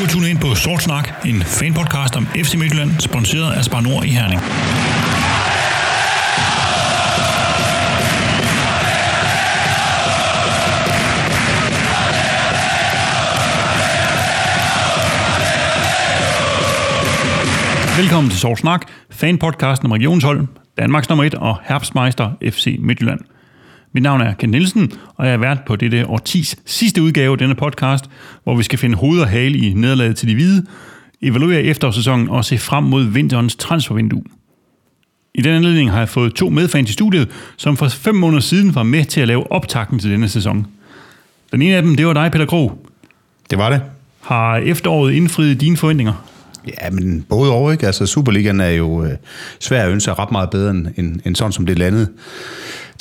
Du har tunet ind på Sort Snak, en fanpodcast om FC Midtjylland, sponsoreret af Spar Nord i Herning. Velkommen til Sort Snak, fanpodcasten om regionshold, Danmarks nummer 1 og Herbstmeister FC Midtjylland. Mit navn er Ken Nielsen, og jeg er vært på dette årtis sidste udgave af denne podcast, hvor vi skal finde hoved og hale i nederlaget til de hvide, evaluere efterårssæsonen og se frem mod vinterens transfervindue. I den anledning har jeg fået to medfans i studiet, som for fem måneder siden var med til at lave optakten til denne sæson. Den ene af dem, det var dig, Peter Krog. Det var det. Har efteråret indfriet dine forventninger? Ja, men både over, ikke? Altså, Superligaen er jo øh, svær at ønske ret meget bedre end, end, end sådan, som det landede.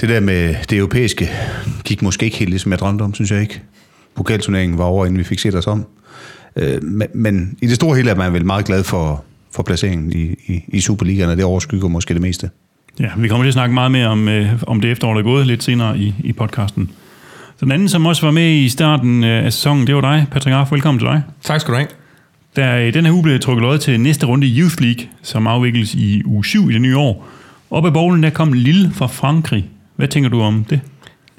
Det der med det europæiske gik måske ikke helt ligesom jeg drømte om, synes jeg ikke. Pokalturneringen var over, inden vi fik set os om. Øh, men, men i det store hele er man vel meget glad for, for placeringen i, i, i Superligaen, og det overskygger måske det meste. Ja, vi kommer til at snakke meget mere om, øh, om det efterår, der er gået lidt senere i, i podcasten. Den anden, som også var med i starten øh, af sæsonen, det var dig, Patrick Arf. Velkommen til dig. Tak skal du have. Der i den her uge blev trukket lod til næste runde i Youth League, som afvikles i uge 7 i det nye år. Op ad bowlen der kom Lille fra Frankrig. Hvad tænker du om det?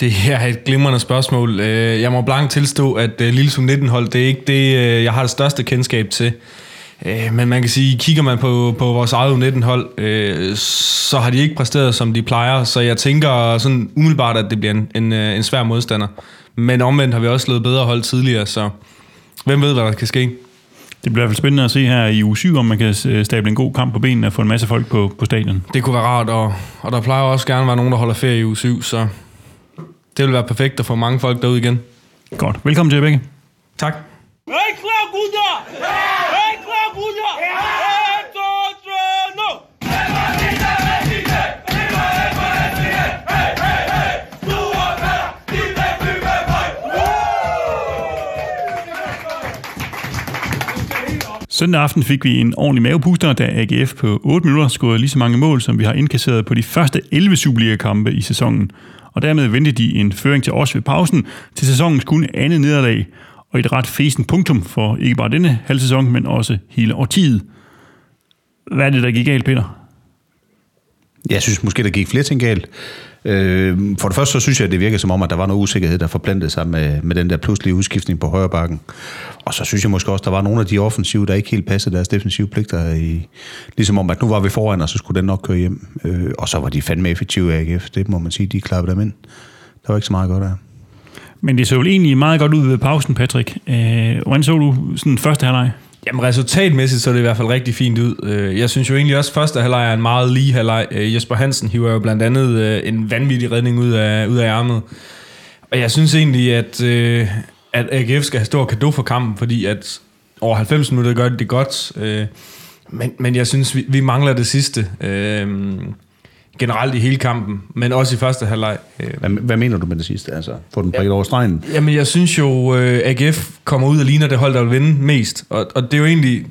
Det er et glimrende spørgsmål. Øh, jeg må blankt tilstå, at øh, Lille Lille 19-hold, det er ikke det, øh, jeg har det største kendskab til. Men man kan sige, kigger man på, på vores eget 19-hold, øh, så har de ikke præsteret, som de plejer. Så jeg tænker sådan umiddelbart, at det bliver en, en, en svær modstander. Men omvendt har vi også slået bedre hold tidligere, så hvem ved, hvad der kan ske. Det bliver i hvert fald spændende at se her i uge 7, om man kan øh, stable en god kamp på benene og få en masse folk på, på stadion. Det kunne være rart, og, og der plejer også gerne at være nogen, der holder ferie i uge 7, så det vil være perfekt at få mange folk derud igen. Godt. Velkommen til jer begge. Tak. Er I klar, gutter? Søndag aften fik vi en ordentlig mavepuster, da AGF på 8 minutter scorede lige så mange mål, som vi har indkasseret på de første 11 Superliga-kampe i sæsonen. Og dermed vendte de en føring til os ved pausen til sæsonens kun andet nederlag, og et ret fesen punktum for ikke bare denne halv sæson, men også hele årtiet. Hvad er det, der gik galt, Peter? Jeg synes måske, der gik flere ting galt. Øh, for det første, så synes jeg, at det virker som om, at der var noget usikkerhed, der forplantede sig med, med den der pludselige udskiftning på højre bakken. Og så synes jeg måske også, der var nogle af de offensive, der ikke helt passede deres defensive pligter. I, ligesom om, at nu var vi foran, og så skulle den nok køre hjem. Øh, og så var de fandme effektive AGF. Det må man sige, de klappede dem ind. Der var ikke så meget godt af. Men det så jo egentlig meget godt ud ved pausen, Patrick. Øh, hvordan så du sådan første halvleg? Jamen resultatmæssigt så er det i hvert fald rigtig fint ud. Øh, jeg synes jo egentlig også, at første halvleg er en meget lige halvleg. Øh, Jesper Hansen hiver jo blandt andet øh, en vanvittig redning ud af, ud af ærmet. Og jeg synes egentlig, at, at AGF skal have stor kado for kampen, fordi at over 90 minutter gør det godt. Men, men jeg synes, vi, vi mangler det sidste. Øh, Generelt i hele kampen, men også i første halvleg. Øh, Hvad, hvad mener du med det sidste? Altså, få den prikket over stregen? Jamen, jeg synes jo, øh, AGF kommer ud og ligner det hold, der vil vinde mest. Og, og det er jo egentlig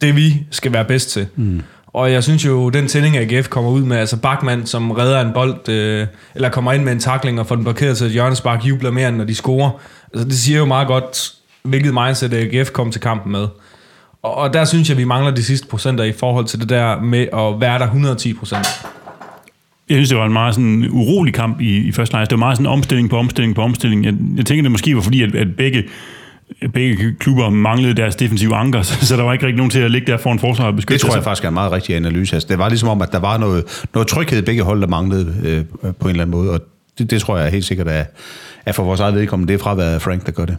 det, vi skal være bedst til. Mm. Og jeg synes jo, den tænding, AGF kommer ud med, altså Bachmann, som redder en bold, øh, eller kommer ind med en takling og får den blokeret til et hjørnespark, jubler mere, end når de scorer. Altså, det siger jo meget godt, hvilket mindset AGF kom til kampen med. Og, og der synes jeg, vi mangler de sidste procenter i forhold til det der med at være der 110 procent. Jeg synes, det var en meget sådan urolig kamp i, i første lejr. Det var meget sådan omstilling på omstilling på omstilling. Jeg, jeg tænker, det måske var fordi, at, at begge, begge klubber manglede deres defensive anker, så, så der var ikke rigtig nogen til at ligge der foran forsvaret og beskytte Det tror jeg faktisk er en meget rigtig analyse. Altså, det var ligesom om, at der var noget, noget tryghed begge hold, der manglede øh, på en eller anden måde, og det, det tror jeg helt sikkert er, er for vores eget vedkommende. Det er fraværet af Frank, der gør det.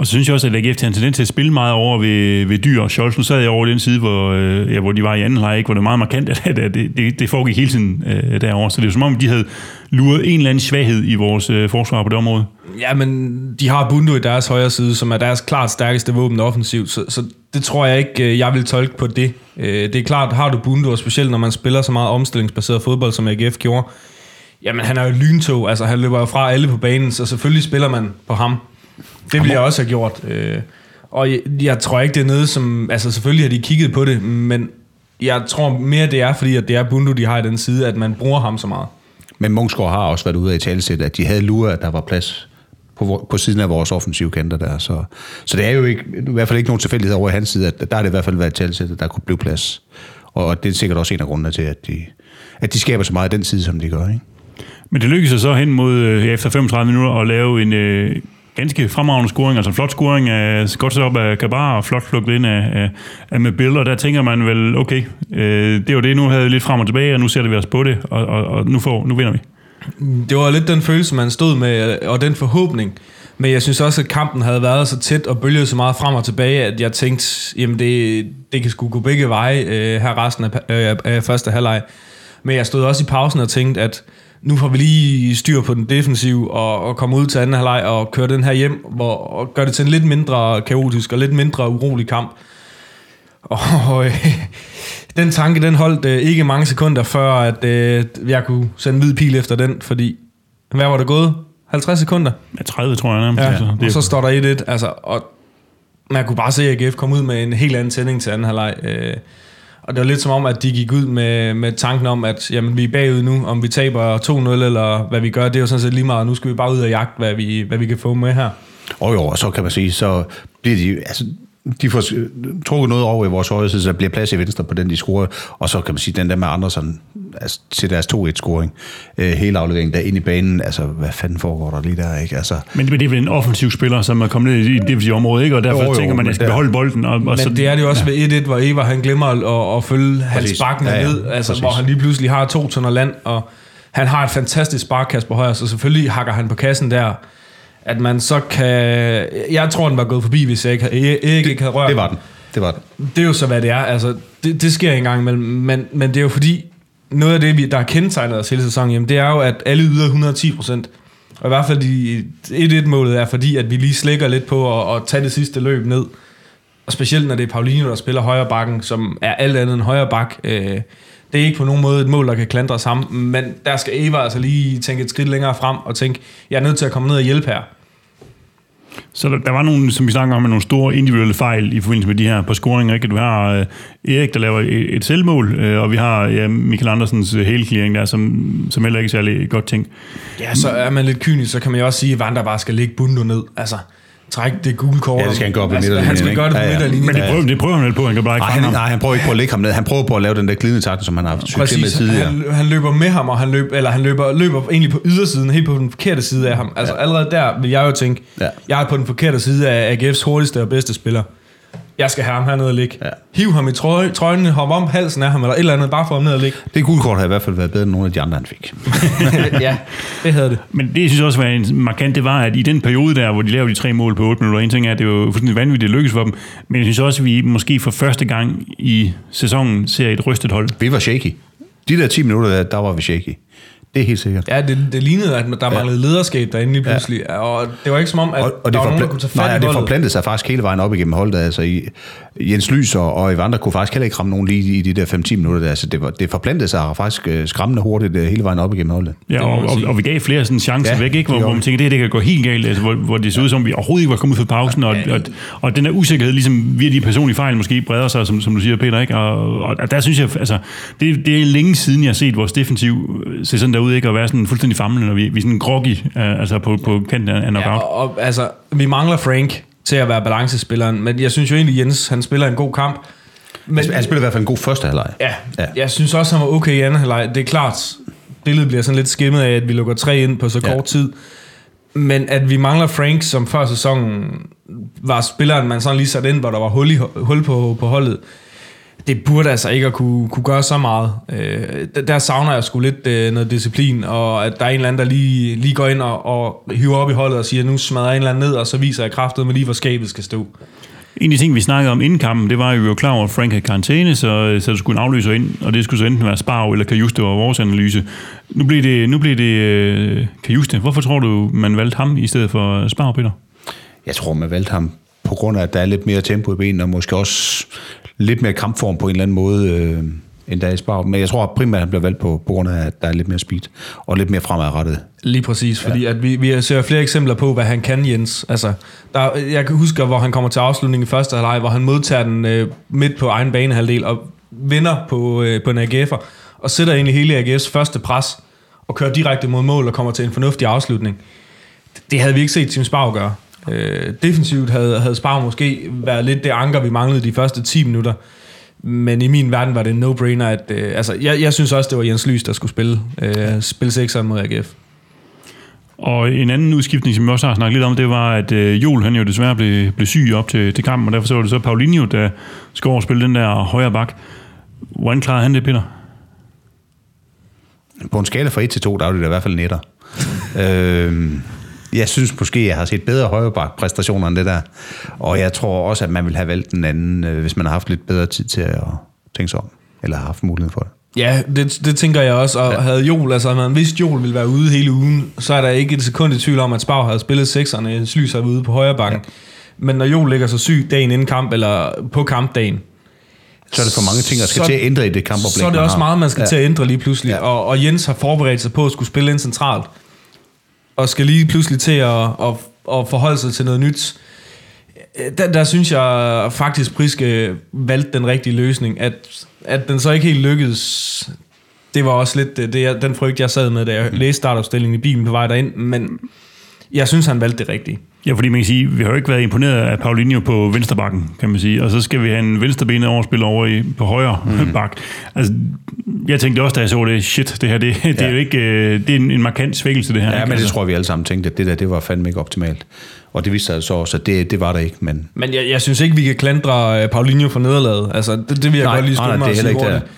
Og så synes jeg også, at AGF har en tendens til at spille meget over ved, ved dyr Scholzen Scholz. Sad jeg over den side, hvor, øh, ja, hvor de var i anden leg, ikke? hvor det var meget markant, at, at det, det, det foregik hele tiden øh, derovre. Så det er som om, de havde luret en eller anden svaghed i vores øh, forsvar på det område. Ja, men de har Bundu i deres højre side, som er deres klart stærkeste våben offensivt, så, så det tror jeg ikke, øh, jeg vil tolke på det. Øh, Det er klart, har du Bundu, og specielt når man spiller så meget omstillingsbaseret fodbold, som AGF gjorde, jamen han er jo lyntog, altså han løber jo fra alle på banen, så selvfølgelig spiller man på ham. Det ville jeg også have gjort. øh, Og jeg, jeg tror ikke, det er noget, som... Altså selvfølgelig har de kigget på det, men jeg tror mere, det er, fordi at det er Bundu, de har i den side, at man bruger ham så meget. Men Munchsgaard har også været ude af i talesæt, at de havde luret, at der var plads på, på siden af vores offensive kanter der. Så, så det er jo ikke, i hvert fald ikke nogen tilfældighed over i hans side, at der har det i hvert fald været talsæt, at der kunne blive plads. Og det er sikkert også en af grundene til, at de, at de skaber så meget af den side, som de gør. Ikke? Men det lykkedes så hen mod øh, efter 35 minutter at lave en øh, ganske fremragende scoring, altså flot scoring af godt sat op af Kabar og flot plukket ind af, af, af med billeder. der tænker man vel, okay, øh, det var det, nu havde vi lidt frem og tilbage, og nu sætter vi os på det, og, og, og nu, får, nu vinder vi. Det var lidt den følelse, man stod med, og den forhåbning. Men jeg synes også, at kampen havde været så tæt og bølget så meget frem og tilbage, at jeg tænkte, jamen det, det kan sgu gå begge veje øh, her resten af, øh, af første halvleg. Men jeg stod også i pausen og tænkte, at nu får vi lige styr på den defensiv og, og komme ud til anden halvleg og køre den her hjem, hvor, og gøre det til en lidt mindre kaotisk og lidt mindre urolig kamp. Og øh, den tanke, den holdt øh, ikke mange sekunder, før at øh, jeg kunne sende en hvid pil efter den, fordi hvad var det gået? 50 sekunder? Ja, 30 tror jeg nærmest. Ja, altså, og så står der 1-1, altså, og man kunne bare se, AGF kom ud med en helt anden tænding til anden halvleg. Øh, og det var lidt som om, at de gik ud med, med tanken om, at jamen, vi er bagud nu, om vi taber 2-0 eller hvad vi gør, det er jo sådan set lige meget. Nu skal vi bare ud og jagte, hvad vi, hvad vi kan få med her. Og jo, og så kan man sige, så bliver de, altså, de får trukket noget over i vores højre side, så der bliver plads i venstre på den, de scorer. Og så kan man sige, den der med Andersen altså, til deres 2-1-scoring, øh, hele afleveringen der ind i banen, altså hvad fanden foregår der lige der, ikke? Altså, Men det, det er vel en offensiv spiller, som er kommet ned i det defensive område, ikke? og derfor Jo, jo, tænker man, at jeg skal der- beholde bolden. Og, og Men så, det er det jo også ja. ved 1-1, hvor Eva han glemmer at, at følge hans bakken Ja, ja. ned, altså, Præcis. hvor han lige pludselig har to tønder land, og han har et fantastisk sparkkast på højre, så selvfølgelig hakker han på kassen der, at man så kan... Jeg tror, den var gået forbi, hvis jeg ikke Erik ikke havde rørt det var den. Det var den. Det er jo så, hvad det er. Altså, det, det sker en gang imellem. Men, men det er jo fordi, noget af det, vi, der har kendetegnet os hele sæsonen, jamen, det er jo, at alle yder 110 procent. Og i hvert fald i 1-1-målet er fordi, at vi lige slækker lidt på at, at tage det sidste løb ned. Og specielt når det er Paulinho, der spiller højre bakken, som er alt andet end højre bak. Øh, det er ikke på nogen måde et mål, der kan klandre sammen, men der skal Eva altså lige tænke et skridt længere frem og tænke, jeg er nødt til at komme ned og hjælpe her. Så der, der var nogle, som vi snakker om, nogle store individuelle fejl i forbindelse med de her på scoringer. Ikke? Du har øh, Erik, der laver et, et selvmål, øh, og vi har ja, Michael Andersens øh, helclearing der, som, som heller ikke er særlig godt ting. Ja, så er man lidt kynisk, så kan man jo også sige, at Vanda bare skal lægge Bundo ned. Altså, træk det gule kort. Ja, det skal han gøre på altså, midterlinjen, Han skal ikke? gøre det på Ja, ja. midterlinjen. Men det prøver, det prøver han vel på, han kan bare ikke Nej, fange han, ham. nej, han prøver ikke på at lægge ham ned. Han prøver på at lave den der glidende taktik, som han har haft succes med Præcis, tidligere. han, han løber med ham, og han, løb, eller han løber, løber egentlig på ydersiden, helt på den forkerte side af ham. Altså ja. allerede der vil jeg jo tænke, ja. jeg er på den forkerte side af AGF's hurtigste og bedste spiller. Jeg skal have ham hernede og ligge. Ja. Hiv ham i trøje, trøjen, hoppe om halsen af ham, eller et eller andet, bare få ham ned og ligge. Det gule kort har i hvert fald været bedre end nogle af de andre, han fik. ja, det havde det. Men det, jeg synes også var en markant, det var, at i den periode der, hvor de lavede de tre mål på 8 minutter, en ting er, at det var jo fuldstændig vanvittigt, det lykkedes for dem, men jeg synes også, at vi måske for første gang i sæsonen ser et rystet hold. Vi var shaky. De der 10 minutter, der, der var vi shaky. Det er helt sikkert. Ja, det, det lignede, at der manglede lederskab derinde lige pludselig. Ja. Og det var ikke som om, at Og, og det, der var nogen, der kunne tage nej, fat og i det forplantede sig faktisk hele vejen op igennem holdet. Altså, i, Jens Lys og, og Evander kunne faktisk heller ikke ramme nogen lige i de der 5-10 minutter. Der. Altså, det, var, det forplantede sig faktisk øh, skræmmende hurtigt øh, hele vejen op igennem holdet. Ja, og, og, og, vi gav flere sådan chancer Ja, væk, ikke? Hvor, hvor man tænker, det her det kan gå helt galt, altså, hvor, hvor det så ud som, vi overhovedet ikke var kommet ud fra pausen, og, og, og den der usikkerhed, ligesom via de personlige fejl, måske breder sig, som, som du siger, Peter, ikke? Og, og, og der synes jeg, altså, det, det er længe siden, jeg har set vores defensiv øh, se sådan derud, ikke? Og være sådan fuldstændig famlende, når vi, vi er sådan groggy, altså på, på kanten af, af Ja, knockout. og, og, altså, vi mangler Frank til at være balancespilleren, men jeg synes jo egentlig, Jens, han spiller en god kamp. Men, Han, spillede i hvert fald en god første halvleg. ja, Ja. jeg synes også, han var okay i anden halvleg. Det er klart, billedet bliver sådan lidt skimmet af, at vi lukker tre ind på så Ja. kort tid. Men at vi mangler Frank, som før sæsonen var spilleren, man sådan lige satte ind, hvor der var hul, i, hul på, på holdet, det burde altså ikke at kunne, kunne gøre så meget. Øh, der, savner jeg sgu lidt øh, noget disciplin, og at der er en eller anden, der lige, lige går ind og, og hiver op i holdet og siger, nu smadrer jeg en eller anden ned, og så viser jeg kraftet med lige, hvor skabet skal stå. En af de ting, vi snakkede om inden kampen, det var, at vi var klar over, at Frank havde karantæne, så, så der skulle en afløser ind, og det skulle så enten være Sparv eller Kajuste, var vores analyse. Nu bliver det, nu bliver det øh, Kajuste. Hvorfor tror du, man valgte ham i stedet for Sparv, Peter? Jeg tror, man valgte ham på grund af, at der er lidt mere tempo i benene, og måske også lidt mere kampform på en eller anden måde, øh, end Spar. Men jeg tror primært, at han bliver valgt på, på grund af, at der er lidt mere speed, og lidt mere fremadrettet. Lige præcis, fordi at vi, vi ser flere eksempler på, hvad han kan, Jens. Altså, der, jeg kan huske, hvor han kommer til afslutningen i første halvleg, hvor han modtager den øh, midt på egen banehalvdel og vinder på, øh, på en AGF'er, og sætter i hele AGF's første pres, og kører direkte mod mål og kommer til en fornuftig afslutning. det havde vi ikke set Tim Spar gøre. Øh, defensivt havde, havde Spar måske været lidt det anker, vi manglede de første 10 minutter. Men i min verden var det en no-brainer, at øh, altså, jeg, jeg synes også, det var Jens Lys, der skulle spille, øh, spille 6'eren mod AGF. Og en anden udskiftning, som vi også har snakket lidt om, det var, at øh, Jol han jo desværre blev, blev syg op til, til kampen, og derfor så var det så Paulinho, der skulle over og spille den der højre bak. Hvordan klarede han det, Peter? På en skala fra 1 til 2, der er det da i hvert fald netter. øh, jeg synes måske, jeg har set bedre højrebak præstationer end det der. Og jeg tror også, at man vil have valgt den anden, øh, hvis man har haft lidt bedre tid til at tænke sig om. Eller har haft mulighed for det. Ja, det, det tænker jeg også. Og ja. havde Jol, altså man vidste, Jol ville være ude hele ugen, så er der ikke et sekund i tvivl om, at Spar havde spillet sekserne, Slys havde ude på højre bakken. Ja. Men når Jol ligger så syg dagen inden kamp, eller på kampdagen, så er det for mange ting, der skal så, til at ændre i det kampoplæg, Så er det også har. meget, man skal Ja. til at ændre lige pludselig. Ja. Og, og Jens har forberedt sig på at skulle spille ind centralt. Og skal lige pludselig til at, at, at forholde sig til noget nyt. Der, der synes jeg faktisk, Priske valgte den rigtige løsning. At, at den så ikke helt lykkedes, det var også lidt det, det, jeg- den frygt, jeg sad med, da jeg læste startopstillingen i bilen på vej derind. Men jeg synes, han valgte det rigtige. Ja, fordi man kan sige, vi har jo ikke været imponeret af Paulinho på vensterbakken, kan man sige. Og så skal vi have en venstrebenet overspiller over i, på højre mm. bak. Altså, jeg tænkte også, da jeg så det, shit, det her, det, det er Ja. jo ikke, øh, det er en, en markant svækkelse, det her. Ja, ikke? men det Altså, tror jeg, vi alle sammen tænkte, at det der, det var fandme ikke optimalt. Og det viste sig så også, at det, det var der ikke, men Men jeg, jeg synes ikke, vi kan klandre øh, Paulinho for nederlaget. Altså, det, det vil jeg Nej, godt lige skynde nej, mig det at er sige heller ikke hurtigt.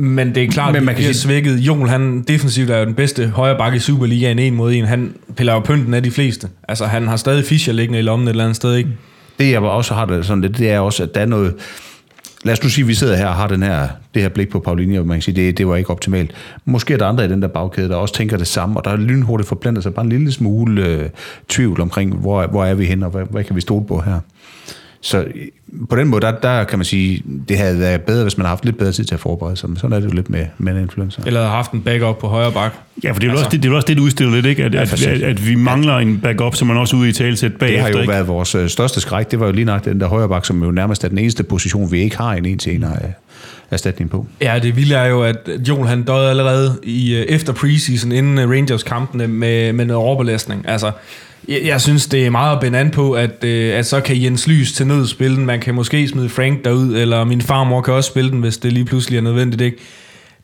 Men det er klart, Men at man kan sige- svækket. Jol, han defensivt er jo den bedste højre bakke i Superligaen en mod en. Han piller jo pynten af de fleste. Altså, han har stadig Fischer liggende i lommen et eller andet sted, ikke? det jeg også har det sådan lidt, det er også, at der er noget... Lad os nu sige, at vi sidder her og har den her, det her blik på Paulinho, og man kan sige, det, det var ikke optimalt. Måske er der andre i den der bagkæde, der også tænker det samme, og der er lynhurtigt forplantet sig bare en lille smule øh, tvivl omkring, hvor, hvor er vi hen, og hvad, hvad kan vi stole på her. Så øh, på den måde, der, der kan man sige, det havde været bedre, hvis man havde haft lidt bedre tid til at forberede sig, men sådan er det jo lidt med, med en influencer. Eller har haft en backup på højre bak. Ja, for det er, altså, Altså- også, det, det er jo også det, du udstiller lidt, ikke? At, Ja, at, at, at, vi mangler en backup, som man også ude i talsæt bagefter. Det har jo ikke? været vores øh, største skræk. Det var jo lige nok den der højre bak, som jo nærmest er den eneste position, vi ikke har en en til en erstatning på. Ja, det vilde er jo, at Jol han døde allerede i, øh, efter preseason, inden Rangers-kampene med, med noget overbelastning. Altså, jeg, jeg synes, det er meget at binde an på, at, øh, at så kan Jens Lys til nød spille den. Man kan måske smide Frank derud, eller min farmor kan også spille den, hvis det lige pludselig er nødvendigt. Ikke?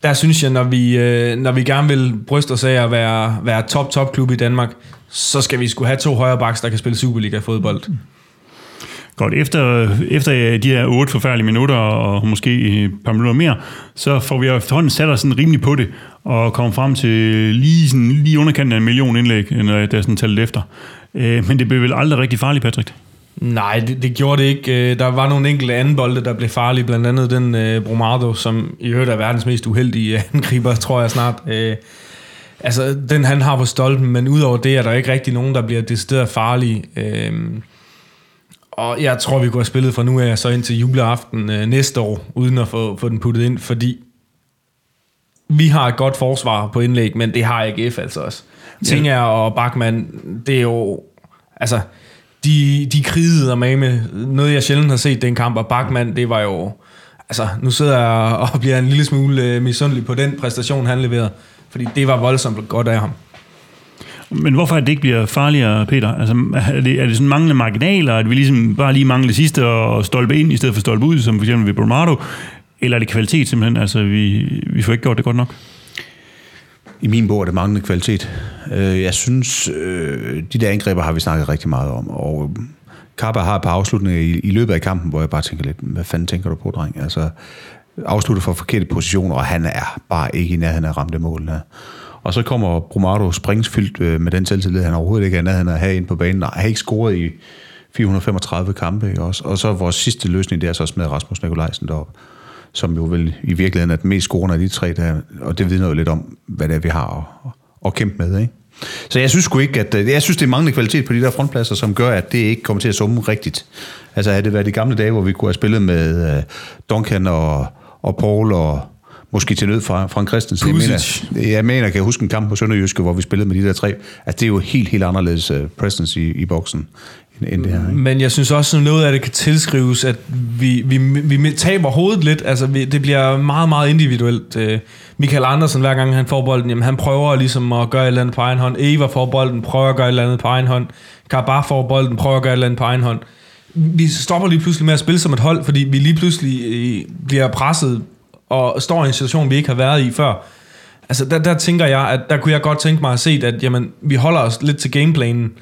Der synes jeg, når vi, øh, når vi gerne vil bryste os af at være, være top-top-klub i Danmark, så skal vi skulle have to højre backs, der kan spille Superliga-fodbold. Mm. Godt, efter, efter de her otte forfærdelige minutter, og måske et par minutter mere, så får vi efterhånden sat os sådan rimelig på det, og kommer frem til lige, sådan, lige underkanten af en million indlæg, når jeg der sådan talt efter. Øh, men det blev vel aldrig rigtig farligt, Patrick? Nej, det, det gjorde det ikke. Øh, der var nogle enkelte anden bolde, der blev farlige. Blandt andet den uh, Bromardo, som i øvrigt er verdens mest uheldige angriber, tror jeg snart. Uh, altså, den han har på stolpen, men udover det er der ikke rigtig nogen, der bliver decideret farlige. Uh, og jeg tror, vi kunne have spillet fra nu af så indtil juleaften uh, næste år, uden at få, få den puttet ind, fordi vi har et godt forsvar på indlæg, men det har AGF altså også. Tinger og Bachmann, det er jo... Altså, de, de krigede med med noget, jeg sjældent har set den kamp, og Bachmann, det var jo... Altså, nu sidder jeg og bliver en lille smule øh, misundelig på den præstation, han leverede. Fordi det var voldsomt godt af ham. Men hvorfor er det ikke bliver farligere, Peter? Altså, er det, er det sådan manglende marginaler, at vi ligesom bare lige mangler det sidste og stolpe ind, i stedet for stolpe ud, som for eksempel ved Bromado? Eller er det kvalitet simpelthen? Altså, vi, vi får ikke gjort det godt nok? I min bog er det manglende kvalitet. Øh, jeg synes, øh, de der angreber har vi snakket rigtig meget om, og Kappa har et par afslutninger i, i løbet af kampen, hvor jeg bare tænker lidt, hvad fanden tænker du på, dreng? Altså, afslutter fra forkerte positioner, og han er bare ikke i nærheden af ramte målene. Og så kommer Brumado springsfyldt øh, med den selvtillid, han overhovedet ikke er han nærheden at have ind på banen. Nej, han har ikke scoret i 435 kampe, ikke også? Og så vores sidste løsning, det er så at Rasmus Nikolajsen derop som jo vel i virkeligheden er den mest scorende af de tre der, og det vidner jo lidt om, hvad det er, vi har at, at kæmpe med, ikke? Så jeg synes sgu ikke, at... Øh, jeg synes, det er manglende kvalitet på de der frontpladser, som gør, at det ikke kommer til at summe rigtigt. Altså, havde det været de gamle dage, hvor vi kunne have spillet med uh, Duncan og, og Paul og måske til nød fra Frank Christensen. Jeg mener, jeg mener, kan jeg huske en kamp på Sønderjyske, hvor vi spillede med de der tre. Altså, det er jo helt, helt anderledes uh, presence i, i boksen, end, end det her. Ikke? Men jeg synes også, at noget af det kan tilskrives, at vi, vi, vi taber hovedet lidt. Altså, vi, det bliver meget, meget individuelt. Øh, Michael Andersen, hver gang han får bolden, jamen, han prøver ligesom at gøre et eller andet på egen hånd. Eva får bolden, prøver at gøre et eller andet på egen hånd. Karbar får bolden, prøver at gøre et eller andet på egen hånd. Vi stopper lige pludselig med at spille som et hold, fordi vi lige pludselig øh, bliver presset og står i en situation, vi ikke har været i før. Altså, der, der tænker jeg, at der kunne jeg godt tænke mig at se, at jamen, vi holder os lidt til gameplanen,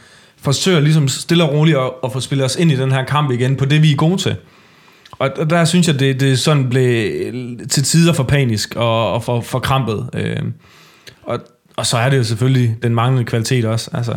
forsøger ligesom stille og roligt at, at få spillet os ind i den her kamp igen på det, vi er gode til. Og der synes jeg, det, det sådan blev til tider for panisk og, og for, for krampet. Øh, og, og så er det jo selvfølgelig den manglende kvalitet også. Altså.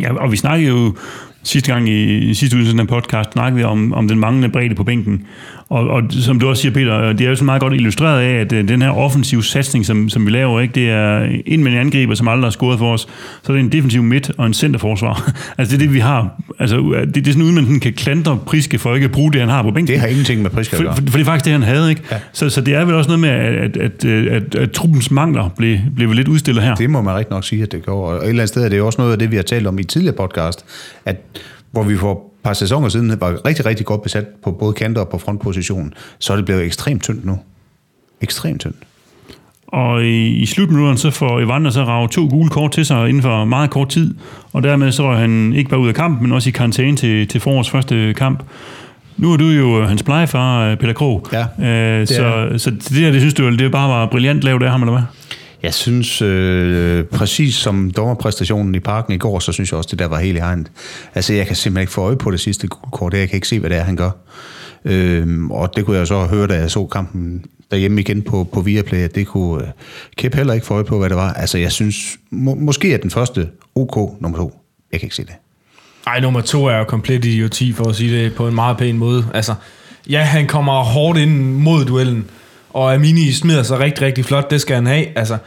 Ja, og vi snakkede jo sidste gang i, i sidste udsendelse af podcast, snakkede vi om, om den manglende bredde på bænken. Og, og som du også siger, Peter, det er jo så meget godt illustreret af, at øh, den her offensive satsning, som, som vi laver, ikke, det er en med en angriber, som aldrig har scoret for os. Så er det en defensiv midt og en centerforsvar. altså det er det, vi har. Altså, det, det er sådan, uden man kan klandre Priske for ikke at bruge det, han har på bænken. Det har ingenting med Priske at gøre. For, for, for, det er faktisk det, han havde. Ikke? Ja. Så, så det er vel også noget med, at, at, at, at, at truppens mangler blev, blev lidt udstillet her. Det må man rigtig nok sige, at det går. Og et eller andet sted er det jo også noget af det, vi har talt om i tidligere podcast, at hvor vi et par sæsoner siden var rigtig, rigtig godt besat på både kanter og på frontpositionen, så er det blevet ekstremt tyndt nu. Ekstremt tyndt. Og i, i slutminutterne så får Evander så ravet to gule kort til sig inden for meget kort tid, og dermed så er han ikke bare ud af kampen, men også i karantæne til, til forårets første kamp. Nu er du jo hans plejefar, Peter Krog. Ja, øh, så, så det der, det synes du, det bare var brilliant lavet af ham, eller hvad? Jeg synes, øh, præcis som dommerpræstationen i parken i går, så synes jeg også, det der var helt i hegnet. Altså, jeg kan simpelthen ikke få øje på det sidste kort. Jeg kan ikke se, hvad det er, han gør. Øh, og det kunne jeg så høre, da jeg så kampen derhjemme igen på, på Viaplay, at det kunne øh, Kip heller ikke få øje på, hvad det var. Altså, jeg synes, må, måske er den første OK nummer to. Jeg kan ikke se det. Ej, nummer to er jo komplet idioti, for at sige det på en meget pæn måde. Altså, ja, han kommer hårdt ind mod duellen, og Amini smider sig rigtig, rigtig flot, det skal han have. Altså,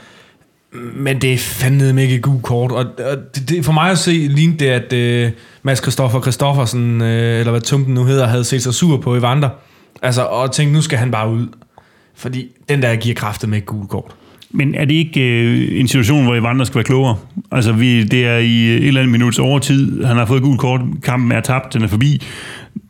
men det er fandme ikke gul kort, og, og det, det, for mig at se lignede det, at øh, Mads Christoffer Christoffersen, øh, eller hvad Tumpen nu hedder, havde set sig sur på Evander, altså, og tænkte, nu skal han bare ud. Fordi den der giver kraftet med et gul kort. Men er det ikke øh, en situation, hvor Evander skal være klogere? Altså, vi, det er i et eller andet minuts overtid. Han har fået gul kort. Kampen er tabt. Den er forbi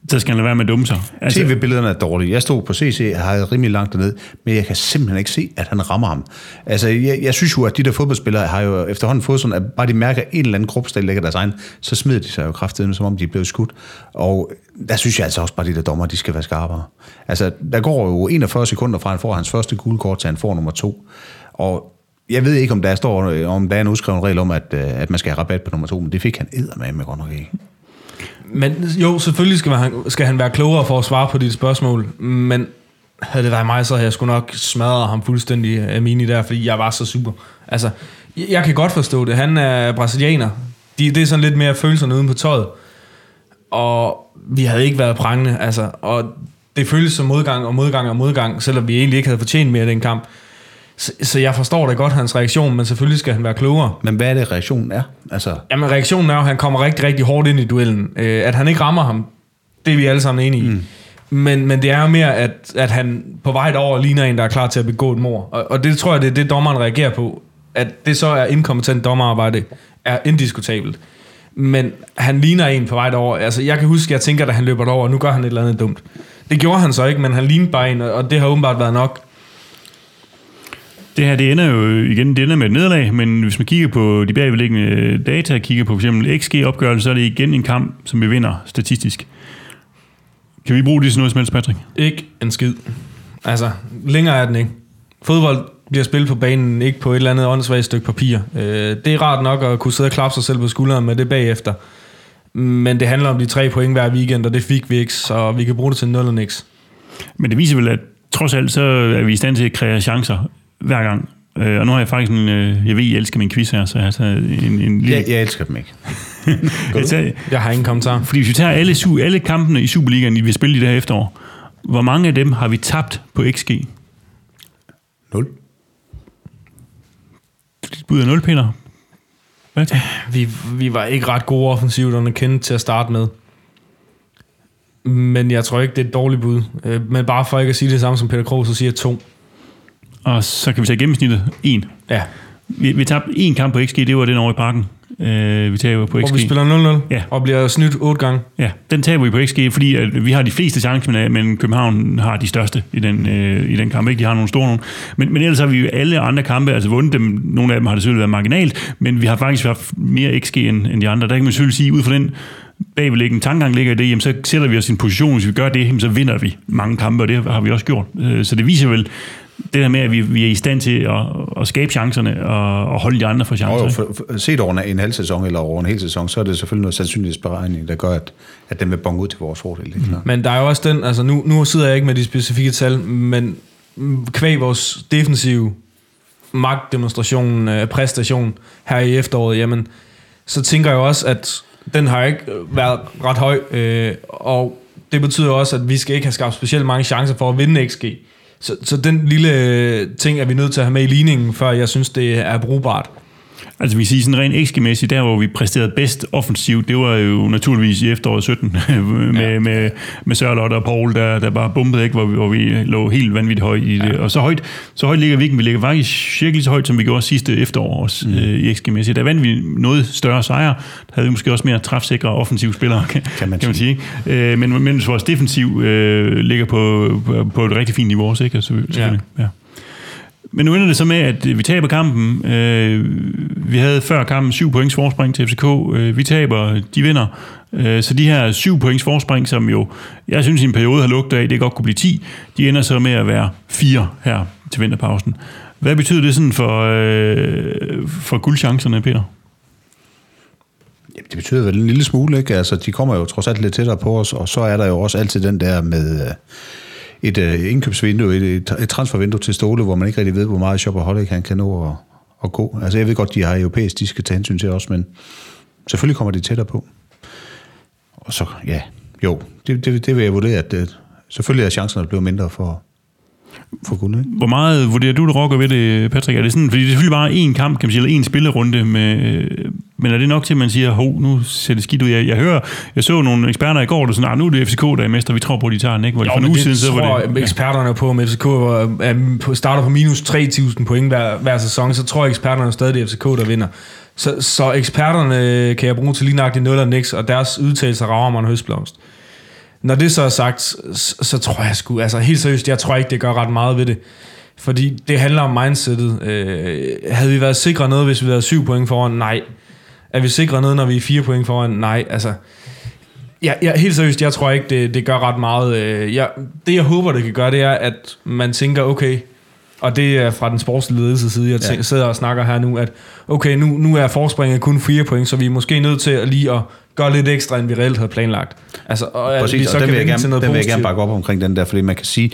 så skal han lade være med at dumme sig. Altså, TV-billederne er dårlige. Jeg stod på CC og har rimelig langt derned, men jeg kan simpelthen ikke se, at han rammer ham. Altså, jeg, jeg synes jo, at de der fodboldspillere har jo efterhånden fået sådan, at bare de mærker en eller anden kropsdel lægger deres egen, så smider de sig jo kraftigt, som om de er blevet skudt. Og der synes jeg altså også bare, at de der dommer, de skal være skarpere. Altså, der går jo 41 sekunder fra, han får hans første gule kort, til han får nummer to. Og jeg ved ikke, om der står, om der er en udskrevet regel om, at, øh, at man skal have rabat på nummer to, men det fik han med godt nok ikke. Men jo, selvfølgelig skal han, skal han være klogere for at svare på dit spørgsmål, men havde det været mig, så havde jeg sgu nok smadret ham fuldstændig af mini der, fordi jeg var så super. Altså, jeg kan godt forstå det. Han er brasilianer. De, det er sådan lidt mere følelserne uden på tøjet. Og vi havde ikke været prangende, altså. Og det føltes som modgang og modgang og modgang, selvom vi egentlig ikke havde fortjent mere i den kamp. Så, så jeg forstår da godt hans reaktion, men selvfølgelig skal han være klogere. Men hvad er det, reaktionen er? Altså... Jamen, reaktionen er at han kommer rigtig, rigtig hårdt ind i duellen. Øh, at han ikke rammer ham, det er vi alle sammen enige i. Mm. Men, men det er jo mere, at, at han på vej over ligner en, der er klar til at begå et mor. Og, og det tror jeg, det er det, dommeren reagerer på. At det så er inkompetent dommerarbejde, er indiskutabelt. Men han ligner en på vej over. Altså, jeg kan huske, at jeg tænker, at han løber over, og nu gør han et eller andet dumt. Det gjorde han så ikke, men han lignede bare en, og det har åbenbart været nok. Det her, det ender jo igen, det ender med et nederlag, men hvis man kigger på de bagvedliggende data, kigger på for eksempel XG-opgørelse, så er det igen en kamp, som vi vinder statistisk. Kan vi bruge det til noget som helst, Patrick? Ikke en skid. Altså, længere er den ikke. Fodbold bliver spillet på banen, ikke på et eller andet åndssvagt stykke papir. Øh, det er rart nok at kunne sidde og klappe sig selv på skulderen med det bagefter. Men det handler om de tre point hver weekend, og det fik vi ikke, så vi kan bruge det til 0 og niks. Men det viser vel, at trods alt, så er vi i stand til at kreere chancer hver gang. Øh, og nu har jeg faktisk en, øh, jeg ved, I elsker min quiz her, så jeg har taget en, en lille... Jeg, jeg elsker dem ikke. jeg, tager, jeg har ingen kommentar. Fordi hvis vi tager alle, alle kampene i Superligaen, vi har spillet i det her efterår, hvor mange af dem har vi tabt på XG? 0. Dit bud er 0, Peter. Hvad vi, vi var ikke ret gode offensivt under kendt til at starte med. Men jeg tror ikke, det er et dårligt bud. Øh, men bare for ikke at sige det samme som Peter Krog, så siger jeg 2. Og så kan vi tage gennemsnittet 1. Ja. Vi, vi tabte en kamp på XG, det var den over i parken. Øh, vi taber på Hvor XG. vi spiller 0-0 Ja. og bliver snydt otte gange. Ja, den taber vi på XG, fordi at vi har de fleste chancer, men, men København har de største i den, øh, i den kamp. Ikke? De har nogle store nogle. Men, men ellers har vi jo alle andre kampe altså vundet dem. Nogle af dem har det selvfølgelig været marginalt, men vi har faktisk haft mere XG end, end de andre. Der kan man selvfølgelig sige, ud fra den bagvedliggende tankegang ligger i det, jamen, så sætter vi os i en position, hvis vi gør det, jamen, så vinder vi mange kampe, og det har vi også gjort. Øh, Så det viser vel det der med, at vi, vi er i stand til at, at skabe chancerne og, og holde de andre for chancer. Og for, for, set over en halv sæson eller over en hel sæson, så er det selvfølgelig noget sandsynlighedsberegning, der gør, at, at den vil bonge ud til vores fordel. Klart. Men der er jo også den, altså nu, nu sidder jeg ikke med de specifikke tal, men kvæg vores defensive magtdemonstration, øh, præstation her i efteråret, jamen, så tænker jeg også, at den har ikke været ret høj, øh, og det betyder også, at vi skal ikke have skabt specielt mange chancer for at vinde XG. Så, så den lille øh, ting er vi nødt til at have med i ligningen, før jeg synes, det er brugbart. Altså vi siger sådan rent XG-mæssigt, der hvor vi præsterede bedst offensivt, det var jo naturligvis i efteråret 17 med, ja. med, med Sørlotte og Paul, der, der bare bumpede, ikke, hvor, vi, hvor vi lå helt vanvittigt højt i det. Ja. Og så højt, så højt ligger vi ikke, vi ligger faktisk cirka lige så højt, som vi gjorde sidste efterår også mm. øh, i XG-mæssigt. Der vandt vi noget større sejre. Der havde vi måske også mere træfsikre offensive spillere, kan, Kan man kan man sige. Ikke? Øh, men, men vores defensiv øh, ligger på, på, på et rigtig fint niveau også, ikke? Altså. Ja. ja. Men nu ender det så med, at øh, vi taber kampen. Øh, vi havde før kampen 7 points forspring til FCK. Øh, vi taber, de vinder. Øh, så de her 7 points forspring, som jo, jeg synes i en periode har lugtet af, det godt kunne blive 10, de ender så med at være 4 her til vinterpausen. Hvad betyder det sådan for, øh, for guldchancerne, Peter? Jamen, det betyder vel en lille smule, ikke? Altså, de kommer jo trods alt lidt tættere på os, og så er der jo også altid den der med øh, et øh, indkøbsvindue, et, et, et transfervindue til Ståle, hvor man ikke rigtig ved, hvor meget Shopaholic han kan nå at, at gå. Altså, jeg ved godt, de har europæisk, de skal tage hensyn til også, men selvfølgelig kommer de tættere på. Og så, ja, jo, det, det, det vil jeg vurdere, at det, selvfølgelig er chancerne blevet mindre for, for guld, ikke? Hvor meget vurderer du, det rokker ved det, Patrick? Er det sådan, fordi det er selvfølgelig bare én kamp, kan man sige, eller én spillerunde, med, øh, men er det nok til, at man siger, hov, nu ser det skidt ud? Jeg, jeg hører, jeg så nogle eksperter i går, der sådan, "Ah, nu er det FCK, der er mester, vi tror på, at de tager den, ikke? Hvor de for en uge siden, så var det... eksperterne på, om FCK var- er på- starter på minus 3.000 point hver, hver sæson, så tror jeg, eksperterne er stadig det er FCK, der vinder. Så, så eksperterne kan jeg bruge til lige nøjagtigt 0 og niks, og deres udtalelser rager mig en høstblomst. Når det så er sagt, så, så tror jeg sgu, altså helt seriøst, jeg tror ikke, det gør ret meget ved det. Fordi det handler om mindsetet. Øh, havde vi været sikre noget, hvis vi havde 7 point foran? Nej. Er vi sikre noget, når vi er 4 point foran? Nej. Altså, Ja, ja, helt seriøst, jeg tror ikke, det, det gør ret meget. Øh, Jeg, det, jeg håber, det kan gøre, det er, at man tænker, okay, og det er fra den sportslige ledelse side, jeg tænker, sidder og snakker her nu, at okay, nu, nu er forspringet kun 4 point, så vi er måske nødt til at lige at gøre lidt ekstra, end vi reelt havde planlagt. Altså, og at vi Præcis, så og den kan vil, jeg gerne, den vil jeg gerne positivt. bakke op omkring den der, fordi man kan sige,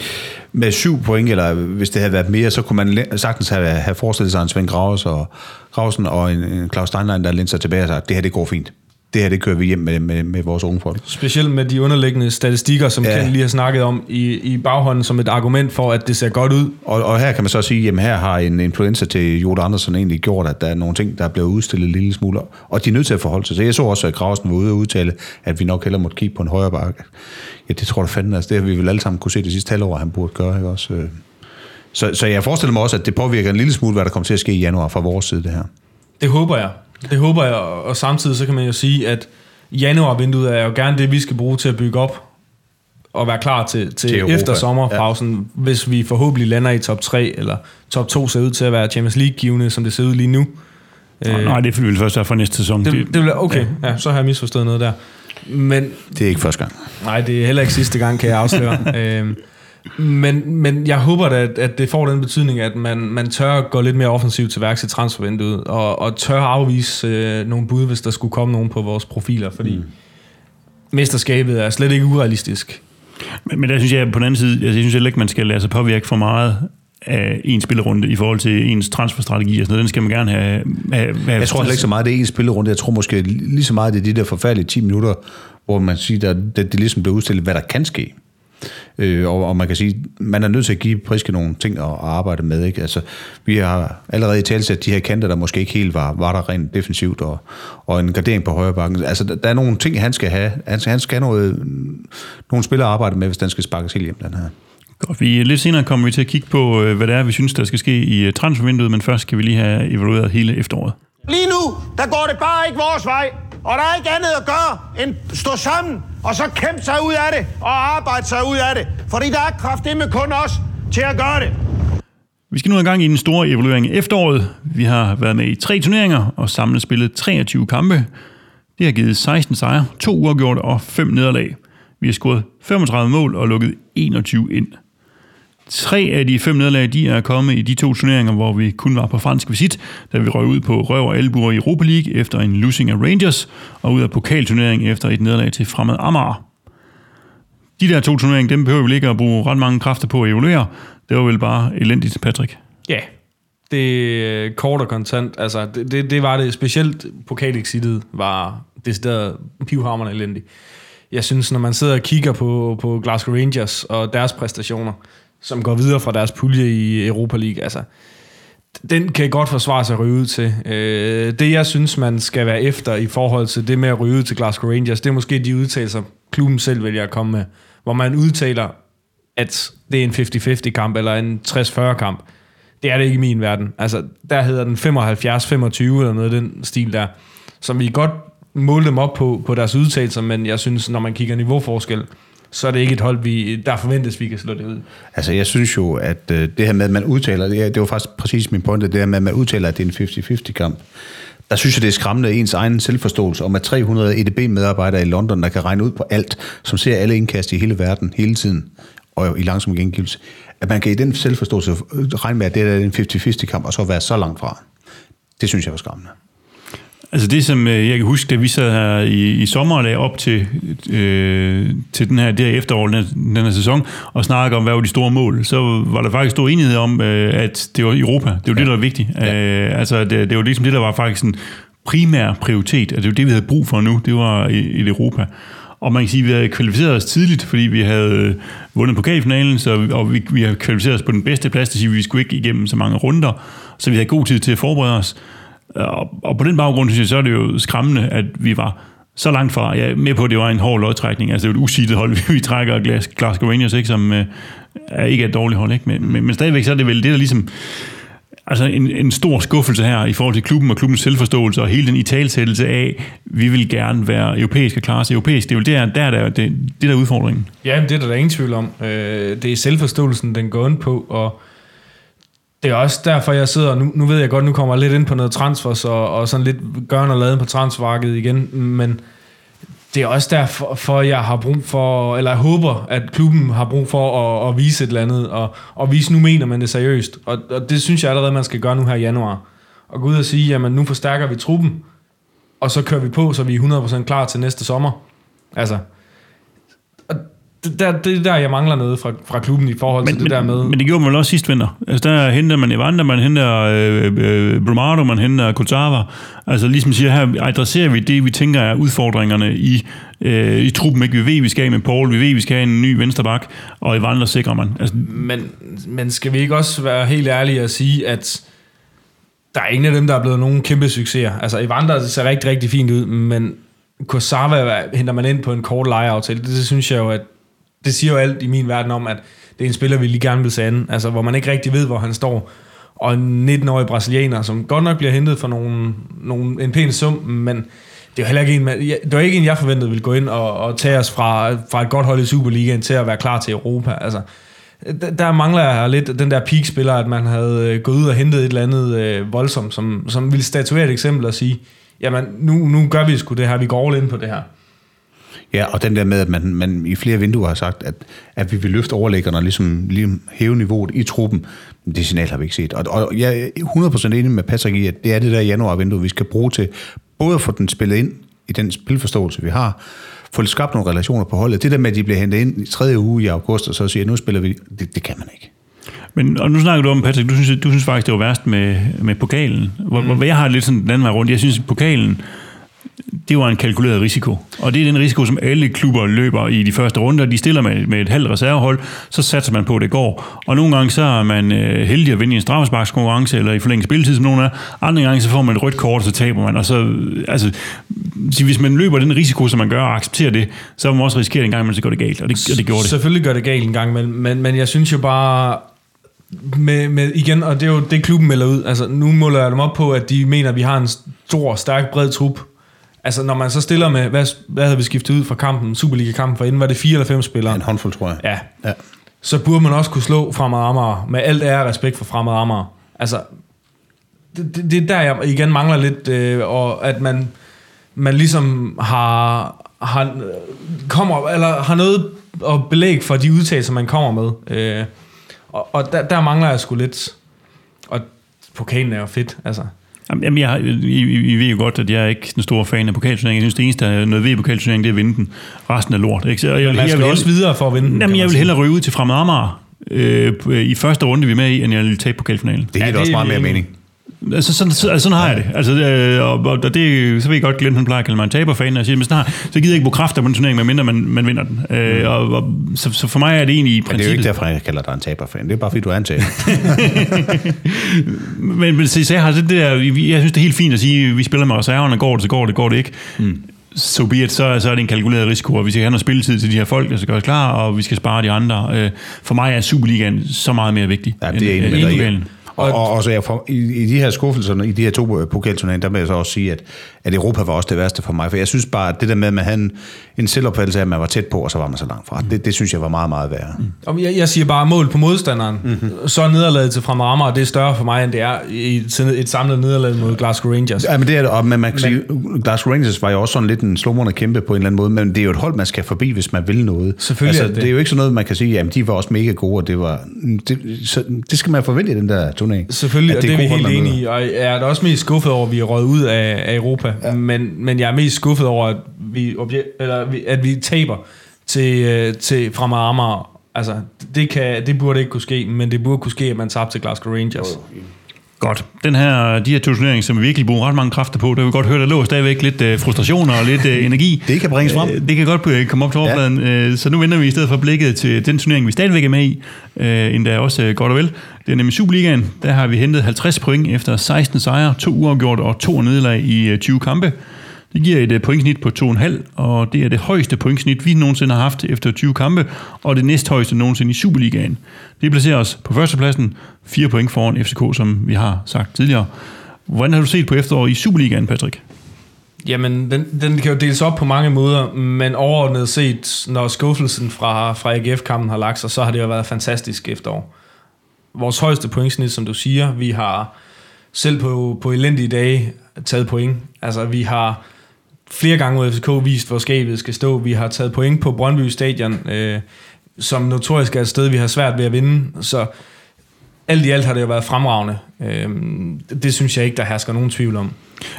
med syv point, eller hvis det havde været mere, så kunne man sagtens have, have forestillet sig en Svend Graves og, Grausen og en, en Claus Steinlein, der lænede sig tilbage og sagde, det her det går fint. Det her det kører vi hjem med, med, med vores unge folk. Specielt med de underliggende statistikker, som Ja. Ken lige har snakket om i, i baghånden som et argument for, at det ser godt ud. Og, og her kan man så sige, jamen her har en influencer til Jota Andersen egentlig gjort, at der er nogle ting, der er blevet udstillet en lille smule, og de er nødt til at forholde sig til. Jeg så også, at Grausen var ude og udtale, at vi nok hellere måtte kigge på en højre bakke. Ja, det tror jeg fanden, altså det har vi vel alle sammen kunne se det sidste halvår, han burde gøre, ikke også? Øh. Så, så jeg forestiller mig også, at det påvirker en lille smule, hvad der kommer til at ske i januar fra vores side, det her. Det håber jeg. Det håber jeg, og samtidig så kan man jo sige, at januarvinduet er jo gerne det, vi skal bruge til at bygge op og være klar til, til, Til Europa. efter sommerpausen, ja. hvis vi forhåbentlig lander i top 3, eller top 2 ser ud til at være Champions League-givende, som det ser ud lige nu. Øh, nej, det vil først være for næste sæson. Det, det vil, okay, ja. ja, så har jeg misforstået noget der. Men Det er ikke første gang. Nej, det er heller ikke sidste gang, kan jeg afsløre. øhm, men, men jeg håber da, at, at det får den betydning, at man, man tør gå lidt mere offensivt til værks i transfervinduet, og, og tør afvise øh, nogle bud, hvis der skulle komme nogen på vores profiler, fordi mm. mesterskabet er slet ikke urealistisk. Men, men der synes jeg på den anden side, altså, jeg synes heller ikke, man skal lade sig påvirke for meget af en spillerunde i forhold til ens transferstrategi og sådan noget. Den skal man gerne have... have, have Jeg tror heller ikke så meget, det er en spillerunde. Jeg tror måske lige så meget, det er de der forfærdelige 10 minutter, hvor man siger, at det, det ligesom bliver udstillet, hvad der kan ske. Øh, og, og man kan sige, man er nødt til at give Priske nogle ting at, at arbejde med. Ikke? Altså, vi har allerede i talsat de her kanter, der måske ikke helt var, var der rent defensivt, og, og en gardering på højre bakken. Altså, der, der er nogle ting, han skal have. Han, han skal have noget, nogle spillere at arbejde med, hvis den skal sparkes helt hjem, den her. Godt, vi, lidt senere kommer vi til at kigge på, øh, hvad det er, vi synes, der skal ske i øh, transfervinduet, men først skal vi lige have evalueret hele efteråret. Lige nu, der går det bare ikke vores vej. Og der er ikke andet at gøre, end stå sammen, og så kæmpe sig ud af det, og arbejde sig ud af det. Fordi der er kraft med kun os til at gøre det. Vi skal nu i gang i den store evaluering i efteråret. Vi har været med i tre turneringer og samlet spillet 23 kampe. Det har givet 16 sejre, to uafgjorte og fem nederlag. Vi har scoret 35 mål og lukket 21 ind. Tre af de fem nederlag, de er kommet i de to turneringer, hvor vi kun var på fransk visit, da vi røg ud på røv og albuer i Europa League efter en losing af Rangers, og ud af pokalturneringen efter et nederlag til Fremad Amager. De der to turneringer, dem behøver vi ikke at bruge ret mange kræfter på at evaluere. Det var vel bare elendigt, Patrick. Ja, det er kort og kontant. Altså, det, det, det var det. Specielt pokalexitet var decideret pivhammerne elendigt. Jeg synes, når man sidder og kigger på, på Glasgow Rangers og deres præstationer, som går videre fra deres pulje i Europa League, altså, den kan godt forsvare sig at ryge ud til. Øh, det, jeg synes, man skal være efter i forhold til det med at ryge ud til Glasgow Rangers, det er måske de udtalelser, klubben selv vælger at komme med, hvor man udtaler, at det er en 50-50 kamp, eller en 60-40 kamp. Det er det ikke i min verden. Altså, der hedder den 75-25, eller noget den stil der, som vi godt måle dem op på, på deres udtalelser, men jeg synes, når man kigger niveauforskel, så er det ikke et hold, vi, der forventes, vi kan slå det ud. Altså, jeg synes jo, at øh, det her med, at man udtaler, det, det var faktisk præcis min pointe, det her med, at man udtaler, at det er en 50-50 kamp. Der synes jeg, det er skræmmende ens egen selvforståelse om, at 300 EDB-medarbejdere i London, der kan regne ud på alt, som ser alle indkast i hele verden hele tiden, og i langsom gengivelse, at man kan i den selvforståelse regne med, at det er en 50-50 kamp, og så være så langt fra. Det synes jeg var skræmmende. Altså det, som øh, jeg kan huske, da vi sad her i, i sommer og lagde op til, øh, til den her, det her efterår, den her, den her sæson, og snakkede om, hvad var de store mål, så var der faktisk stor enighed om, øh, at det var Europa. Det var ja. det, der var vigtigt. Ja. Øh, altså det, det var ligesom det, der var faktisk en primær prioritet, at det var det, vi havde brug for nu, det var i, i Europa. Og man kan sige, at vi havde kvalificeret os tidligt, fordi vi havde vundet pokalfinalen, så, og vi, vi havde kvalificeret os på den bedste plads, det vil sige, at vi skulle ikke igennem så mange runder, så vi havde god tid til at forberede os. Og, og på den baggrund synes jeg, så er det jo skræmmende, at vi var så langt fra. Jeg er med på, at det var en hård lodtrækning. Altså det er jo et usiget hold, vi trækker Glasgow Rangers, ikke, som øh, er ikke et dårligt hold. Ikke? Men, men, men stadigvæk så er det vel det, der ligesom... Altså en, en stor skuffelse her i forhold til klubben og klubbens selvforståelse og hele den italsættelse af, vi vil gerne være europæiske klare europæisk. Det er jo der, der, der, det, det der er udfordringen. Ja, det er der, der ingen tvivl om. Øh, det er selvforståelsen, den går ind på, og det er også derfor, jeg sidder, nu, nu ved jeg godt, nu kommer jeg lidt ind på noget transfers, og, og sådan lidt gørn og laden på transfermarkedet igen, men det er også derfor, for jeg har brug for, eller jeg håber, at klubben har brug for at, at vise et eller andet, og, og vise, nu mener man det seriøst. Og, og det synes jeg allerede, man skal gøre nu her i januar. Og gå ud og sige, jamen nu forstærker vi truppen, og så kører vi på, så vi er 100% klar til næste sommer. Altså, det, der, det er der, jeg mangler noget fra, fra klubben i forhold men, til det men, der med... Men det gjorde man også sidst vinter. Altså der henter man Evander, man henter øh, øh, Brumado, man henter Kutava. Altså ligesom siger her, adresserer vi det, vi tænker er udfordringerne i, øh, i truppen. Ikke? Vi ved, vi skal have med Paul, vi ved, vi skal have en ny vensterbak, og Evander sikrer man. Altså, men, men skal vi ikke også være helt ærlige og sige, at der er ingen af dem, der er blevet nogen kæmpe succeser. Altså Evander ser rigtig, rigtig fint ud, men Kosava henter man ind på en kort lejeaftale. Det, det synes jeg jo, at det siger jo alt i min verden om, at det er en spiller, vi lige gerne vil sande, altså hvor man ikke rigtig ved, hvor han står. Og en 19-årig brasilianer, som godt nok bliver hentet for nogle, nogle, en pæn sum, men det er heller ikke en, det var ikke en, jeg forventede ville gå ind og, og tage os fra, fra et godt hold i Superligaen til at være klar til Europa. Altså, der, mangler jeg lidt den der peak-spiller, at man havde øh, gået ud og hentet et eller andet øh, voldsomt, som, som ville statuere et eksempel og sige, jamen nu, nu gør vi sgu det her, vi går all in på det her. Ja, og den der med, at man, man i flere vinduer har sagt, at, at vi vil løfte overlæggerne og ligesom, ligesom hæve niveauet i truppen, det signal har vi ikke set. Og, og jeg er 100% enig med Patrick i, at det er det der januarvindue, vi skal bruge til både at få den spillet ind i den spilforståelse, vi har, få skabt nogle relationer på holdet. Det der med, at de bliver hentet ind i tredje uge i august, og så siger, nu spiller vi, det, det kan man ikke. Men, og nu snakker du om, Patrick, du synes, du synes faktisk, det var værst med, med pokalen. Hvor, mm. hvor jeg har lidt sådan den anden vej rundt. Jeg synes, pokalen, det var en kalkuleret risiko. Og det er den risiko, som alle klubber løber i de første runder. De stiller med, med et halvt reservehold, så satser man på, at det går. Og nogle gange så er man øh, heldig at vinde i en straffesparkskonkurrence, eller i forlænget spilletid, som nogen er. Andre gange så får man et rødt kort, så taber man. Og så, øh, altså, hvis man løber den risiko, som man gør, og accepterer det, så må man også risikere en gang, imellem, så går det galt. Og det, og det gjorde det. Selvfølgelig gør det galt en gang, men, men, men jeg synes jo bare, med, med, igen, og det er jo det, klubben melder ud. Altså, nu måler jeg dem op på, at de mener, at vi har en stor, stærk, bred trup. Altså, når man så stiller med, hvad, hvad havde vi skiftet ud fra kampen, Superliga-kampen for inden, var det fire eller fem spillere? En håndfuld, tror jeg. Ja. ja. Så burde man også kunne slå Fremad Amager, med alt ære og respekt for Fremad Amager. Altså, det, det, det er der, jeg igen mangler lidt, øh, og at man, man ligesom har, har, kommer, eller har noget og belæg for de udtalelser, man kommer med. Øh, og og der, der mangler jeg sgu lidt. Og pokalen er jo fedt, altså. Jamen, jeg, I, I, ved jo godt, at jeg er ikke den store fan af pokalturneringen. Jeg synes, det eneste, der er noget ved pokalturneringen, det er at vinde den. Resten er lort. Ikke? Så jeg, Man jeg skal vil, også videre for at vinde den, Jamen, jeg man vil hellere ryge ud til Fremad Amager øh, i første runde, vi er med i, end jeg vil tabe pokalfinalen. Det giver Ja, også meget mere mening. Altså, sådan, så, altså, sådan har jeg det. Altså, øh, og, og det, så ved jeg godt, Glenn han plejer at kalde mig en taberfan, og jeg siger, men sådan har, så gider jeg ikke bruge kræfter på en turnering, medmindre man, man vinder den. Øh, og, og, så, så, for mig er det egentlig i Men det er jo princippet... ikke derfor, jeg kalder dig en taberfan. Det er bare, fordi du er en taber. Men, men så, så jeg, har det der, jeg synes, det er helt fint at sige, at vi spiller med reserverne, går det, så går det, går det ikke. Mm. So be it, så, så er det en kalkuleret risiko, og vi skal have noget spilletid til de her folk, der skal gøre os klar, og vi skal spare de andre. Øh, For mig er Superligaen så meget mere vigtig. Ja, det er end- end. Og, og, og så jeg for, i, i, de her skuffelser, i de her to øh, pokalturneringer, der vil jeg så også sige, at, at Europa var også det værste for mig. For jeg synes bare, at det der med, at man havde en, en selvopfattelse af, at man var tæt på, og så var man så langt fra. Det, det synes jeg var meget, meget værre. Mm. Og jeg, jeg siger bare mål på modstanderen. Mm-hmm. Så er nederlaget til Fremad Amager, det er større for mig, end det er i et, et samlet nederlag mod Glasgow Rangers. Ja, men det er det, og men man kan sige, Glasgow Rangers var jo også sådan lidt en slumrende kæmpe på en eller anden måde, men det er jo et hold, man skal forbi, hvis man vil noget. Selvfølgelig altså, er det det. det. er jo ikke sådan noget, man kan sige, jamen de var også mega gode, og det var... Det, så, det skal man forvente i den der turnering. Selvfølgelig, og det er vi gode hold, helt man enige i. Og jeg er da også mest skuffet over, at vi er røget ud af, af Europa. Ja. Men, men jeg er mest skuffet over, at vi, eller, at vi taber til, øh, til Amager. Altså, det, kan, det burde ikke kunne ske, men det burde kunne ske, at man tabte til Glasgow Rangers. Godt. Den her, de her turneringer, som vi virkelig bruger ret mange kræfter på, der vil vi godt høre, der lå stadigvæk lidt øh, frustration og lidt øh, energi. Det kan bringes frem. Øh, det kan godt øh, komme op til overfladen. Ja. Så nu vender vi i stedet for blikket til den turnering, vi stadigvæk er med i, øh, endda også øh, godt og vel. Det er nemlig Superligaen. Der har vi hentet 50 point efter 16 sejre, to uafgjort og to nederlag i øh, 20 kampe. Det giver et øh, pointsnit på 2,5, og det er det højeste pointsnit, vi nogensinde har haft efter 20 kampe, og det næsthøjeste nogensinde i Superligaen. Det placerer os på førstepladsen, fire point foran FCK, som vi har sagt tidligere. Hvordan har du set på efteråret i Superligaen, Patrick? Jamen, den, den kan jo deles op på mange måder, men overordnet set, når skuffelsen fra, fra AGF-kampen har lagt sig, så har det jo været fantastisk efterår. Vores højeste pointsnit, som du siger, vi har selv på, på elendige dage taget point. Altså, vi har flere gange mod FCK vist, hvor skabet skal stå. Vi har taget point på Brøndby Stadion, øh, som notorisk er et sted, vi har svært ved at vinde. Så alt i alt har det jo været fremragende. Øh, det, synes jeg ikke, der hersker nogen tvivl om.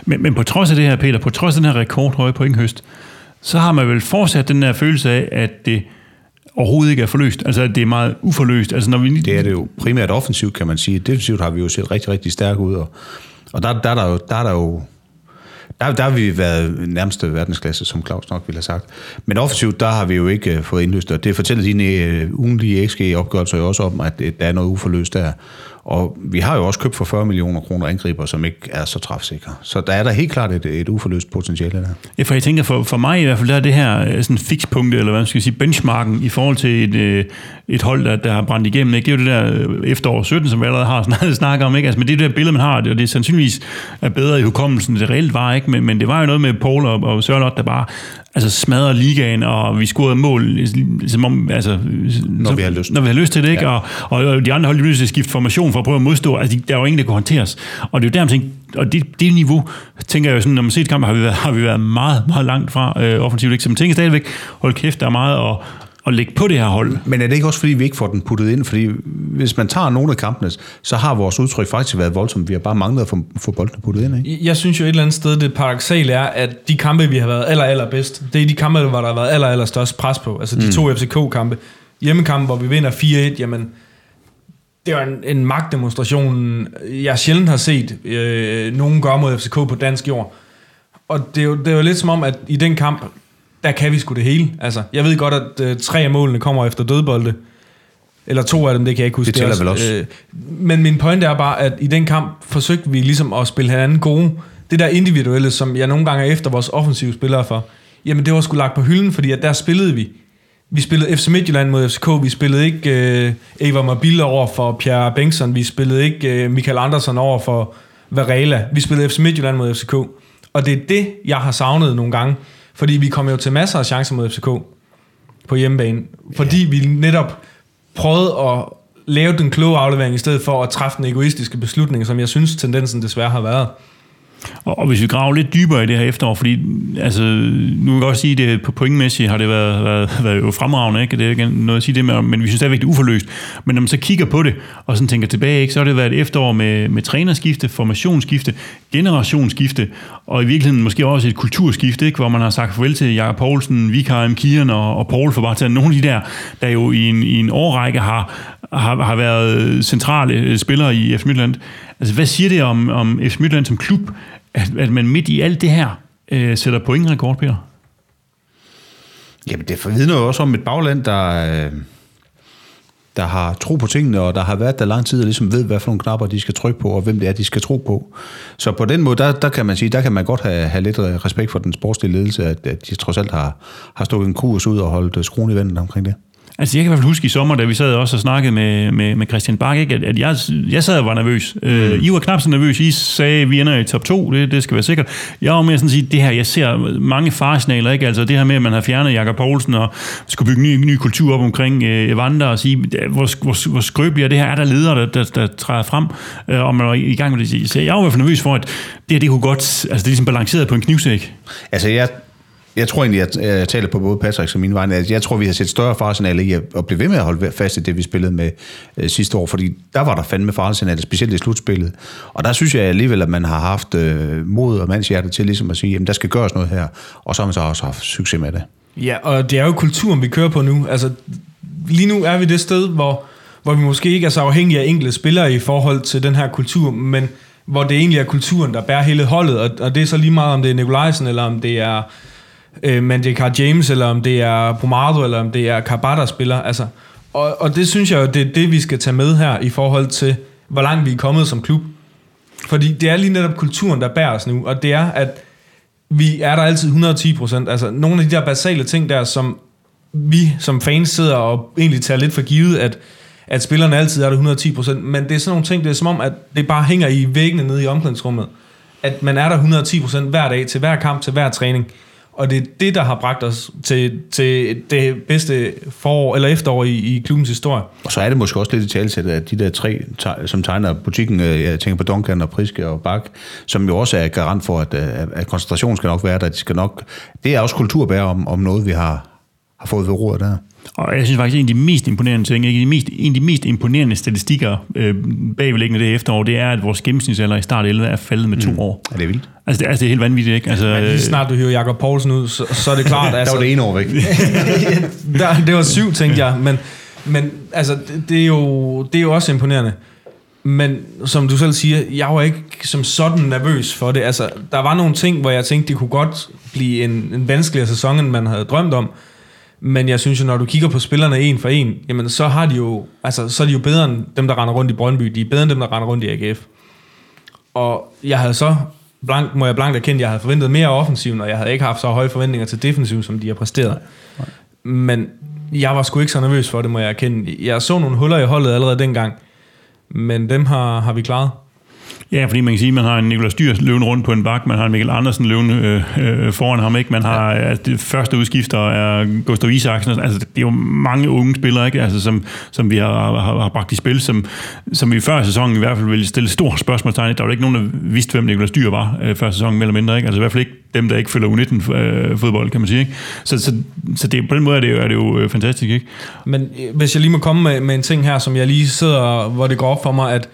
Men, men på trods af det her, Peter, på trods af den her rekordhøje pointhøst, så har man vel fortsat den her følelse af, at det overhovedet ikke er forløst. Altså, at det er meget uforløst. Altså, når vi... Det er det jo primært offensivt, kan man sige. Defensivt har vi jo set rigtig, rigtig stærke ud, og, og der, der, er der jo, der er der jo der, der har vi været nærmeste verdensklasse, som Claus nok ville have sagt. Men offensivt, der har vi jo ikke uh, fået indløst, og det fortæller dine uh, ugenlige XG-opgørelser jo også om, at det, der er noget uforløst der. Og vi har jo også købt for 40 millioner kroner angriber, som ikke er så træfsikre. Så der er der helt klart et, et uforløst potentiale der. Ja, for jeg tænker, for, for mig i hvert fald, der er det her sådan fikspunkt, eller hvad man skal sige, benchmarken i forhold til et, øh, et hold, der, der har brændt igennem. Ikke? Det er jo det der øh, efterår 17, som vi allerede har snakket, snakket om. Ikke? Altså, men det er det der billede, man har, og det er sandsynligvis er bedre i hukommelsen, det reelt var. Ikke? Men, men det var jo noget med Paul og, og Sørlot, der bare altså, smadrede ligaen, og vi scorede mål, som om, altså, Når vi har lyst. Når vi har lyst til det, ikke? Ja. Og, og de andre hold, de til at skifte formation for at prøve at modstå. Altså, de- der er jo ingen, der kunne håndteres. Og det er jo der, man tænker, og det, det niveau, tænker jeg jo sådan, når man ser et kamp, har vi været, har vi været meget, meget langt fra øh, offensivt. Ikke? Så man tænker stadigvæk, hold kæft, der er meget at, at lægge på det her hold. Men er det ikke også, fordi vi ikke får den puttet ind? Fordi hvis man tager nogle af kampene, så har vores udtryk faktisk været voldsomt. Vi har bare manglet at få, få bolden puttet ind, ikke? Jeg synes jo et eller andet sted, det paradoxale er, at de kampe, vi har været aller, aller bedst, det er de kampe, hvor der har været aller, aller størst pres på. Altså de mm. to FCK-kampe. Hjemmekampe, hvor vi vinder 4-1, jamen, det var en, en magtdemonstration, jeg sjældent har set øh, nogen gøre mod FCK på dansk jord. Og det er, jo, det er jo lidt som om, at i den kamp, der kan vi sgu det hele. Altså, jeg ved godt, at øh, tre af målene kommer efter dødbolde. Eller to af dem, det kan jeg ikke huske. Det tæller er vel også. Øh, men min pointe er bare, at i den kamp forsøgte vi ligesom at spille hinanden gode. Det der individuelle, som jeg nogle gange er efter vores offensive spillere for, jamen det var sgu lagt på hylden, fordi at der spillede vi vi spillede FC Midtjylland mod FCK, vi spillede ikke øh, Eva Mobile over for Pierre Bengtsson, vi spillede ikke øh, Michael Andersen over for Varela, vi spillede FC Midtjylland mod FCK. Og det er det, jeg har savnet nogle gange, fordi vi kom jo til masser af chancer mod FCK på hjemmebane, fordi vi netop prøvede at lave den kloge aflevering, i stedet for at træffe den egoistiske beslutning, som jeg synes, tendensen desværre har været. Og, og hvis vi graver lidt dybere i det her efterår, fordi altså, nu kan jeg godt sige, at på pointmæssigt har det været, været, været jo fremragende, ikke? det er ikke noget at sige det med, men vi synes stadigvæk, det er uforløst. Men når man så kigger på det, og sådan tænker tilbage, ikke, så har det været et efterår med, med trænerskifte, formationsskifte, generationsskifte, og i virkeligheden måske også et kulturskifte, ikke? hvor man har sagt farvel til Jakob Poulsen, Vikarim, Kieren og, og Paul, for bare at tage nogle af de der, der jo i en, i en årrække har, har, har været centrale øh, spillere i F. Midtland. Altså, hvad siger det om, om FC Midtjylland som klub, at, at man midt i alt det her øh, sætter pointrekord, Peter? Jamen, det forvidner jo også om et bagland, der, øh, der har tro på tingene, og der har været der lang tid, og ligesom ved, hvad for nogle knapper de skal trykke på, og hvem det er, de skal tro på. Så på den måde, der, der kan man sige, der kan man godt have, have lidt øh, respekt for den sportslige ledelse, at, at de trods alt har, har stukket en kurs ud og holdt øh, skruen i vandet omkring det. Altså, jeg kan i hvert fald huske i sommer, da vi sad også og snakkede med, med, med Christian Bak, ikke, at, at jeg, jeg sad og var nervøs. Mm. Øh, I var knap så nervøs. I sagde, at vi ender i top 2, det, det skal være sikkert. Jeg var mere sådan at sige, det her, jeg ser mange faresignaler, ikke? Altså det her med, at man har fjernet Jakob Poulsen og skulle bygge ny, ny kultur op omkring øh, Evander og sige, hvor, hvor, hvor skrøbeligt er det her? Er der ledere, der, der, der træder frem? Øh, og man var i gang med det. Så jeg var i hvert fald nervøs for, at det her, det kunne godt, altså det er ligesom balanceret på en knivsæk. Altså jeg jeg tror egentlig, at jeg taler på både Patrick og min vegne, at jeg tror, vi har set større faresignaler i at blive ved med at holde fast i det, vi spillede med øh, sidste år, fordi der var der fandme faresignaler, specielt i slutspillet. Og der synes jeg alligevel, at man har haft øh, mod og mandshjerte til ligesom at sige, jamen der skal gøres noget her, og så har man så også haft succes med det. Ja, og det er jo kulturen, vi kører på nu. Altså, lige nu er vi det sted, hvor, hvor vi måske ikke er så afhængige af enkelte spillere i forhold til den her kultur, men hvor det egentlig er kulturen, der bærer hele holdet, og, og det er så lige meget, om det er Nikolajsen, eller om det er øh, men det er Carl James, eller om det er Brumado, eller om det er Carbata der spiller. Altså, og, og det synes jeg jo, det er det, vi skal tage med her, i forhold til, hvor langt vi er kommet som klub. Fordi det er lige netop kulturen, der bærer os nu, og det er, at vi er der altid 110 procent. Altså, nogle af de der basale ting der, som vi som fans sidder og egentlig tager lidt for givet, at, at spillerne altid er der 110 procent. Men det er sådan nogle ting, det er som om, at det bare hænger i væggene nede i omklædningsrummet. At man er der 110 procent hver dag, til hver kamp, til hver træning. Og det er det, der har bragt os til, til det bedste forår, eller efterår i, i klubbens historie. Og så er det måske også lidt i talsættet, at de der tre, som tegner butikken, øh, jeg tænker på Duncan og Priske og Bak, som jo også er garant for, at, øh, at koncentrationen skal nok være der. De skal nok, det er også kulturbær om, om noget, vi har, har fået ved roret der. Og jeg synes faktisk, en af de mest imponerende ting, ikke? De mest, en af de mest imponerende statistikker øh, bagvedliggende det efterår, det er, at vores gennemsnitsalder i start 11 er faldet med to mm. år. Er det vildt? Altså det, altså, det er helt vanvittigt, ikke? Altså, Men lige snart du hører Jakob Poulsen ud, så, så er det klart... altså, der var det ene år væk. der, det var syv, tænkte jeg. Men, men altså, det, det, er jo, det er jo også imponerende. Men som du selv siger, jeg var ikke som sådan nervøs for det. Altså, der var nogle ting, hvor jeg tænkte, det kunne godt blive en, en vanskeligere sæson, end man havde drømt om. Men jeg synes jo, når du kigger på spillerne en for en, jamen så har de jo, altså, så er de jo bedre end dem, der render rundt i Brøndby. De er bedre end dem, der render rundt i AGF. Og jeg havde så, blank, må jeg blankt erkende, at jeg havde forventet mere offensiv, og jeg havde ikke haft så høje forventninger til defensiv, som de har præsteret. Men jeg var sgu ikke så nervøs for det, må jeg erkende. Jeg så nogle huller i holdet allerede dengang, men dem har, har vi klaret. Ja, fordi man kan sige, at man har en Nikolaj Styr løven rundt på en bak, man har en Mikkel Andersen løven øh, øh, foran ham, ikke? Man har, ja. altså, det første udskifter er Gustav Isaksen, altså det er jo mange unge spillere, ikke? Altså, som, som vi har, har, har bragt i spil, som, som vi før sæsonen i hvert fald ville stille store spørgsmålstegn. Der var ikke nogen, der vidste, hvem Nikolaj Styr var øh, før sæsonen, mere eller mindre, ikke? Altså i hvert fald ikke dem, der ikke følger U19-fodbold, øh, kan man sige. Ikke? Så, så, så det, på den måde er det, jo, er det jo øh, fantastisk. Ikke? Men hvis jeg lige må komme med, med en ting her, som jeg lige sidder, hvor det går op for mig, at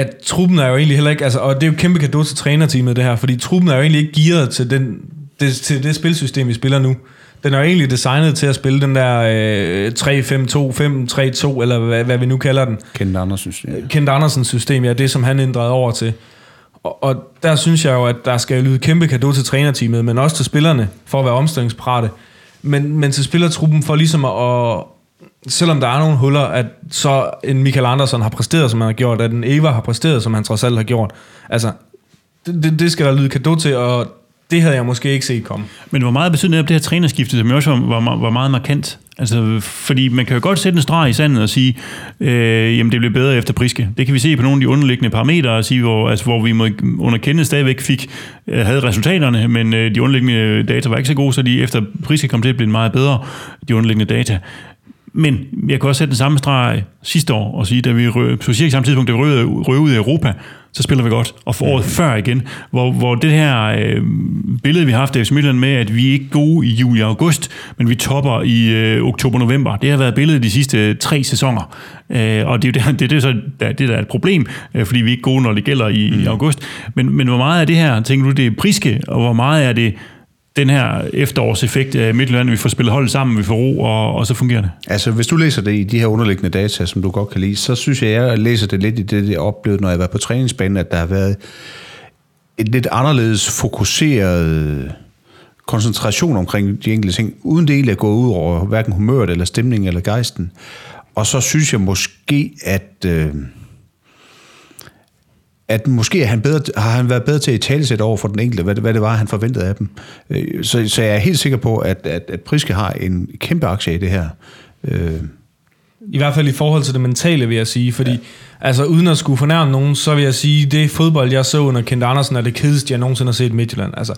at truppen er jo egentlig heller ikke, altså, og det er jo kæmpe kado til trænerteamet det her, fordi truppen er jo egentlig ikke gearet til, den, det, til det spilsystem, vi spiller nu. Den er jo egentlig designet til at spille den der øh, 3-5-2, 5-3-2, eller hvad, hvad vi nu kalder den. Kent Andersens system. Kent Andersens system, ja, det som han ændrede over til. Og, og der synes jeg jo, at der skal lyde kæmpe kado til trænerteamet, men også til spillerne, for at være omstillingsparate. Men, men til spillertruppen for ligesom at, selvom der er nogle huller, at så en Michael Andersen har præsteret, som han har gjort, at en Eva har præsteret, som han trods alt har gjort. Altså, det, det, det skal der lyde kado til, og det havde jeg måske ikke set komme. Men hvor meget betyder det, det her trænerskifte, som også var, var, var meget markant? Altså, fordi man kan jo godt sætte en streg i sandet og sige, øh, jamen det blev bedre efter Priske. Det kan vi se på nogle af de underliggende parametre, og sige, hvor, altså, hvor vi må under kende stadigvæk fik, øh, havde resultaterne, men øh, de underliggende data var ikke så gode, så de efter Priske kom til at blive meget bedre, de underliggende data. Men jeg kan også sætte den samme streg sidste år og sige, da vi røg, på cirka samme tidspunkt, da vi røg, røg ud i Europa, så spiller vi godt. Og for året før igen, hvor, hvor det her øh, billede, vi har haft af FC Midtjylland med, at vi er ikke gode i juli og august, men vi topper i øh, oktober-november. Det har været billedet de sidste tre sæsoner. Øh, og det er jo det, det, det, er så, det, der er et problem, øh, fordi vi er ikke gode, når det gælder i, mm. i august. Men, men hvor meget af det her, tænker du, det er priske, og hvor meget er det den her efterårseffekt øh, af Midtjylland, vi får spillet holdet sammen, vi får ro, og, og så fungerer det. Altså, hvis du læser det i de her underliggende data, som du godt kan lide, så synes jeg, jeg læser det lidt i det, jeg oplevede, når jeg var på træningsbanen, at der har været et lidt anderledes fokuseret koncentration omkring de enkelte ting, uden det egentlig at gå ud over hverken humøret, eller stemningen, eller gejsten. Og så synes jeg måske, at... Øh, at måske han bedre, har han været bedre til at talesætte over for den enkelte, hvad det, hvad det var, han forventede af dem. Øh, Så, så jeg er helt sikker på, at, at, at Priske har en kæmpe aktie i det her. Øh, I hvert fald i forhold til det mentale, vil jeg sige. Fordi, ja. altså uden at skulle fornærme nogen, så vil jeg sige, det fodbold, jeg så under Kent Andersen, er det kedeligste, jeg nogensinde har set i Midtjylland. Altså,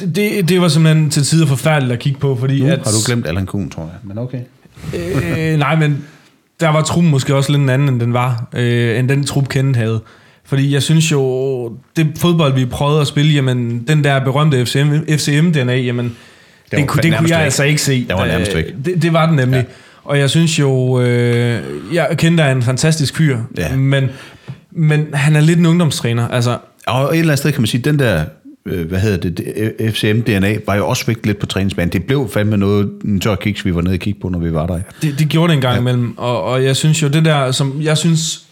det, det, det var simpelthen til tider forfærdeligt at kigge på, fordi nu at... har du glemt Allan Kuhn, tror jeg. Men okay. øh, nej, men der var truppen måske også lidt en anden, end den var, øh, end den trup Kent havde. Fordi jeg synes jo, det fodbold, vi prøvede at spille, jamen, den der berømte FCM, FCM-DNA, jamen, det, det, kunne, det kunne jeg væk. altså ikke se. Den var nærmest Øh, væk. Det, det var den nemlig. Ja. Og jeg synes jo, øh, jeg kender er en fantastisk fyr, Ja. men, men han er lidt en ungdomstræner. Altså, Og et eller andet sted kan man sige, den der, øh, hvad hedder det, det, FCM-DNA, var jo også væk lidt på træningsbanen. Det blev fandme noget, en tør kiks, vi var nede og kigge på, når vi var der. Det, det gjorde det en gang ja. imellem, og, og jeg synes jo, det der, som jeg synes,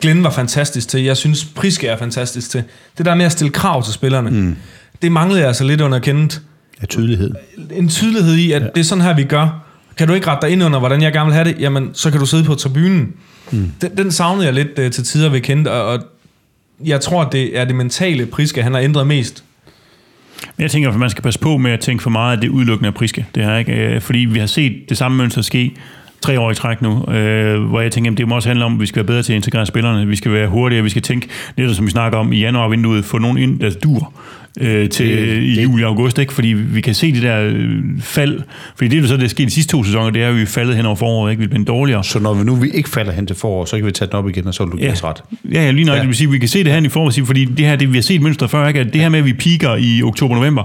Glenn var fantastisk til, jeg synes, Priske er fantastisk til, det der med at stille krav til spillerne, mm. det manglede jeg altså lidt under kendt. Af tydelighed. En tydelighed i, at ja. det er sådan her, vi gør. Kan du ikke rette dig ind under, hvordan jeg gerne vil have det? Jamen, så kan du sidde på tribunen. Mm. Den, den savnede jeg lidt uh, til tider ved kendt, og, og jeg tror, at det er det mentale Priske, han har ændret mest. Men jeg tænker, at man skal passe på med at tænke for meget, at det er udelukkende af Priske. Det er ikke, øh, fordi vi har set det samme mønster ske tre år i træk nu, øh, hvor jeg tænker, at det må også handle om, at vi skal være bedre til at integrere spillerne, vi skal være hurtigere, vi skal tænke, det som vi snakker om i januar-vinduet, få nogen ind, der dur øh, til Det- i juli og august, ikke? fordi vi kan se det der øh, fald, fordi det, der så det er sket de sidste to sæsoner, det er, at vi er faldet hen over foråret, ikke? vi er blevet dårligere. Så når vi nu vi ikke falder hen til forår, så kan vi tage den op igen, og så vil du os ret. Ja, ja lige nok, Ja. ja. Det vil sige, vi kan se det her i til, fordi det her, det vi har set mønster før, ikke? at det her med, at vi piker i oktober-november,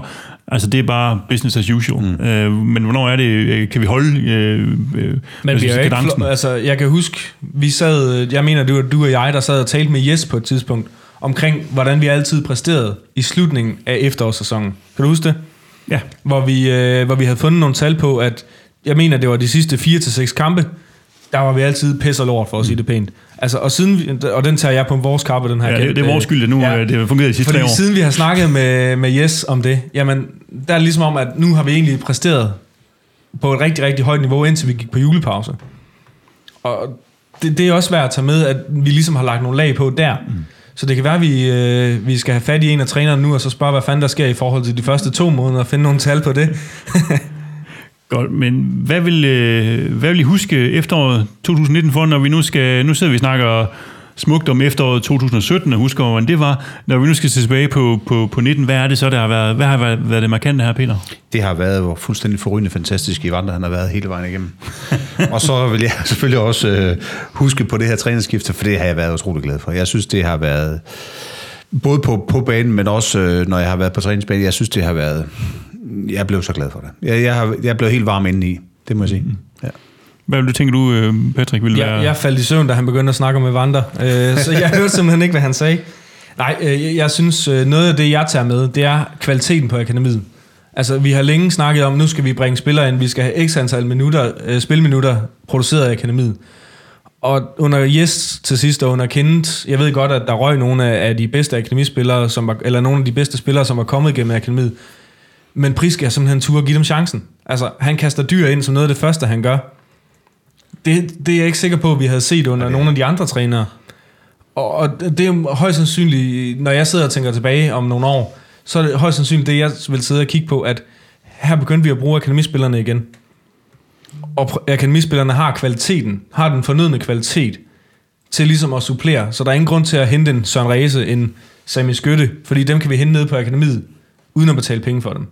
altså det er bare business as usual. Mm. Øh, men hvornår er det, øh, kan vi holde øh, øh, Men vi er ikke, flo- altså, jeg kan huske, vi sad, jeg mener, det var du og jeg, der sad og talte med Jes på et tidspunkt, omkring, hvordan vi altid præsterede i slutningen af efterårssæsonen. Kan du huske det? Ja. Hvor vi, øh, hvor vi havde fundet nogle tal på, at jeg mener, det var de sidste 4-6 kampe, der var vi altid pisse lort, for at sige det pænt. Altså, og, siden, vi- og den tager jeg på vores kappe, den her. Ja, det, det er vores skyld, at nu Ja. det har fungeret de sidste Fordi tre år. siden vi har snakket med, med Jes om det, jamen, der er det ligesom om, at nu har vi egentlig præsteret på et rigtig, rigtig højt niveau, indtil vi gik på julepause. Og det, det er også værd at tage med, at vi ligesom har lagt nogle lag på der. Mm. Så det kan være, at vi, øh, vi skal have fat i en af trænerne nu, og så spørge, hvad fanden der sker i forhold til de første to måneder, og finde nogle tal på det. Godt, men hvad vil, øh, hvad vil I huske efteråret 2019 for, når vi nu skal, nu sidder vi og snakker smukt om efteråret 2017, og husker, hvordan det var. Når vi nu skal se tilbage på, på, på 19, hvad er det så, der har været, hvad har været, været det markante her, Peter? Det har været hvor fuldstændig forrygende fantastisk i Vandre, han har været hele vejen igennem. og så vil jeg selvfølgelig også øh, huske på det her trænerskifte, for det har jeg været utrolig glad for. Jeg synes, det har været, både på, på banen, men også øh, når jeg har været på træningsbanen, jeg synes, det har været, jeg blev så glad for det. Jeg, jeg, har, jeg blev helt varm indeni, det må jeg sige. Ja. Hvad vil du tænke, du, øh, Patrick, ville være? Jeg, jeg faldt i søvn, da han begyndte at snakke om Evander, øh, så jeg hørte simpelthen ikke, hvad han sagde. Nej, øh, jeg, jeg synes, øh, noget af det, jeg tager med, det er kvaliteten på akademiet. Altså, vi har længe snakket om, nu skal vi bringe spillere ind, vi skal have x antal minutter, øh, spilminutter produceret af akademiet. Og under Jes til sidst og under Kenneth, jeg ved godt, at der røg nogle af, af de bedste akademispillere, som var, eller nogle af de bedste spillere, som var kommet gennem akademiet. Men Priske er simpelthen tur at give dem chancen. Altså, han kaster dyr ind som noget af det første, han gør. Det, det er jeg ikke sikker på, at vi havde set under nogle af de andre trænere. Og, og det er højst sandsynligt, når jeg sidder og tænker tilbage om nogle år, så er det højst sandsynligt det, jeg vil sidde og kigge på, at her begyndte vi at bruge akademispillerne igen. og akademispillerne har kvaliteten, har den fornødne kvalitet til ligesom at supplere. Så der er ingen grund til at hente en Søren Ræse, en Sami Skytte, fordi dem kan vi hente ned på akademiet, uden at betale penge for dem.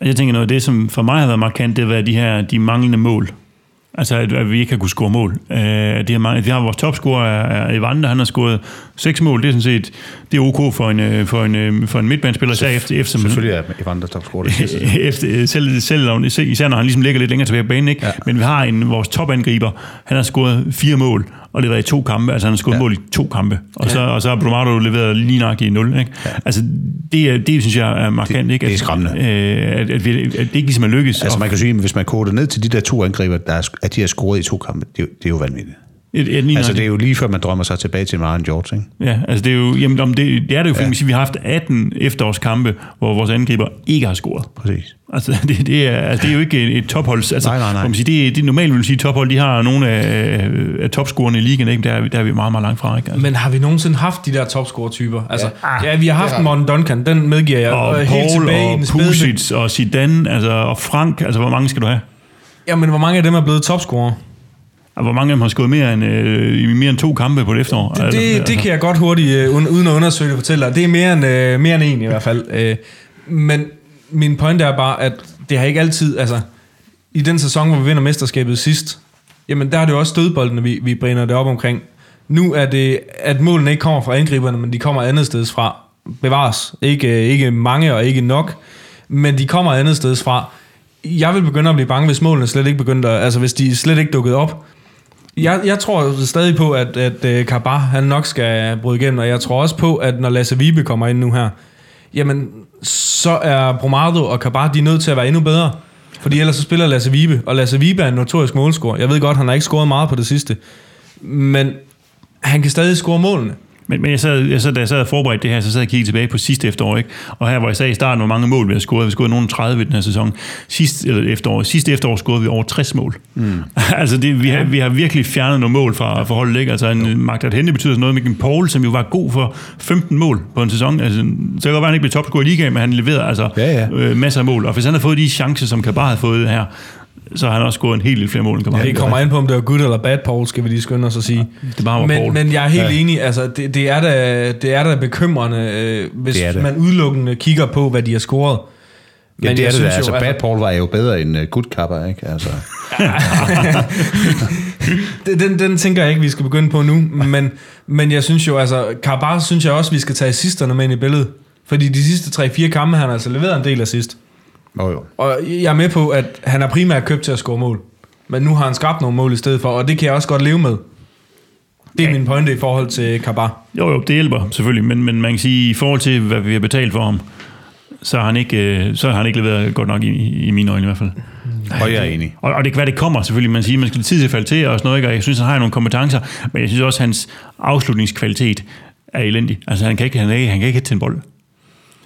Jeg tænker noget af det, som for mig har været markant, det har været de her de manglende mål. Altså, at, at vi ikke har kunnet score mål. Øh, det har, mange, de har vores topscorer, er, er Evander, han har scoret seks mål. Det er sådan set det er ok for en, øh, for en, øh, for en midtbanespiller, især efter, efter, Selvfølgelig er Evander topscorer efter, selv, selv om, især når han ligesom ligger lidt længere tilbage på banen, ikke? Ja. men vi har en, vores topangriber, han har scoret fire mål, og leveret i to kampe, altså han har scoret ja. mål i to kampe, og, ja. så, og så har Brumado leveret lige nok i nul. Ikke? Ja. Altså det, er- det synes jeg er markant, Det- ikke? det er skræmmende. Øh, at, at, vi, at det ikke ligesom er lykkes. Altså man kan sige, at hvis man koger det ned til de der to angriber, der er, at de har scoret i to kampe, det er, jo- det er jo vanvittigt. Et, et, et, Altså det er jo lige før man drømmer sig tilbage til Marian George, ikke? Ja, altså det er jo, jamen, om det, det er det jo, fordi ja. vi har haft 18 efterårskampe, hvor vores angriber ikke har scoret. Præcis. Altså, det, det, er, altså, det er jo ikke et, tophold. Altså, Nej, nej, nej. Man siger, det, er- det normalt, vil man sige, tophold, de har nogle af, af topscorerne i ligaen, ikke? Der, er vi- der er vi meget, meget langt fra. Ikke? Altså. Men har vi nogensinde haft de der topscorer-typer? Altså, ja, ja, vi har haft Morten Duncan, den medgiver jeg. Og helt Paul tilbage i og spæde- Pusic og Zidane altså, og Frank, altså hvor mange skal du have? Ja, men hvor mange af dem er blevet topscorer? Hvor mange af dem har skåret mere end, øh, i mere end to kampe på et efterår? Det, Altså, det, det kan jeg godt hurtigt, øh, uden at undersøge det, fortælle dig. Det er mere end, øh, mere end en i hvert fald. Øh, men min pointe er bare, at det har ikke altid... Altså, I den sæson, hvor vi vinder mesterskabet sidst, jamen der er det jo også stødboldene, vi, vi brænder det op omkring. Nu er det, at målene ikke kommer fra angriberne, men de kommer andet sted fra. Bevares. Ikke, ikke mange og ikke nok, men de kommer andet sted fra. Jeg vil begynde at blive bange, hvis målene slet ikke begyndte at, altså hvis de slet ikke dukkede op. Jeg, jeg tror stadig på, at, at uh, Kabar, han nok skal bryde igennem, og jeg tror også på, at når Lasse Vibe kommer ind nu her, jamen, så er Bromado og Kabar, de er nødt til at være endnu bedre. Fordi ellers så spiller Lasse Vibe, og Lasse Vibe er en notorisk målscorer. Jeg ved godt, han har ikke scoret meget på det sidste, men han kan stadig score målene. Men, men jeg sad, jeg sad, da jeg sad og forberedte det her, så sad jeg og kiggede tilbage på sidste efterår, ikke? Og her, hvor jeg sagde i starten, hvor mange mål vi har scoret. Vi har scoret nogle 30 i den her sæson. Sidst, eller efterår, sidste efterår scorede vi over 60 mål. Mm. altså, det, vi, har, vi har virkelig fjernet nogle mål fra, fra holdet, ikke? Altså, en Magda Hente betyder sådan noget. Mikkel Paul, som jo var god for 15 mål på en sæson. Altså, så kan det godt være, han ikke blev topscorer i ligaen, men han leverede altså Ja, ja. Øh, masser af mål. Og hvis han havde fået de chancer, som Kabar havde fået her, så har han også scoret en helt lidt flere mål end Kabar. Det kommer an på, om det var good eller bad, Paul, skal vi lige skynde os at sige. Det bare var men, Paul. men jeg er helt ja. enig, altså det, det, er da, det er da bekymrende, øh, hvis Det er det. man udelukkende kigger på, hvad de har scoret. Men det er jeg det, der. altså, jo, Bad Paul var jo bedre end uh, Good Kapper, ikke? Altså, det- den, den tænker jeg ikke, vi skal begynde på nu, men, men jeg synes jo, altså, Karabar synes jeg også, vi skal tage assisterne med ind i billedet. Fordi de sidste 3-4 kampe, han har altså leveret en del assist. Oh, jo. Og jeg er med på, at han er primært købt til at score mål. Men nu har han skabt nogle mål i stedet for, og det kan jeg også godt leve med. Det er min pointe i forhold til Kabar. Jo, jo, det hjælper selvfølgelig, men, men man kan sige, i forhold til, hvad vi har betalt for ham, så har han ikke, øh, så har han ikke leveret godt nok i, i mine øjne i hvert fald. Og jeg er enig. Og, og det kan være, det kommer selvfølgelig. Man siger, man skal tid til at falde til og sådan noget, ikke? og jeg synes, han har nogle kompetencer, men jeg synes også, at hans afslutningskvalitet er elendig. Altså, han kan ikke, han, er, han kan ikke hætte til en bold.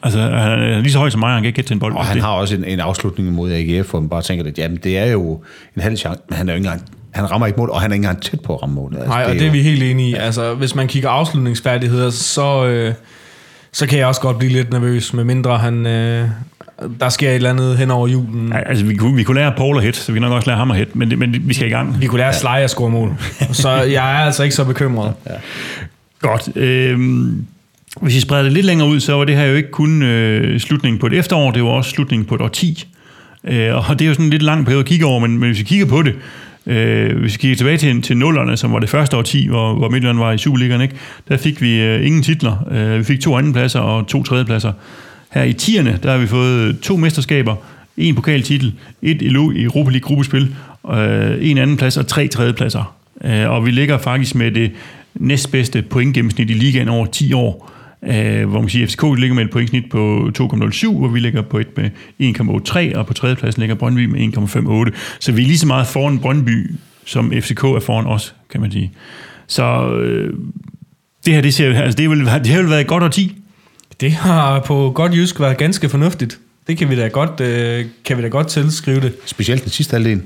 Altså, han er lige så høj som mig, han kan ikke til en bold. Og han det, har også en, en afslutning mod AGF, hvor man bare tænker, at jamen, det er jo en halv chance, men han, er jo ikke engang, han rammer ikke mål, og han er ikke engang tæt på at ramme målet. Altså, Nej, og det er jo- vi helt enige i. Altså, hvis man kigger afslutningsfærdigheder, så, øh, så kan jeg også godt blive lidt nervøs, med mindre han... Øh, der sker et eller andet hen over julen. Ja, altså, vi kunne, vi kunne lære Paul at hætte, så vi kan nok også lære ham at hætte, men, det- men vi skal i gang. Vi kunne lære Sleje at score mål. Så jeg er altså ikke så bekymret. Godt. Øhm, hvis jeg spreder det lidt længere ud, så var det her jo ikke kun øh, slutningen på et efterår, det var også slutningen på et årti. Øh, og det er jo sådan en lidt lang periode at kigge over, men, men hvis vi kigger på det, øh, hvis vi kigger tilbage til, til nullerne, som var det første årti, hvor, hvor Midtjylland var i Superligaen, ikke? der fik vi øh, ingen titler. Øh, vi fik to andenpladser og to tredjepladser. Her i tierne, der har vi fået to mesterskaber, en pokaltitel, et Europa League gruppespil, øh, en andenplads og tre tredjepladser. Øh, og vi ligger faktisk med det næstbedste pointgennemsnit i ligaen over 10 år. Øh, hvor man siger, at FCK ligger med et pointsnit på 2,07, hvor vi ligger på et med 1,83, og på tredjepladsen ligger Brøndby med 1,58. Så vi er lige så meget foran Brøndby, som FCK er foran os, kan man sige. Så øh, det her, det, ser, altså det, vil, det har vel været et godt årti. Det har på godt jysk været ganske fornuftigt. Det kan vi da godt, øh, kan vi da godt tilskrive det. Specielt den sidste halvdel.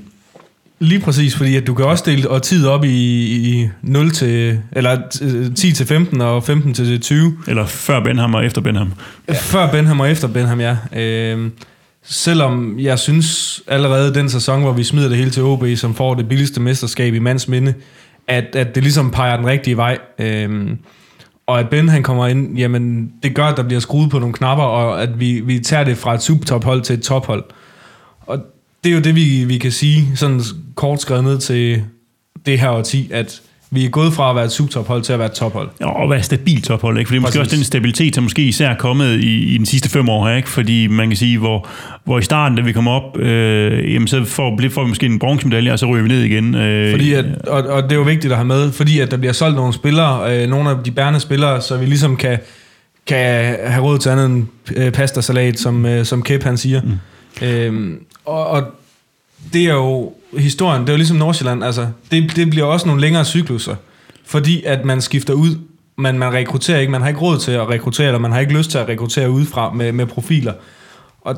Lige præcis, fordi at du kan også dele og tid op i, i 0 til, eller øh, 10 til 15 og 15 til 20. Eller før Benham og efter Benham. Ja. Før Benham og efter Benham, ja. Øh, selvom jeg synes allerede den sæson, hvor vi smider det hele til OB, som får det billigste mesterskab i mands minde, at, at det ligesom peger den rigtige vej. Øhm, og at Ben han kommer ind, jamen det gør, at der bliver skruet på nogle knapper, og at vi, vi tager det fra et subtophold til et tophold. Og det er jo det, vi, vi kan sige, sådan kort skrevet ned til det her årti, at vi er gået fra at være et subtophold til at være et tophold. Ja, Og være et stabilt tophold, ikke? Fordi måske Præcis. også den stabilitet, som måske især er kommet i, i den sidste fem år her, ikke? Fordi man kan sige, hvor, hvor i starten, da vi kom op, øh, jamen så får, får vi måske en bronzemedalje, og så ryger vi ned igen. Øh, Fordi at, og, og det er jo vigtigt at have med, fordi at der bliver solgt nogle spillere, øh, nogle af de bærende spillere, så vi ligesom kan, kan have råd til andet end øh, pastasalat, som, øh, som Kep han siger. Mm. Øhm, og, og det er jo historien, det er jo ligesom Nordsjælland, altså, det, det bliver også nogle længere cykluser, fordi at man skifter ud, men man rekrutterer ikke, man har ikke råd til at rekruttere, eller man har ikke lyst til at rekruttere udefra med, med profiler. Og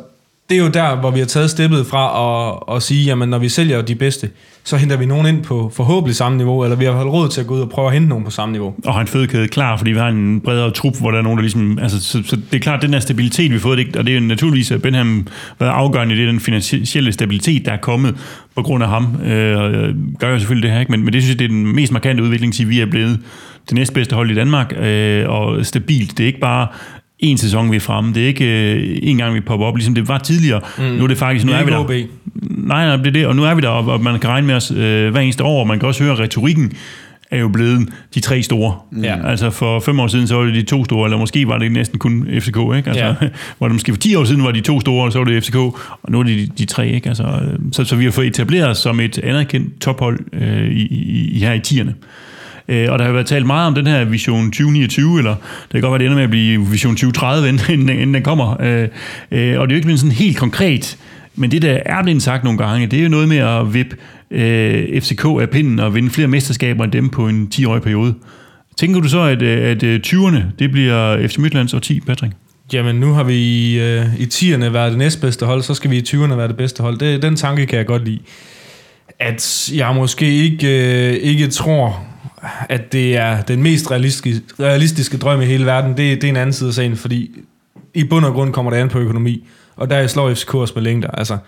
det er jo der, hvor vi har taget steppet fra at, at sige, jamen når vi sælger de bedste, så henter vi nogen ind på forhåbentlig samme niveau, eller vi har råd til at gå ud og prøve at hente nogen på samme niveau. og har en fødekæde klar, fordi vi har en bredere trup, hvor der er nogen, der ligesom... Altså, så, så det er klart, den der stabilitet, vi har fået, det, og det er jo naturligvis, at Benham været afgørende i det, den finansielle stabilitet, der er kommet på grund af ham. Øh, øh gør jo selvfølgelig det her, ikke? Men, men det synes jeg, det er den mest markante udvikling, til vi er blevet det næstbedste hold i Danmark, øh, og stabilt. Det er ikke bare en sæson, vi er fremme. Det er ikke øh, en gang, vi popper op, ligesom det var tidligere. Mm. Nu er det faktisk... Nu er er vi der. OB. Nej, nej, det er det, og nu er vi der, og og man kan regne med os øh, hver eneste år, og man kan også høre, at retorikken er jo blevet de tre store. Ja. Altså for fem år siden, så var det de to store, eller måske var det næsten kun FCK, ikke? Altså, ja. var det måske for 10 år siden, var de to store, og så var det FCK, og nu er det de, de tre, ikke? Altså, øh, så, så vi har fået etableret os som et anerkendt tophold øh, i, i, i, her i tierne. Øh, og der har været talt meget om den her Vision 2029, eller det kan godt være, det ender med at blive Vision 2030, inden, inden, den kommer. Øh, øh, og det er jo ikke blevet sådan helt konkret, men det, der er blevet sagt nogle gange, det er jo noget med at vippe øh, FCK af pinden og vinde flere mesterskaber end dem på en 10-årig periode. Tænker du så, at, øh, at øh, 20'erne, det bliver FC Midtlands og 10, Patrick? Jamen, nu har vi i, øh, i 10'erne været det næstbedste hold, så skal vi i 20'erne være det bedste hold. Det, den tanke kan jeg godt lide. At jeg måske ikke, øh, ikke tror, at det er den mest realistiske, realistiske drøm i hele verden, det, det er en anden side af sagen, fordi i bund og grund kommer det an på økonomi, og der slår FCK os med længder. Altså,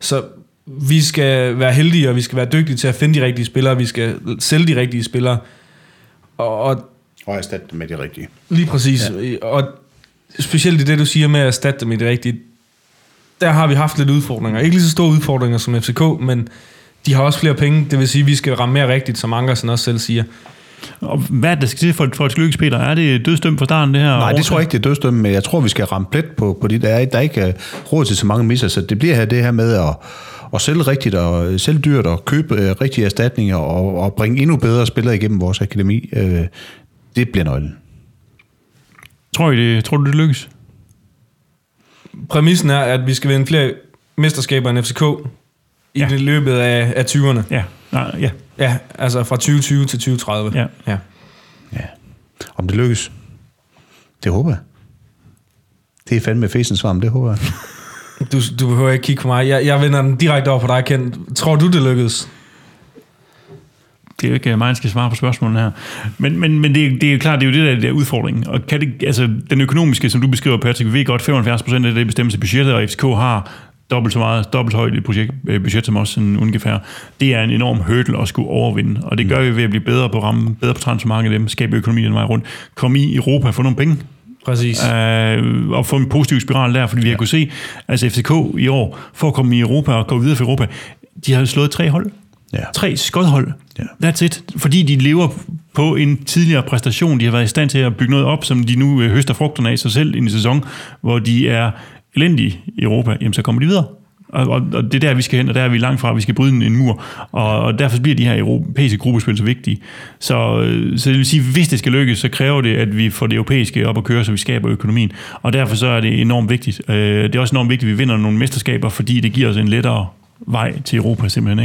så vi skal være heldige, og vi skal være dygtige til at finde de rigtige spillere, vi skal sælge de rigtige spillere, og, og Og erstatte det med det rigtige. Lige præcis. Ja. Og specielt i det, du siger med at erstatte dem i det rigtige, der har vi haft lidt udfordringer. Ikke lige så store udfordringer som FCK, men de har også flere penge. Det vil sige, at vi skal ramme mere rigtigt, som Ankersen også selv siger. Og hvad er det, der skal til for, for at lykkes, Peter? Er det dødsdømt fra starten, det her? Nej, det tror jeg ikke, det er dødsdømme, men jeg tror, vi skal ramme plet på, på det. Der er, der er ikke øh, råd til så mange misser, så det bliver her det her med at, at sælge rigtigt og sælge dyrt og købe øh, rigtige erstatninger og, og bringe endnu bedre spillere igennem vores akademi. Øh, det bliver nøglen. Tror, I det, tror du, det lykkes? Præmissen er, at vi skal vinde flere mesterskaber end FCK i Ja. det løbet af, af 20'erne. Ja. Nej, ja. Ja, altså fra 2020 til 2030. Ja. ja. Ja. Om det lykkes, det håber jeg. Det er fandme fæsens svar, men det håber jeg. Du, du behøver ikke kigge på mig. Jeg, jeg vender den direkte over på dig, Kent. Tror du, det lykkedes? Det er jo ikke mig, der skal svare på spørgsmålene her. Men, men, men det, er- det er jo klart, det er jo det, der, der er udfordringen. Og kan det, altså, den økonomiske, som du beskriver, Patrick, vi ved godt, 75 procent af det bestemmes af budgettet, og FCK har dobbelt så meget, dobbelt så højt et projekt, øh, budget som os, sådan ungefær. Det er en enorm hurdle at skulle overvinde, og det gør vi ved at blive bedre på ramme, bedre på transfermarkedet, skabe økonomi den vej rundt, komme i Europa, få nogle penge, Præcis. øh, og få en positiv spiral der, fordi vi har kunnet se, altså FCK i år, for at komme i Europa og gå videre for Europa, de har slået tre hold. Ja. Tre skodhold. Ja. That's it. Fordi de lever på en tidligere præstation. De har været i stand til at bygge noget op, som de nu øh, høster frugterne af sig selv i en sæson, hvor de er elendige i Europa. Jamen, så kommer de videre. Og, og, og det er der, vi skal hen, og der er vi langt fra, vi skal bryde en, en mur. Og, og derfor bliver de her europæiske gruppespil så vigtige. Så, øh, så det vil sige, hvis det skal lykkes, så kræver det, at vi får det europæiske op at køre, så vi skaber økonomien. Og derfor så er det enormt vigtigt. Øh, det er også enormt vigtigt, at vi vinder nogle mesterskaber, fordi det giver os en lettere vej til Europa simpelthen.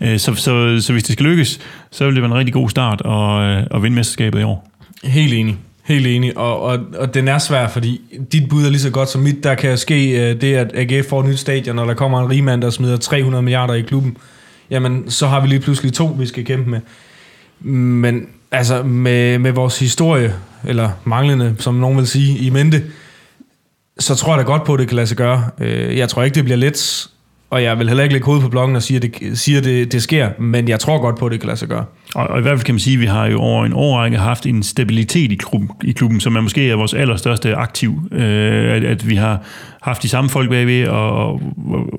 Ikke? Øh, så, så, så hvis det skal lykkes, så vil det være en rigtig god start at, at vinde mesterskabet i år. Helt enig. Helt enig, og, og, og den er svær, fordi dit bud er lige så godt som mit. Der kan ske øh, det, at AGF får et nyt stadion, og der kommer en rigmand, der smider 300 milliarder i klubben. Jamen, så har vi lige pludselig to, vi skal kæmpe med. Men altså, med, med vores historie, eller manglende, som nogen vil sige, i mente, så tror jeg da godt på, at det kan lade sig gøre. Øh, jeg tror ikke, det bliver let, og jeg vil heller ikke lægge hovedet på bloggen og sige, at det, siger, at det, det sker, men jeg tror godt på, at det kan lade sig gøre. Og, og i hvert fald kan man sige, at vi har jo over en årrække haft en stabilitet i klubben, i klubben som er måske er vores allerstørste aktiv. Øh, at, at vi har haft de samme folk bagved, og, og,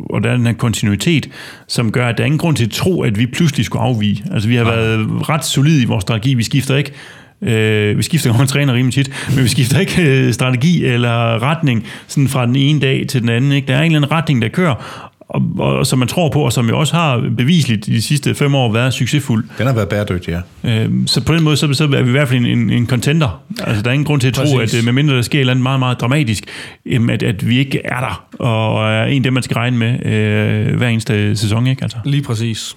og der er den her kontinuitet, som gør, at der er ingen grund til at tro, at vi pludselig skulle afvige. Altså vi har været ret solide i vores strategi. Vi skifter ikke Øh, vi skifter godt træner rimelig tit, men vi skifter ikke øh, strategi eller retning sådan fra den ene dag til den anden. Ikke? Der er en eller anden retning, der kører, og, og, og som man tror på, og som jo også har bevisligt de sidste fem år været succesfuld. Den har været bæredygtig, ja. Øh, så på den måde, så, så er vi i hvert fald en, en, en contender. Altså, der er ingen grund til at tro, Præcis. at øh, medmindre der sker et eller andet meget, meget dramatisk, at, at vi ikke er der, og er en af dem, man skal regne med øh, hver eneste sæson. Ikke? Altså. Lige præcis.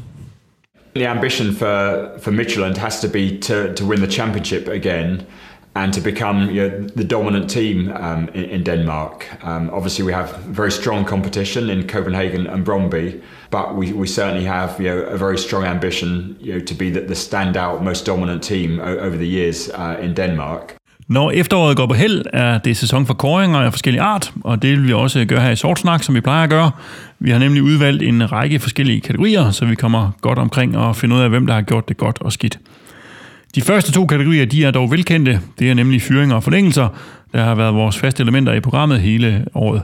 The ambition for, for Midtjylland has to be to, to win the championship again and to become you know, the dominant team um, in, in Denmark. Um, obviously, we have very strong competition in Copenhagen and Bromby, but we, we certainly have you know, a very strong ambition you know, to be the, the standout, most dominant team o- over the years uh, in Denmark. Når efteråret går på held, er det sæson for kåringer af forskellige art, og det vil vi også gøre her i Sortsnak, som vi plejer at gøre. Vi har nemlig udvalgt en række forskellige kategorier, så vi kommer godt omkring og finder ud af, hvem der har gjort det godt og skidt. De første to kategorier de er dog velkendte. Det er nemlig fyringer og forlængelser, der har været vores faste elementer i programmet hele året.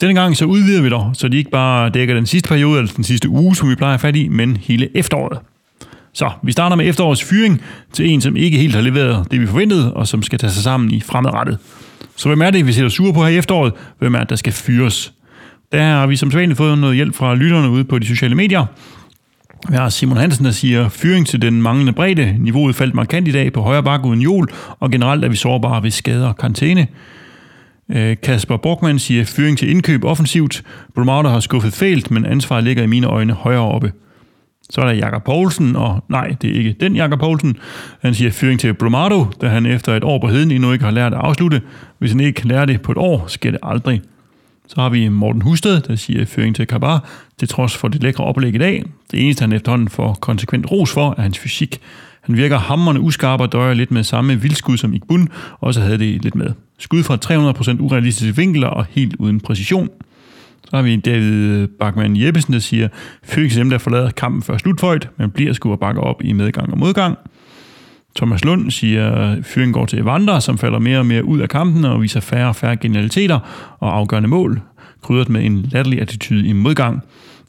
Denne gang så udvider vi dog, så de ikke bare dækker den sidste periode eller den sidste uge, som vi plejer at fat i, men hele efteråret. Så vi starter med efterårets fyring til en, som ikke helt har leveret det, vi forventede, og som skal tage sig sammen i fremadrettet. Så hvem er det, vi sætter sure på her i efteråret? Hvem er det, der skal fyres? Der har vi som sædvanligt fået noget hjælp fra lytterne ude på de sociale medier. Vi har Simon Hansen, der siger, fyring til den manglende bredde. Niveauet faldt markant i dag på højre bakke uden jul, og generelt er vi sårbare ved skader og karantæne. Øh, Kasper Borgmann siger, fyring til indkøb offensivt. Brumauter har skuffet fælt, men ansvaret ligger i mine øjne højere oppe. Så er der Jakob Poulsen, og nej, det er ikke den Jakob Poulsen. Han siger fyring til Brumado, da han efter et år på heden endnu ikke har lært at afslutte. Hvis han ikke kan lære det på et år, sker det aldrig. Så har vi Morten Husted, der siger føring til Kabar, til trods for det lækre oplæg i dag. Det eneste, han efterhånden får konsekvent ros for, er hans fysik. Han virker hammerende uskarp og døjer lidt med samme vildskud som Igbun, og så havde det lidt med. Skud fra 300% urealistiske vinkler og helt uden præcision. Så har vi David Bachmann Jeppesen, der siger, fyring dem, der forlader kampen før slutføjt, men bliver sgu og bakker op i medgang og modgang. Thomas Lund siger, fyringen går til Evander, som falder mere og mere ud af kampen og viser færre og færre genialiteter og afgørende mål, krydret med en latterlig attitude i modgang.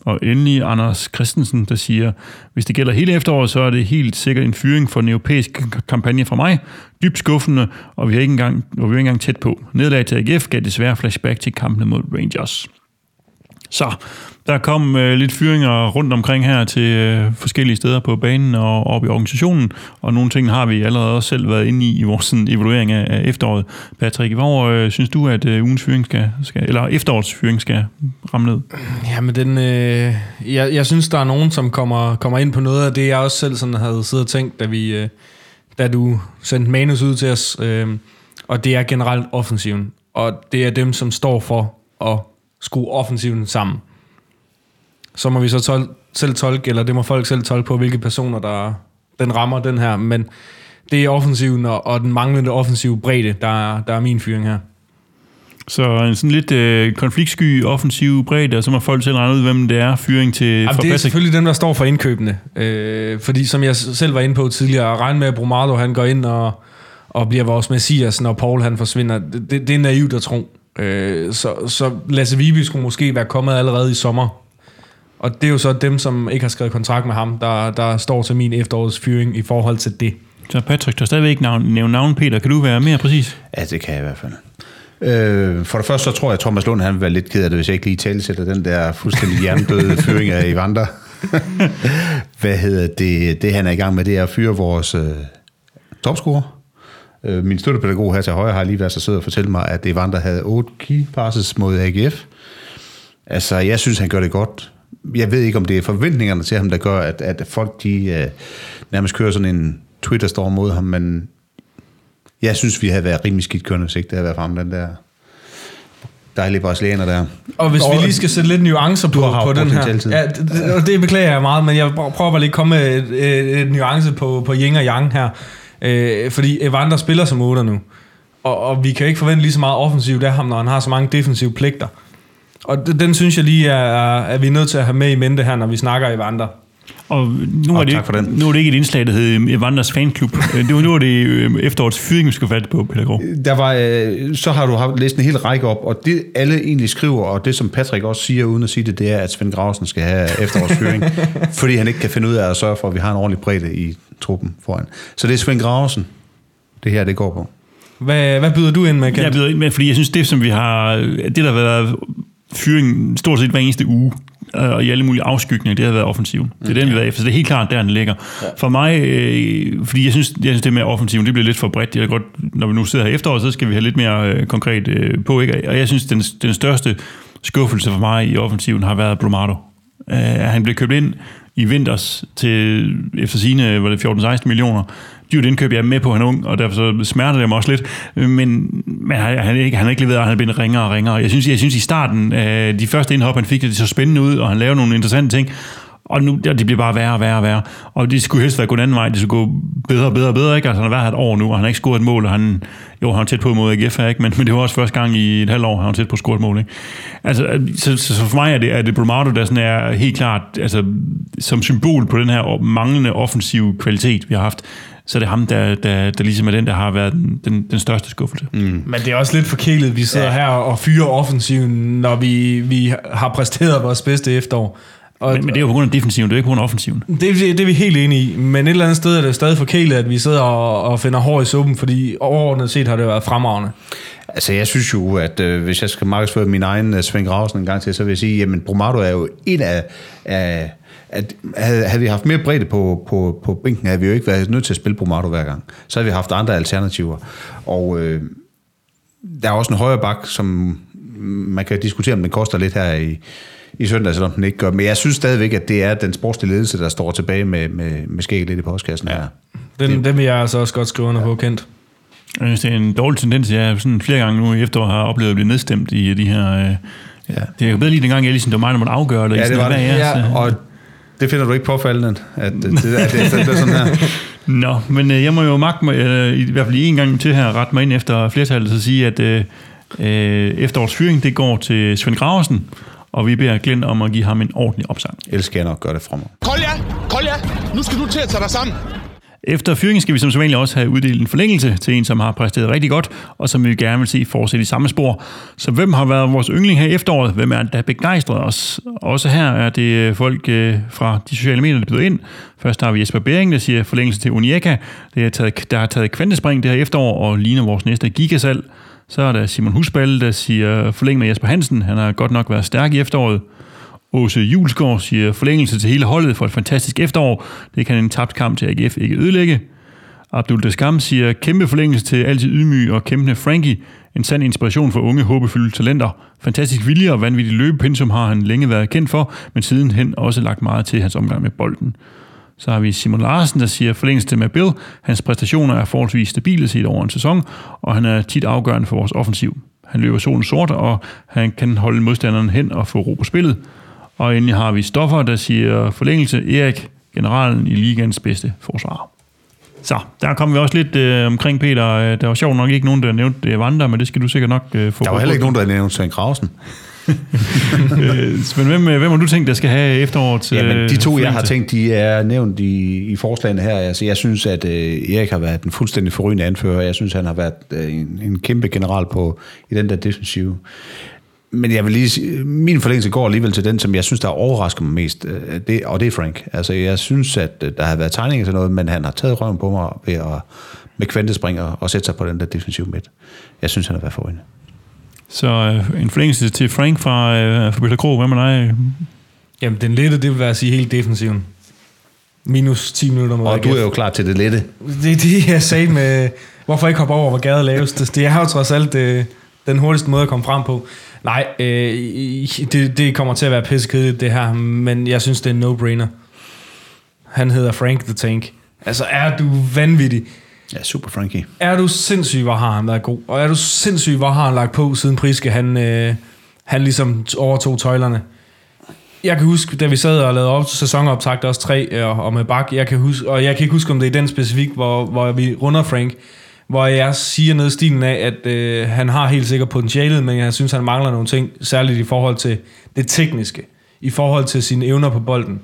Og endelig Anders Christensen, der siger, hvis det gælder hele efteråret, så er det helt sikkert en fyring for den europæiske kampagne fra mig. Dybt skuffende, og vi er ikke engang, og vi er ikke engang tæt på. Nedlag til AGF gav desværre flashback til kampene mod Rangers. Så der kom øh, lidt fyringer rundt omkring her til øh, forskellige steder på banen og op i organisationen, og nogle ting har vi allerede også selv været inde i i vores sådan, evaluering af, af efteråret. Patrick, hvor øh, synes du, at øh, ugens fyring skal, skal, eller efterårets fyring skal ramme ned? Jamen, den, øh, jeg, jeg synes, der er nogen, som kommer, kommer ind på noget af det, jeg også selv sådan havde siddet og tænkt, da, vi, øh, da du sendte manus ud til os. Øh, og det er generelt offensiven. Og det er dem, som står for at skrue offensiven sammen. Så må vi så tol- selv tolke, eller det må folk selv tolke på, hvilke personer, der den rammer den her. Men det er offensiven og, og den manglende offensive bredde, der, er- der er min fyring her. Så en sådan lidt øh, konfliktsky offensiv bredde, og så må folk selv regne ud, hvem det er, fyring til Jamen, det er selvfølgelig dem, der står for indkøbene. Øh, fordi som jeg selv var inde på tidligere, at regne med, at Brumado han går ind og, og bliver vores messias, når Paul han forsvinder, det, det, det er naivt at tro. Øh, så, så Lasse Viby skulle måske være kommet allerede i sommer. Og det er jo så dem, som ikke har skrevet kontrakt med ham, der, der står til min efterårets fyring i forhold til det. Så Patrick, er stadigvæk navn, nævne navn, Peter. Kan du være mere præcis? Ja, det kan jeg i hvert fald. Øh, for det første, så tror jeg, at Thomas Lund han vil være lidt ked af det, hvis jeg ikke lige talesætter den der fuldstændig hjernedøde fyring af Evander. Hvad hedder det? Det, han er i gang med, det er at fyre vores øh, topscorer. Øh, min støttepædagog her til højre har lige været så sød at fortælle mig, at Evander havde 8 key passes mod AGF. Altså, jeg synes, han gør det godt. Jeg ved ikke, om det er forventningerne til ham, der gør, at, at folk de, øh, nærmest kører sådan en Twitter-storm mod ham, men jeg synes, vi havde været rimelig skidt kørende, hvis ikke det havde været frem, den der dejlige brasilianer der. Og hvis vi lige skal sætte lidt nuancer på, Du har jo på den her. taletid. Ja, det, det, og det beklager jeg meget, men jeg prøver bare lige at komme med et, et, et nuance på, på yin og yang her. Øh, fordi Evander spiller som 8 nu. Og, og vi kan ikke forvente lige så meget offensivt af ham, når han har så mange defensive pligter. Og den, synes jeg lige, er, er, er vi nødt til at have med i mente her, når vi snakker i Vandre. Og nu, Og er det, tak for den. nu er det ikke et indslag, der hedder Vanders Fanklub. Øh, det var, nu er det øh, efterårets fyring, vi skal fatte på, Peter Grov. Der var, øh, så har du haft læst en hel række op, og det alle egentlig skriver, og det som Patrick også siger, uden at sige det, det er, at Svend Grausen skal have efterårsfyring, fordi han ikke kan finde ud af at sørge for, at vi har en ordentlig bredde i truppen foran. Så det er Svend Grausen, det her det går på. Hvad, hvad byder du ind med, Kent? Jeg byder ind med, fordi jeg synes, det som vi har, det der har været fyring stort set hver eneste uge, øh, og i alle mulige afskygninger, det har været offensiven. Det er den, vi har efter. Så det er helt klart, der den ligger. For mig, øh, fordi jeg synes, jeg synes, det med offensiven, det bliver lidt for bredt. Jeg godt, når vi nu sidder her efteråret, så skal vi have lidt mere øh, konkret øh, på. Ikke? Og jeg synes, den, den største skuffelse for mig i offensiven har været Brumado. Uh, han blev købt ind i vinters til, efter sine, var det 14-16 millioner. Dyrt indkøb, jeg er med på, at han er ung, og derfor så smerter det mig også lidt. Men, men han, han, er ikke, han er ikke leveret, og han er blevet ringere og ringere. Jeg synes, jeg synes i starten, øh, de første indhop, han fik, det så spændende ud, og han lavede nogle interessante ting. Og nu, ja, det bliver bare værre og værre og værre. Og det skulle helst være gået en anden vej. Det skulle gå bedre og bedre og bedre. Ikke? Altså, han har været her et år nu, og han har ikke scoret et mål. Og han, jo, han er tæt på mod AGF, ikke? Men, men det var også første gang i et halvt år, han var tæt på at score et mål. Ikke? Altså, øh, så, så, så, for mig er det, er det Brumado, der sådan er helt klart altså, som symbol på den her manglende offensiv kvalitet, vi har haft. Så er det ham, der, der, der ligesom er den, der har været den, den, den største skuffelse. Mm. Men det er også lidt forkælet, at vi sidder ja. her og fyrer offensiven, når vi, vi har præsteret vores bedste efterår. Og, Men, men det er jo på grund af defensiven, det er ikke på grund af offensiven. det, det er vi helt enige i, men et eller andet sted er det stadig forkælet, at vi sidder og, og finder hår i suppen, fordi overordnet set har det været fremragende. Altså, jeg synes jo, at øh, hvis jeg skal markedsføre min egen øh, Svend Grausen en gang til, så vil jeg sige, jamen, Brumado er jo en af... af at havde, havde vi haft mere bredde på, på, på bænken, havde vi jo ikke været nødt til at spille Brumado hver gang. Så havde vi haft andre alternativer. Og øh, der er også en højre bak, som man kan diskutere, om den koster lidt her i, i søndag, selvom den ikke gør. Men jeg synes stadigvæk, at det er den sportslige ledelse, der står tilbage med, med, med skæg lidt i postkassen her. Den, den vil jeg altså også godt skrive under på, Kent. Jeg synes, det er en dårlig tendens. Jeg sådan flere gange nu i efteråret har oplevet at blive nedstemt i de her... Øh, ja. Det er bedre lige dengang, jeg ligesom, det var mig, der måtte afgøre det. Ja, det var det. Ja, Ja, og det finder du ikke påfaldende, at det, det, at det, at det er sådan her. Nå, men øh, jeg må jo magte mig, øh, i hvert fald lige en gang til her, ret mig ind efter flertallet, så sige, at øh, øh, efterårets fyring, det går til Svend Graversen, og vi beder Glenn om at give ham en ordentlig opsang. Ellers skal jeg nok gøre det fremover. Kolja, Kolja, nu skal du til at tage dig sammen. Efter fyringen skal vi som sædvanligt også have uddelt en forlængelse til en, som har præsteret rigtig godt, og som vi gerne vil se fortsætte i samme spor. Så hvem har været vores yndling her i efteråret? Hvem er det, der begejstret os? Også her er det øh, folk øh, fra de sociale medier, der byder ind. Først har vi Jesper Bering, der siger forlængelse til Unieka, det er taget, der har taget kvantespring det her efterår og ligner vores næste gigasal. Så er der Simon Husballe, der siger forlæng med Jesper Hansen. Han har godt nok været stærk i efteråret. Åse Julesgaard siger forlængelse til hele holdet for et fantastisk efterår. Det kan en tabt kamp til AGF ikke ødelægge. Abdul Deskam siger kæmpe forlængelse til altid ydmyg og kæmpende Frankie. En sand inspiration for unge, håbefyldte talenter. Fantastisk vilje og vanvittig løbepensum har han længe været kendt for, men sidenhen også lagt meget til hans omgang med bolden. Så har vi Simon Larsen, der siger forlængelse til Bill. Hans præstationer er forholdsvis stabile set over en sæson, og han er tit afgørende for vores offensiv. Han løber solen sort, og han kan holde modstanderen hen og få ro på spillet. Og endelig har vi Stoffer, der siger forlængelse Erik, generalen i ligands bedste forsvar. Så, der kom vi også lidt øh, omkring Peter. Øh, Der var sjovt nok ikke nogen, der nævnte Vandre, men det skal du sikkert nok øh, få. Der var heller ikke nogen, der nævnte Svend Grausen. øh, men hvem, øh, hvem har du tænkt, der skal have efteråret? Jamen, de to, jeg har tænkt, de er nævnt i, i forslagene her. Altså, jeg synes, at øh, Erik har været en fuldstændig forrygende anfører. Jeg synes, han har været øh, en, en kæmpe general på i den der defensive. Men jeg vil lige sige, min forlængelse går alligevel til den, som jeg synes, der overrasker mig mest, øh, det, og det er Frank. Altså, jeg synes, at øh, der har været tegninger til noget, men han har taget røven på mig ved at med kvantespring og, og sætte sig på den der defensive midt. Jeg synes, han har været forrygende. Så øh, en forlængelse til Frank fra, øh, fra Peter Krog. Hvem er dig? Jamen, den lette, det vil være at sige helt defensiven. Minus 10 minutter mod Og du er jo klar til det lette. Det er det, jeg sagde med, hvorfor ikke hoppe over, hvor gaden lavest. Det er jo trods alt det, den hurtigste måde at komme frem på. Nej, øh, det, det kommer til at være pissekedeligt, det her, men jeg synes, det er en no-brainer. Han hedder Frank the Tank. Altså, er du vanvittig? Ja, super Frankie. Er du sindssyg, hvor har han været god? Og er du sindssyg, hvor har han lagt på, siden Priske, han, øh, han ligesom overtog tøjlerne? Jeg kan huske, da vi sad og lavede op sæsonoptakt, også tre, og, og med Bak, jeg kan huske, og jeg kan ikke huske, om det er den specifik, hvor, hvor vi runder Frank, hvor jeg siger noget i stilen af, at øh, han har helt sikkert potentialet, men jeg synes, han mangler nogle ting, særligt i forhold til det tekniske, i forhold til sine evner på bolden.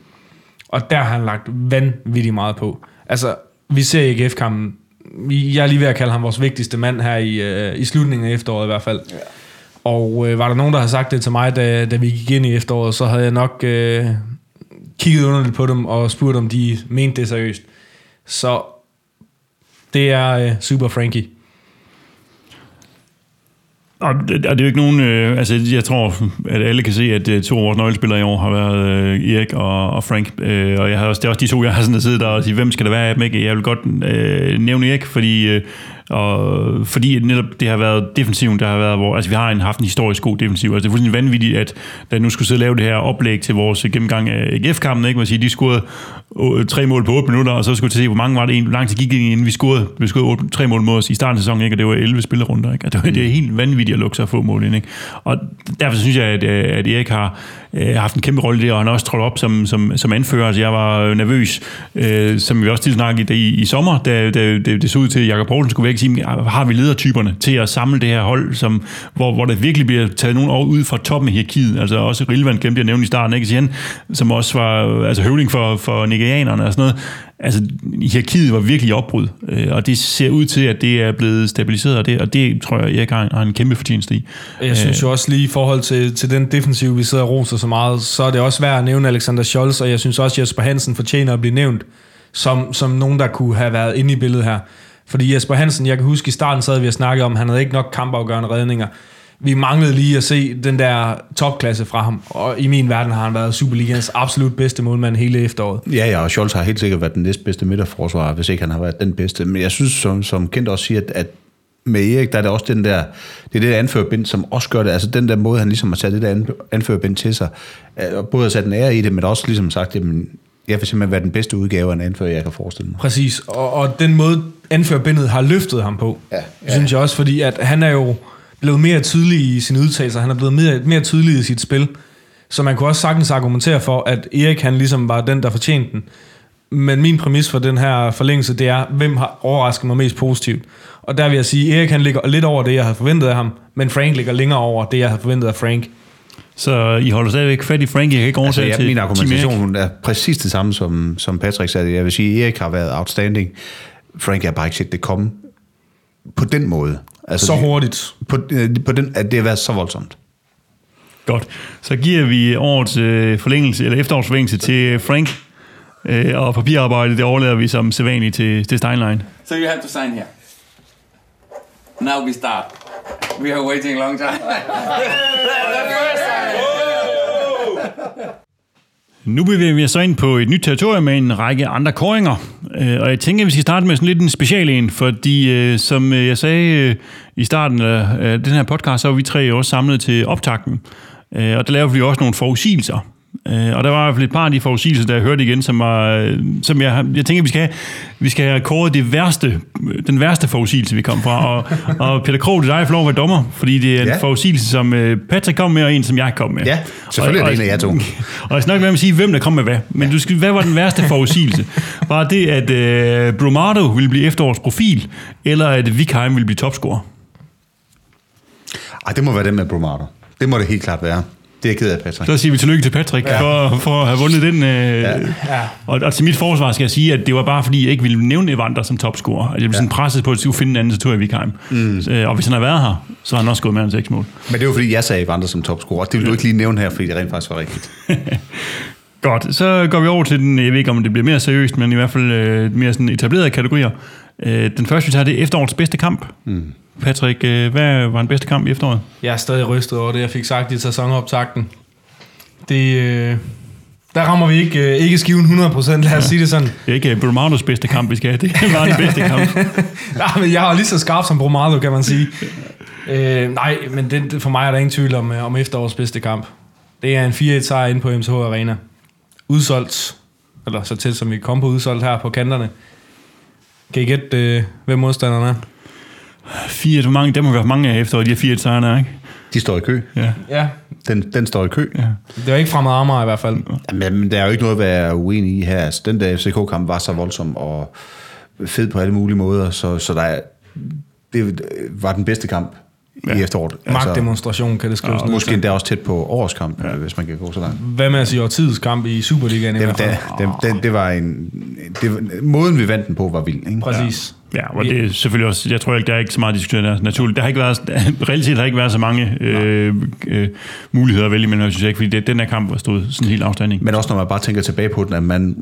Og der har han lagt vanvittigt meget på. Altså, vi ser i AGF-kampen, jeg er lige ved at kalde ham vores vigtigste mand her i, øh, i slutningen af efteråret i hvert fald. Ja. Og øh, var der nogen, der har sagt det til mig, da, da vi gik ind i efteråret, så havde jeg nok øh, kigget underligt på dem og spurgt, om de mente det seriøst. Så det er øh, Super Frankie. Og det, og det er jo ikke nogen... Øh, altså, jeg tror, at alle kan se, at øh, to af vores nøglespillere i år har været øh, Erik og, og Frank. Øh, og jeg har også, det er også de to, jeg har sådan siddet der og sige, hvem skal det være af dem? Ikke? Jeg vil godt øh, nævne Erik, fordi... Øh, og fordi netop det har været defensiven, der har været, hvor, altså vi har en, haft en historisk god defensiv. Altså det er fuldstændig vanvittigt, at da nu skulle sidde og lave det her oplæg til vores gennemgang af AGF-kampen, ikke? Man siger, de scorede tre mål på 8 minutter, og så skulle vi se, hvor mange var det, hvor lang tid gik det, inden vi scorede, vi scorede 8, tre mål mod os i starten af sæsonen, ikke? og det var 11 spillerunder. Ikke? Og det, var, det er helt vanvittigt at lukke sig få mål ind. Ikke? Og derfor synes jeg, at, øh, at Erik har øh, haft en kæmpe rolle der, og han har også trådt op som, som, som anfører. Altså, jeg var nervøs, øh, som vi også til snakkede i, i, i sommer, da, da det, det så ud til, at Jakob Poulsen skulle væk sige, har vi ledertyperne til at samle det her hold, som, hvor, hvor der virkelig bliver taget nogen over ud fra toppen af hierarkiet. Altså også Rilvan glemte jeg nævne i starten, ikke? Siger som også var altså høvling for, for nigerianerne og sådan noget. Altså, hierarkiet var virkelig i opbrud, øh, og det ser ud til, at det er blevet stabiliseret, og det, og det tror jeg, jeg har, har en kæmpe fortjeneste i. Jeg synes jo også lige i forhold til, til den defensiv, vi sidder og roser så meget, så er det også værd at nævne Alexander Scholz, og jeg synes også, at Jesper Hansen fortjener at blive nævnt som, som nogen, der kunne have været inde i billedet her. Fordi Jesper Hansen, jeg kan huske i starten sad vi og snakkede om, han havde ikke nok kampafgørende redninger. Vi manglede lige at se den der topklasse fra ham, og i min verden har han været Superligans absolut bedste målmand hele efteråret. Ja, ja, og Scholz har helt sikkert været den næstbedste midterforsvarer, hvis ikke han har været den bedste. Men jeg synes, som, som Kent også siger, at, at med Erik, der er det også den der, det er det der anførbind, som også gør det, altså den der måde, han ligesom har sat det der anførbind til sig, og både har sat en ære i det, men også ligesom sagt, jamen, jeg vil simpelthen være den bedste udgave af en anfører, jeg kan forestille mig. Præcis, og, og den måde anførbindet har løftet ham på, ja, ja. synes jeg også, fordi at han er jo blevet mere tydelig i sine udtalelser, han er blevet mere, mere tydelig i sit spil, så man kunne også sagtens argumentere for, at Erik han ligesom var den, der fortjente den. Men min præmis for den her forlængelse, det er, hvem har overrasket mig mest positivt. Og der vil jeg sige, at Erik han ligger lidt over det, jeg havde forventet af ham, men Frank ligger længere over det, jeg havde forventet af Frank. Så I holder stadigvæk fat i Frank, jeg kan ikke altså, ja, til Min argumentation er præcis det samme, som, som Patrick sagde. Jeg vil sige, at Erik har været outstanding. Frank har bare ikke set det komme på den måde. Altså, så hurtigt. På, øh, på den, at det har været så voldsomt. Godt. Så giver vi årets øh, forlængelse, eller efterårsforlængelse til Frank, øh, og papirarbejdet, det overlader vi som sædvanligt til, til Steinlein. So you have to sign here. Now we start. We are waiting a long time. the first time. Nu bevæger vi os så ind på et nyt territorium med en række andre koringer. Øh, og jeg tænker, at vi skal starte med sådan lidt en special en, fordi øh, som øh, jeg sagde i starten af den her podcast, så var vi tre også samlet til optakten. Og der lavede vi også nogle forudsigelser. Øh, og der var i hvert fald et par af de forudsigelser, der jeg hørte igen, som, var, som jeg, jeg tænker, vi skal have, vi skal have kåret det værste, den værste forudsigelse, vi kom fra. Og, og Peter Krog, det er dig, for lov at være dommer, fordi det er en ja. forudsigelse, som øh, Patrick kom med, og en, som jeg kom med. Ja, selvfølgelig og, er det en af jer to. Og jeg snakker med at sige, hvem der kom med hvad. Men ja. du skal, hvad var den værste forudsigelse? Var det, at øh, Bromado ville blive efterårs profil, eller at Vikheim ville blive topscorer? Ej, det må være den med Bromado. Det må det helt klart være. Det er jeg ked af, Patrick. Så siger vi tillykke til Patrick ja. for, for at have vundet den. Øh, ja. Ja. Og, og til mit forsvar skal jeg sige, at det var bare fordi, jeg ikke ville nævne Evander som topscorer. Altså, jeg blev ja. sådan presset på, at jeg skulle finde en anden, så tog jeg Vikheim. Mm. Så, og hvis han har været her, så har han også gået med en seks mål. Men det var fordi, jeg sagde Evander som topscorer. Det vil du ikke lige nævne her, fordi det rent faktisk var rigtigt. Godt, så går vi over til den, jeg ved ikke om det bliver mere seriøst, men i hvert fald øh, mere sådan etablerede kategorier. Øh, den første, vi tager, det er efterårets bedste kamp. Mm. Patrick, øh, hvad var den bedste kamp i efteråret? Jeg er stadig rystet over det, jeg fik sagt i sæsonoptakten. Det, øh, der rammer vi ikke, øh, ikke skiven 100%, lad os ja. sige det sådan. Det er ikke Bromados bedste kamp, vi skal have. Det var den bedste kamp. ja, men jeg har lige så skarp som Bromado, kan man sige. øh, nej, men det, for mig er der ingen tvivl om, om efterårets bedste kamp. Det er en 4-1 sejr inde på MSH Arena. Udsolgt, eller så tæt som vi kom på udsolgt her på kanterne. Kan I gætte, øh, hvem modstanderen er? Fire, hvor mange, dem har vi haft mange af efter de her fire sejre, ikke? De står i kø. Ja. ja. Den, den står i kø. Ja. Det er ikke fremad Amager i hvert fald. Men der er jo ikke noget at være uenig i her. Altså, den der FCK-kamp var så voldsom og fed på alle mulige måder, så, så der er, det var den bedste kamp ja. i efteråret. Magtdemonstration kan det skrives Altså, ned måske endda også tæt på årets kamp, ja. hvis man kan gå så langt. Hvad med at sige årtidets kamp i Superligaen i Det, hvert fald? det, det, det, det var en... Det, var- måden, vi vandt den på, var vild. Ikke? Præcis. Ja, og det er selvfølgelig også, jeg tror ikke, der er ikke så meget diskuteret der. Naturligt, der har ikke været, reelt set har ikke været så mange øh, øh, muligheder at vælge imellem, synes jeg ikke, fordi det, den her kamp var stået sådan helt afstanding. Men også når man bare tænker tilbage på den, at man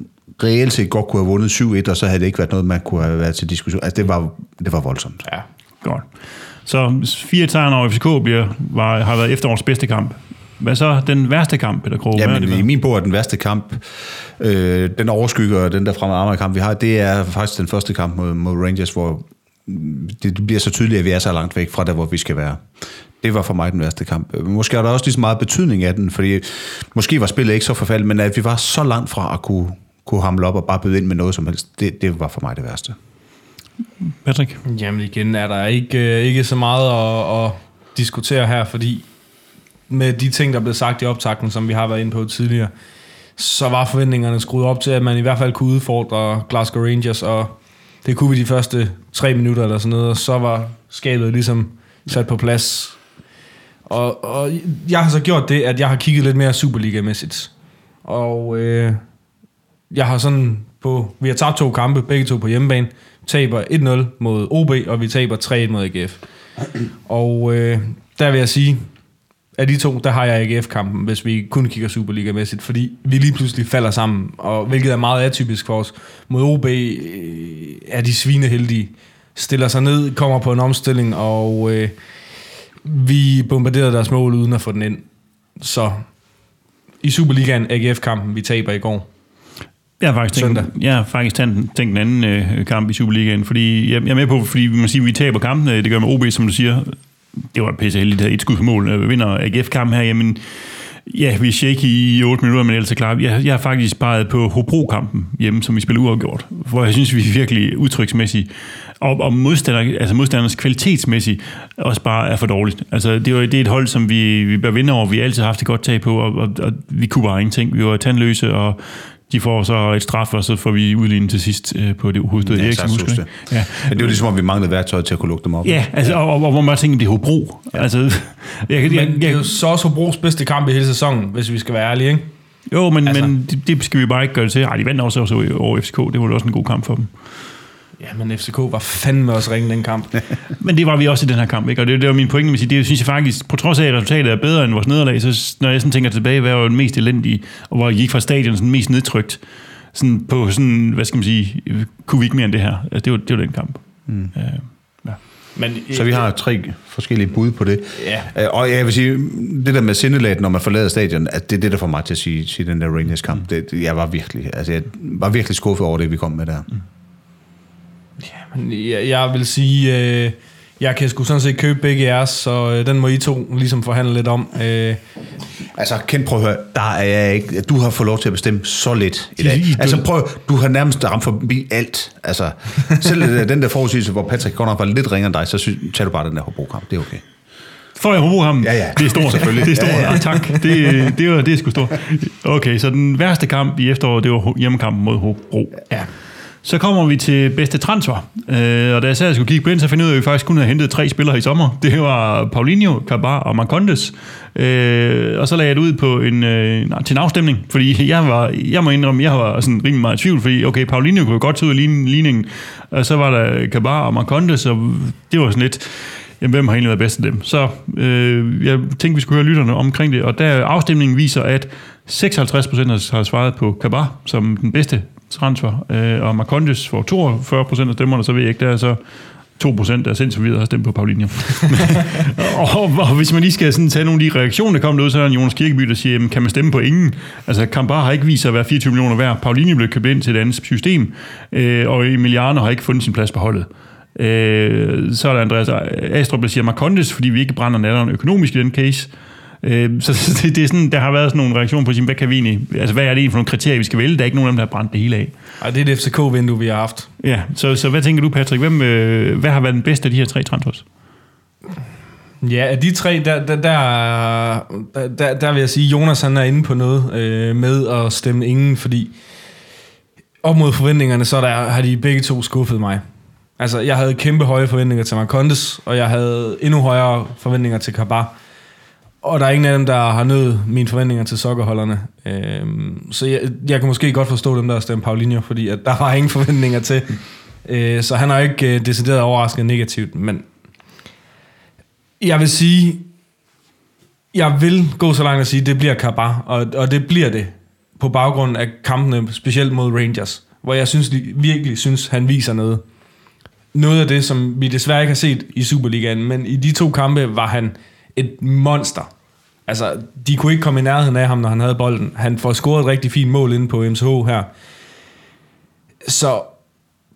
reelt set godt kunne have vundet 7-1, og så havde det ikke været noget, man kunne have været til diskussion. Altså, det var, det var voldsomt. Ja. Godt. Så 4 sejren over FCK bliver, var, har været efterårets bedste kamp. Hvad så den værste kamp, Peter Krog? Hvad er Jamen, det i min bog er den værste kamp, øh, den overskygger den der fremad kamp, vi har, det er faktisk den første kamp mod, mod Rangers, hvor det bliver så tydeligt, at vi er så langt væk fra der, hvor vi skal være. Det var for mig den værste kamp. Måske er der også lige så meget betydning af den, fordi måske var spillet ikke så forfærdeligt, men at vi var så langt fra at kunne, kunne hamle op og bare byde ind med noget som helst, det, det var for mig det værste. Patrick? Jamen igen er der ikke, øh, ikke så meget at, at diskutere her, fordi med de ting, der blev sagt i optakten, som vi har været inde på tidligere, så var forventningerne skruet op til, at man i hvert fald kunne udfordre Glasgow Rangers, og det kunne vi de første tre minutter eller sådan noget, og så var skabet ligesom sat på plads. Og, og jeg har så gjort det, at jeg har kigget lidt mere Superliga-mæssigt. Og øh, jeg har sådan på, vi har tabt to kampe, begge to på hjemmebane, taber 1-0 mod OB, og vi taber 3-1 mod AGF. Og øh, der vil jeg sige, af de to, der har jeg AGF-kampen, hvis vi kun kigger Superliga-mæssigt, fordi vi lige pludselig falder sammen, og hvilket er meget atypisk for os. Mod OB øh, er de svineheldige, stiller sig ned, kommer på en omstilling, og øh, vi bombarderede deres mål uden at få den ind. Så i Superligaen, AGF-kampen, vi taber i går. Jeg har faktisk tænkt, Søndag. jeg har faktisk tænkt, tænkt en anden øh, kamp i Superligaen, fordi jeg, jeg er med på, fordi vi må sige, at vi taber kampene, det gør med OB, som du siger, det var pisse heldigt, at et skud for mål, øh, vinder AGF-kampen her, jamen, ja, vi er shaky i 8 minutter, men ellers er klart, jeg, jeg har faktisk sparet på Hobro-kampen hjemme, som vi spiller uafgjort, hvor jeg synes, vi er virkelig udtryksmæssigt, og, og modstander, altså modstanders kvalitetsmæssigt også bare er for dårligt. Altså, det, var, det er et hold, som vi, vi bør vinde over, vi har altid haft et godt tag på, og, og, og vi kunne bare ingenting. Vi var tandløse, og de får så et straf, og så får vi udlignet til sidst øh, på det hovedstød. Ja, Ja, så Eriksen, husker det. Ja. Men det var ligesom, om vi manglede værktøj til at kunne lukke dem op. Ja, altså, og, og, og hvor man tænker, det er Hobro. Ja. Altså, jeg, jeg, Men jeg, det er jo så også Hobros bedste kamp i hele sæsonen, hvis vi skal være ærlige, ikke? jo, men, altså- altså. men det, det, skal vi bare ikke gøre det til. Ej, de vandt også, også over FCK. Det var da også en god kamp for dem. Ja, men FCK var fandme også ringe den kamp. Men det var vi også i den her kamp, ikke? Og det, det var min pointe med at sige, det synes jeg faktisk, på trods af, at resultatet er bedre end vores nederlag, så når jeg sådan tænker tilbage, hvad var den mest elendige, og hvor jeg gik fra stadion sådan mest nedtrykt, sådan på sådan, hvad skal man sige, kunne vi ikke mere end det her. Altså, det var, det var den kamp. Mm. Øh, ja. Men, Så vi har tre forskellige bud på det. Ja. Øh, Og jeg vil sige, det der med sindelaget, når man forlader stadion, at det er det, der får mig til at sige, sige den der Rangers kamp. Det, jeg var virkelig, altså jeg var virkelig skuffet over det, vi kom med der. Men jeg, jeg vil sige, øh, jeg kan sgu sådan set købe begge jeres, så øh, den må I to ligesom forhandle lidt om. Øh, Altså, Ken, prøv at høre, der er jeg ikke, du har fået lov til at bestemme så lidt i dag. Altså, prøv, du har nærmest ramt forbi alt. Altså, selv øh, den der forudsigelse, hvor Patrick godt nok var lidt ringere end dig, så synes, tager du bare den der Hobro-kamp. Det er okay. Får jeg Hobro ham? Ja, ja. Det er stort, Selvfølgelig. Det er stort, Ja, ja, ja. ja. tak. Det, det, var, det er sgu stort. Okay, så den værste kamp i efteråret, det var hjemmekampen mod Hobro. ja. Så kommer vi til bedste transfer. Øh, og da jeg sad og skulle kigge på den, så finder jeg ud af, at vi faktisk kun havde hentet tre spillere i sommer. Det var Paulinho, Kabar og Marcondes. Øh, og så lagde jeg det ud på en, øh, til en afstemning, fordi jeg, var, jeg må indrømme, jeg var sådan rimelig meget i tvivl, fordi okay, Paulinho kunne jo godt tage ud af ligningen, og så var der Kabar og Marcondes, og det var sådan lidt, jamen, hvem har egentlig været bedst af dem? Så øh, jeg tænkte, vi skulle høre lytterne omkring det, og der afstemningen viser, at 56 procent har svaret på Kabar som den bedste transfer, øh, og Marcondes får 42 procent af stemmerne, så ved jeg ikke, der er så 2 procent, der er sindssygt videre har stemt på Paulinho. og, og, hvis man lige skal sådan tage nogle af de reaktioner, der kom ud, så er der en Jonas Kirkeby, der siger, jamen, kan man stemme på ingen? Altså, Kambar har ikke vist sig at være 24 millioner værd. Paulinho blev købt ind til et andet system, øh, og Emiliano har ikke fundet sin plads på holdet. Øh, så er der Andreas Astrup, der siger Marcondes, fordi vi ikke brænder natteren økonomisk i den case. Øh, så så det, det er sådan, der har været sådan nogle reaktioner på, hvad kan vi egentlig, altså hvad er det egentlig for nogle kriterier, vi skal vælge? Der er ikke nogen af dem, der har brændt det hele af. Ej, det er et FCK-vindue, vi har haft. Ja, så, så hvad tænker du, Patrick? Hvem, øh, hvad har været den bedste af de her tre transfers? Ja, af de tre, der, der, der, der, der vil jeg sige, Jonas han er inde på noget øh, med at stemme ingen, fordi op mod forventningerne, så der, har de begge to skuffet mig. Altså, jeg havde kæmpe høje forventninger til Marcondes, og jeg havde endnu højere forventninger til Kabar. Og der er ingen af dem, der har nødt mine forventninger til sokkerholderne. Øhm, så jeg, jeg kan måske godt forstå dem, der stemte Paulinho, fordi at der var ingen forventninger til. Øh, så han har ikke øh, decideret overrasket negativt, men jeg vil sige, jeg vil gå så langt at sige, at det bliver Kabar, og, og det bliver det på baggrund af kampene, specielt mod Rangers, hvor jeg synes, virkelig synes, han viser noget. Noget af det, som vi desværre ikke har set i Superligaen, men i de to kampe var han et monster. Altså, de kunne ikke komme i nærheden af ham, når han havde bolden. Han får scoret et rigtig fint mål inde på MSH her. Så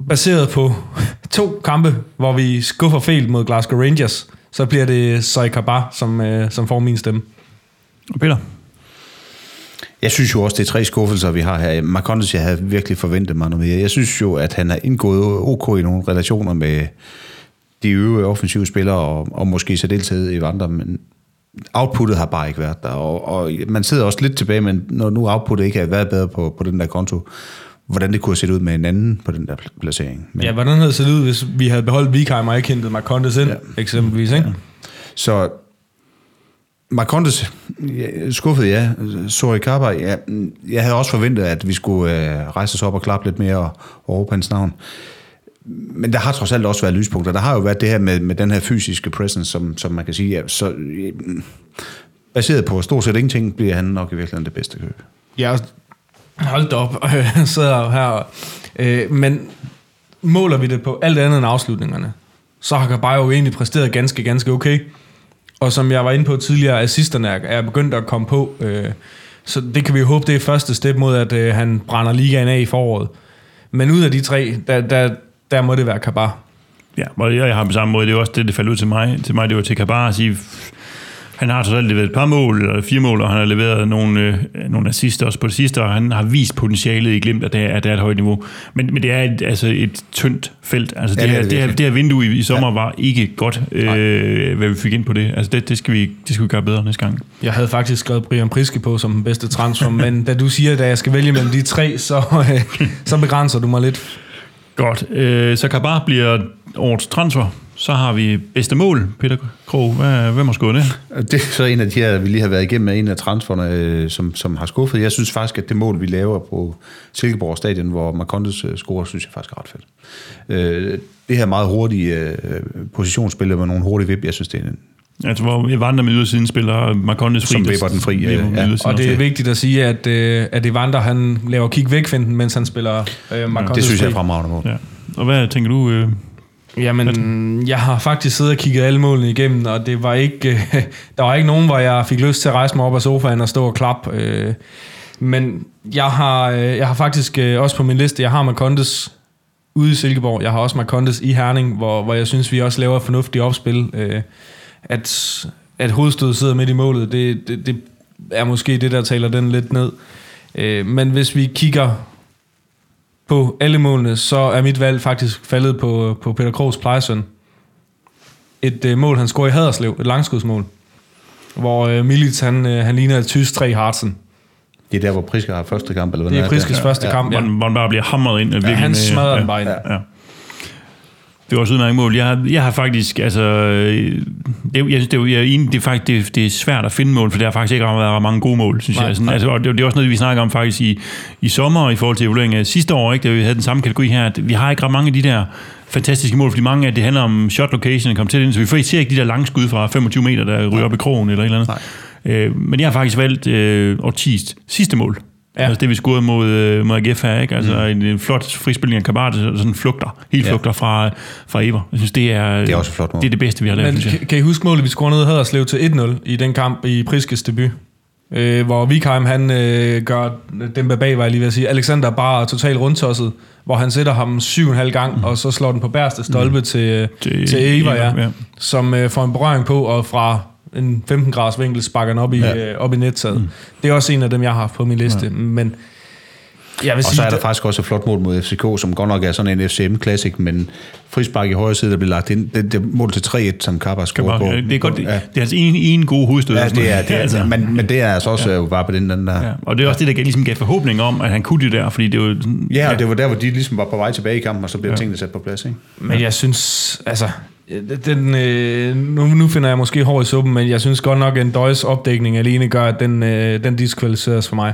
baseret på to kampe, hvor vi skuffer fejl mod Glasgow Rangers, så bliver det Soy Kabar, som, øh, som får min stemme. Og Peter? Jeg synes jo også, det er tre skuffelser, vi har her. Marcondes, jeg havde virkelig forventet mig noget mere. Jeg synes jo, at han har indgået OK i nogle relationer med de øvrige offensive spillere, og, og måske så deltaget i andre, men outputtet har bare ikke været der, og, og man sidder også lidt tilbage, men når nu outputtet ikke har været bedre på, på den der konto, hvordan det kunne have set ud med en anden på den der placering. Men, ja, hvordan havde det set ud, hvis vi havde beholdt Vikheim og ikke hentet Marcondes ind, ja. eksempelvis, ikke? Ja. Så Marcondes skuffede ja. Sorry Kappa, ja, jeg havde også forventet, at vi skulle øh, rejse os op og klappe lidt mere og, råbe hans navn. Men der har trods alt også været lyspunkter. Der har jo været det her med, med den her fysiske presence, som, som man kan sige, ja, så øh, baseret på stort set ingenting, bliver han nok i virkeligheden det bedste køb. Ja, hold da op, jeg sidder her. Øh, men måler vi det på alt andet end afslutningerne, så har Kabay jo egentlig præsteret ganske, ganske okay. Og som jeg var inde på tidligere, assisterne er, er begyndt at komme på. Øh, så det kan vi jo håbe, det er første step mod, at øh, han brænder ligaen af i foråret. Men ud af de tre, der, der, der må det være Kabar. Ja, og jeg har på samme måde, det er også det, det faldt ud til mig. Til mig, det var til Kabar at sige, han har så leveret et par mål, eller fire mål, og han har leveret nogle, øh, nogle assister også på det sidste, og han har vist potentialet i glimt, at det er, at det er et højt niveau. Men, men det er et, altså et tyndt felt. Altså det, ja, det, her, det, her, det her vindue i, i sommer ja. var ikke godt, øh, hvad vi fik ind på det. Altså det, det, skal vi, det skal vi gøre bedre næste gang. Jeg havde faktisk skrevet Brian Priske på som den bedste transfer, men da du siger, at jeg skal vælge mellem de tre, så, øh, så begrænser du mig lidt. Godt. Øh, så Kabar bliver årets transfer. Så har vi bedste mål, Peter Krog. Hvad, hvem har skudt det? Det er så en af de her, vi lige har været igennem, med en af transferne, øh, som, som har skuffet. Jeg synes faktisk, at det mål, vi laver på Silkeborg Stadion, hvor Marcondes øh, scorer, synes jeg faktisk er ret fedt. Øh, det her meget hurtige øh, positionsspil med nogle hurtige vip, jeg synes, det er en, Altså, hvor Evander med ydersiden spiller Marcondes fri. Som vipper den fri, ja. ja. Og det er vigtigt at sige, at, at Evander han laver kick væk mens han spiller øh, Marcondes ja, Det synes fri. jeg er fremragende mål. Ja. Og hvad tænker du, øh, Jamen, jeg har faktisk siddet og kigget alle målene igennem, og det var ikke, øh, der var ikke nogen, hvor jeg fik lyst til at rejse mig op af sofaen og stå og klappe. Øh, men jeg har, øh, jeg har faktisk øh, også på min liste, jeg har Marcondes ude i Silkeborg, jeg har også Marcondes i Herning, hvor, hvor jeg synes, vi også laver et fornuftigt opspil. Øh, at, at hovedstødet sidder midt i målet, det, det, det er måske det, der taler den lidt ned. Øh, men hvis vi kigger på alle målene, så er mit valg faktisk faldet på, på Peter Krogs plejesøn. Et øh, mål, han scorer i Haderslev, et langskudsmål, hvor øh, Milic, han, øh, han ligner et tysk tre Hartsen. Det er der, hvor Priske har første kamp, eller hvad det er? Priskes ja. første kamp, ja. Hvor, hvor han bare bliver hamret ind. Ja, han smadrer den bare ind. Ja. Ja. Det var også udmærket mål. Jeg har, jeg har faktisk, altså, det, jeg synes, det, er, jeg, det, er faktisk, det, det er svært at finde mål, for der har faktisk ikke været mange gode mål, synes nej, jeg. Sådan, nej. altså, og det, det, er også noget, vi snakker om faktisk i, i sommer, i forhold til evalueringen af sidste år, ikke, da vi havde den samme kategori her, at vi har ikke ret mange af de der fantastiske mål, fordi mange af det handler om shot location og komme til ind, så vi får ikke ikke de der lange skud fra 25 meter, der ryger op i krogen eller et eller andet. Nej. Øh, men jeg har faktisk valgt øh, årtiets sidste mål. Ja. Altså det, vi scorede mod, øh, mod AGF her, ikke? Altså mm. en, en flot frispilning af Kabar, sådan flugter, helt flugter ja. fra, fra Eber. Jeg synes, det er, det er også flot mål. Det er det bedste, vi har lavet. Men kan, kan I huske målet, vi scorede ned Haderslev til 1-0 i den kamp i Priskes debut? Øh, hvor Vikheim, han øh, gør den bag, var jeg lige ved at sige. Alexander bare totalt rundtosset, hvor han sætter ham syv og en halv gang, mm. og så slår den på bærste stolpe mm. til, til, til Eva, ja, ja. som øh, får en berøring på, og fra en 15 graders vinkel sparker den op i, ja. øh, op i nettaget. Mm. Det er også en af dem, jeg har haft på min liste. Ja. Men Jeg vil Og så sige, er der det- faktisk også et flot mål mod FCK, som godt nok er sådan en FCM Classic, men frispark i højre side, der bliver lagt ind. Det, det mål til 3-1, som Kappa scorer på. Det er godt, det, Ja. det er altså en, en god hovedstød. Ja, det er, det er altså, men, men det er altså også ja. bare på den, den der. Ja, og det er også det, der gav, ligesom gav forhåbning om, at han kunne det der, fordi det var jo sådan, Ja, og det var der, hvor de ligesom var på vej tilbage i kampen, og så blev ja. tingene sat på plads. Ikke? Men jeg synes, altså, den, øh, nu, nu finder jeg måske hår i suppen, men jeg synes godt nok, at en døjs opdækning alene gør, at den, øh, den diskvalificeres for mig.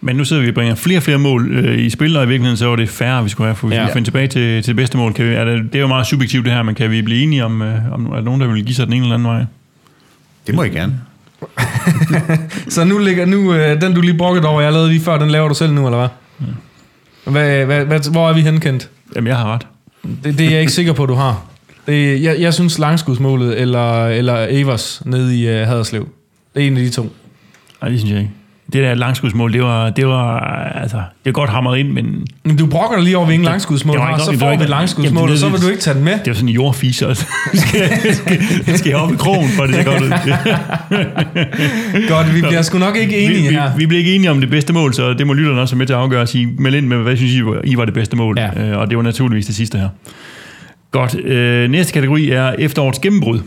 Men nu sidder vi og bringer flere og flere mål øh, i spil, og i virkeligheden så var det færre, vi skulle have, for vi Ja. ja. finde tilbage til, til det bedste mål. Kan vi, er det, det er jo meget subjektivt det her, men kan vi blive enige om, øh, om er der nogen, der vil give sig den ene eller anden vej? Det må I gerne. Så nu ligger nu, øh, den du lige brokket over, jeg lavede lige før, den laver du selv nu, eller hvad? Hvad, hvad, hvad, hvor er vi henkendt? Jamen, jeg har ret. Det, det er jeg ikke sikker på, du har. Det, jeg, jeg synes langskudsmålet, eller, eller Evers nede i uh, Haderslev. Det er en af de to. Nej, det synes jeg ikke. Det der langskudsmål, det var, det var, altså, det var godt hamret ind, men Men du brokker dig lige over, vi ingen langskudsmål Det var har, så det får vi et langskudsmål, Jamen, og det- så vil du ikke tage den med. det var sådan en jordfiser. Altså. Det skal, det skal, det skal op i krogen, for det ser godt ud. Godt, vi bliver sgu nok ikke enige vi, her. vi, vi bliver ikke enige om det bedste mål, så det må lytterne også være med til at afgøre og sige, meld ind med, hvad synes I, I var det bedste mål? Ja. Øh, og det var naturligvis det sidste her. Godt. Øh, næste kategori er efterårets gennembrud.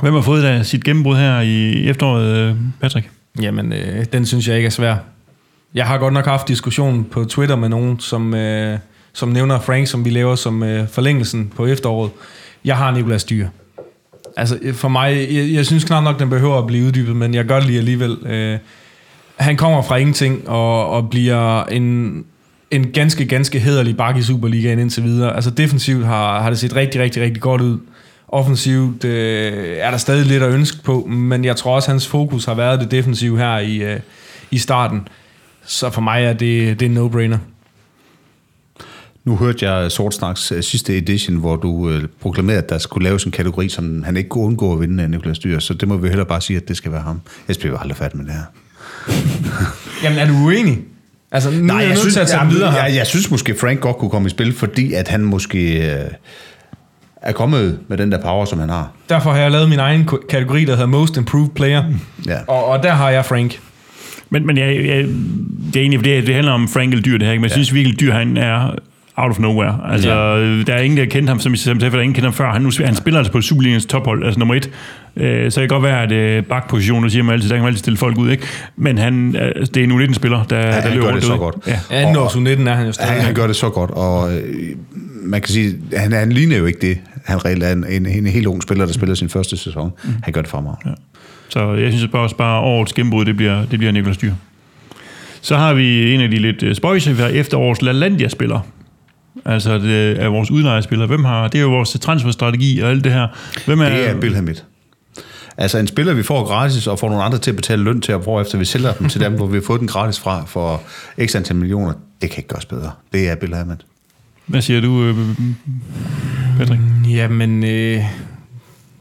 Hvem har fået da sit gennembrud her i efteråret, øh, Patrick? Jamen, øh, den synes jeg ikke er svær. Jeg har godt nok haft diskussion på Twitter med nogen, som, øh, som nævner Frank, som vi laver som øh, forlængelsen på efteråret. Jeg har Nicolas Dyr. Altså, øh, for mig, jeg, jeg synes knap nok, den behøver at blive uddybet, men jeg gør det lige alligevel. Øh, han kommer fra ingenting og, og bliver en, en ganske, ganske hederlig bak i Superligaen indtil videre. Altså defensivt har, har det set rigtig, rigtig, rigtig godt ud. Offensivt øh, er der stadig lidt at ønske på, men jeg tror også, hans fokus har været det defensive her i, øh, i starten. Så for mig er det, det er en no-brainer. Nu hørte jeg Sort Snaks øh, sidste edition, hvor du øh, proklamerede, at der skulle laves en kategori, som han ikke kunne undgå at vinde af Niklas Dyr, så det må vi heller bare sige, at det skal være ham. Ellers bliver aldrig færdig med det her. Jamen, er du uenig? Altså, nu er jeg, nødt til at tage den videre her. jeg, jeg synes måske, Frank godt kunne komme i spil, fordi at han måske øh, er kommet med den der power, som han har. Derfor har jeg lavet min egen kategori, der hedder Most Improved Player. Ja. Og, og der har jeg Frank. Men, men jeg, jeg, det er egentlig, det, det handler om Frank eller Dyr, det her, ikke? men jeg synes virkelig, Dyr han er out of nowhere. Altså, ja. der er ingen, der kendte ham, som, sagde, for der er ingen kendte ham før. Han, nu, han spiller altså på Superligaens tophold, altså nummer et. Øh, så det kan godt være, at øh, bakposition, der siger man altid, der kan man altid stille folk ud, ikke? Men han, øh, det er en U19-spiller, der, Ja, der løber gør rundt det så derude. godt. Ja. Anden års U19 er han jo stadig. Han, han gør det så godt, og øh, man kan sige, han, han ligner jo ikke det. Han reelt er en, en, en helt ung spiller, der spiller sin første sæson. Mm. Han gør det for mig. Ja. Så jeg synes bare også bare årets gennembrud, det bliver, det bliver Niklas Dyr. Så har vi en af de lidt øh, spøjse, vi har efterårs LaLandia-spiller. Altså det er vores udlejespillere. Hvem har, det er jo vores transferstrategi og alt det her. Hvem er, Det er Bill Hamid. Altså en spiller, vi får gratis, og får nogle andre til at betale løn til, og hvorefter vi sælger dem til dem, hvor vi har fået den gratis fra for x antal millioner. Det kan ikke gøres bedre. Det er Bill Hamid. Hvad siger du, øh, Patrick? Jamen, øh,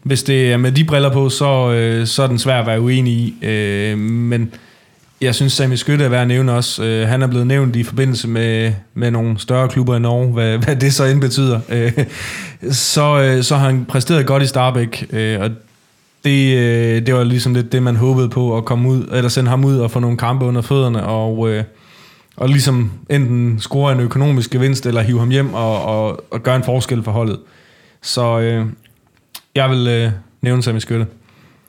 hvis det er med de briller på, så, øh, så er den svær at være uenig i. Øh, men jeg synes, Sami Skytte er værd at nævne også. Øh, han er blevet nævnt i forbindelse med, med nogle større klubber i Norge, hvad, hvad det så end betyder. Øh, så, øh, så har han præsteret godt i Starbæk, øh, og det, øh, det var ligesom lidt det, man håbede på at komme ud, eller sende ham ud og få nogle kampe under fødderne, og, øh, og ligesom enten score en økonomisk gevinst, eller hive ham hjem og, og, og gøre en forskel for holdet. Så øh, jeg vil øh, nævne Sami Skytte.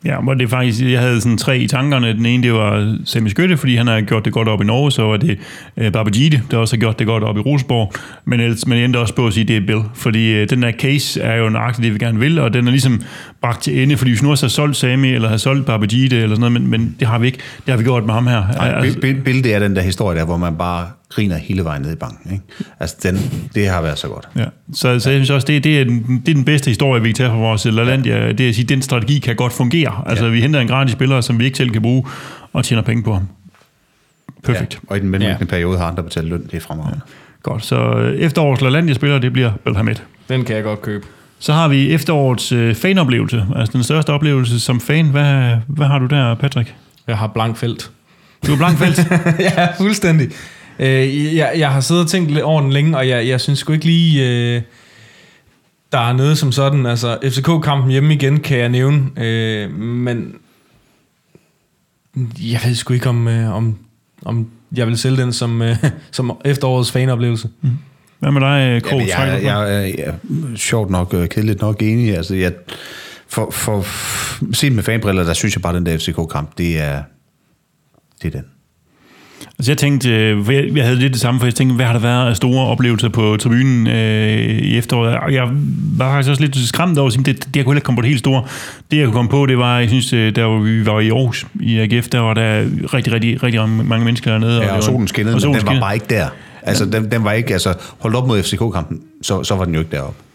Ja, hvor det faktisk, jeg havde sådan tre i tankerne. Den ene, det var Sami Skytte, fordi han har gjort det godt op i Norge, så var det øh, Babajide, der også har gjort det godt op i Rosenborg. Men, ellers, men jeg endte også på at sige, at det er Bill, fordi øh, den der case er jo nøjagtigt det, vi gerne vil, og den er ligesom bragt til ende, fordi hvis nu også har solgt Sami, eller har solgt Babajide, eller sådan noget, men, men det har vi ikke. Det har vi gjort med ham her. Nej, Altså, Bill, Bill, det er den der historie der, hvor man bare griner hele vejen ned i banken. Ikke? Altså, den, det har været så godt. Ja. Så, så jeg synes også, det, det, er den, det er den bedste historie, vi kan tage fra vores LaLandia. Det er at sige, at den strategi kan godt fungere. Altså, ja. vi henter en gratis spiller, som vi ikke selv kan bruge, og tjener penge på ham. Perfekt. Ja. Og i den mellemliggende ja. periode har andre betalt løn. Det er fremragende. Ja. Godt, så øh, efterårets LaLandia-spiller, det bliver Belhamed. Den kan jeg godt købe. Så har vi efterårets øh, fanoplevelse, altså den største oplevelse som fan. Hvad, hvad har du der, Patrick? Jeg har blank felt. Du er blankfelt. ja, fuldstændig. Øh, jeg, jeg har siddet og tænkt lidt over den længe, og jeg, jeg synes sgu ikke lige, øh, der er noget som sådan. Altså, FCK-kampen hjemme igen kan jeg nævne, øh, men jeg ved sgu ikke, om, øh, om om jeg vil sælge den som, øh, som efterårets fanoplevelse. Mm. Hvad med dig, Krog? Jamen, jeg, jeg, jeg, jeg, er sjovt nok, øh, kedeligt nok enig. Altså, jeg, for, for, set med fanbriller, der synes jeg bare, at den der FCK-kamp, det er, det er den. Altså jeg tænkte, øh, jeg, havde lidt det samme, for jeg tænkte, hvad har der været af store oplevelser på tribunen øh, i efteråret? Og jeg var faktisk også lidt skræmt over, at det, det jeg kunne heller ikke komme på det helt store. Det jeg kunne komme på, det var, jeg synes, øh, der hvor vi var i Aarhus i AGF, der var der rigtig, rigtig, rigtig mange mennesker dernede. Ja, og, det solen skinnede, og men den var bare ikke der. Altså, den, den var ikke, altså, holdt op mod FCK-kampen, så, så var den jo ikke deroppe.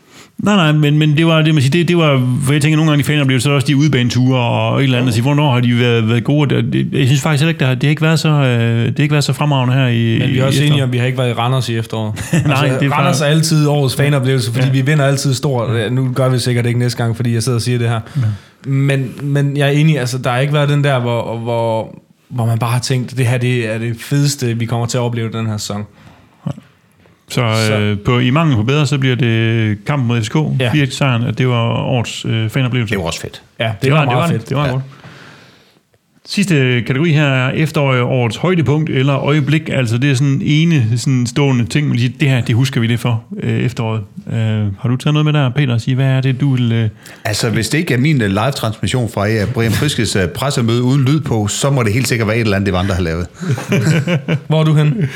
Nej, nej, men, men det var det, man siger, det, det var, for jeg tænker nogle gange i fanoplevelser, så også de udebaneture og et eller andet, sige, hvornår har de været, været gode? Jeg synes faktisk heller ikke, det har, det har ikke været så, øh, det har ikke været så fremragende her i Men vi er også enige om, at vi har ikke været i Randers i efteråret. Nej, altså, det er Randers er altid årets fanoplevelse, fordi ja. vi vinder altid stort. Nu gør vi sikkert ikke næste gang, fordi jeg sidder og siger det her. Ja. Men, men jeg er enig, altså der har ikke været den der, hvor, hvor, hvor man bare har tænkt, det her det er det fedeste, vi kommer til at opleve den her sæson. Så, Så- øh, på, i mangel på bedre, så bliver det kampen mod FCK, Ja. ja. 4 sejren, at det var årets øh, fanoplevelse. Det var også fedt. Ja, det, det var, det meget var, fedt. Det var ja. godt. Sidste kategori her er efteråret årets højdepunkt eller øjeblik. Altså det er sådan en ene sådan stående ting, man siger, det her, det husker vi det for øh, efteråret. Øh, har du taget noget med der, Peter, og sige, hvad er det, du vil... Øh, Altså, hvis det ikke er min øh, live-transmission fra øh, Brian Friskes øh, pressemøde uden lyd på, så må det helt sikkert være et eller andet, det var andre har lavet. Hvor er du hen?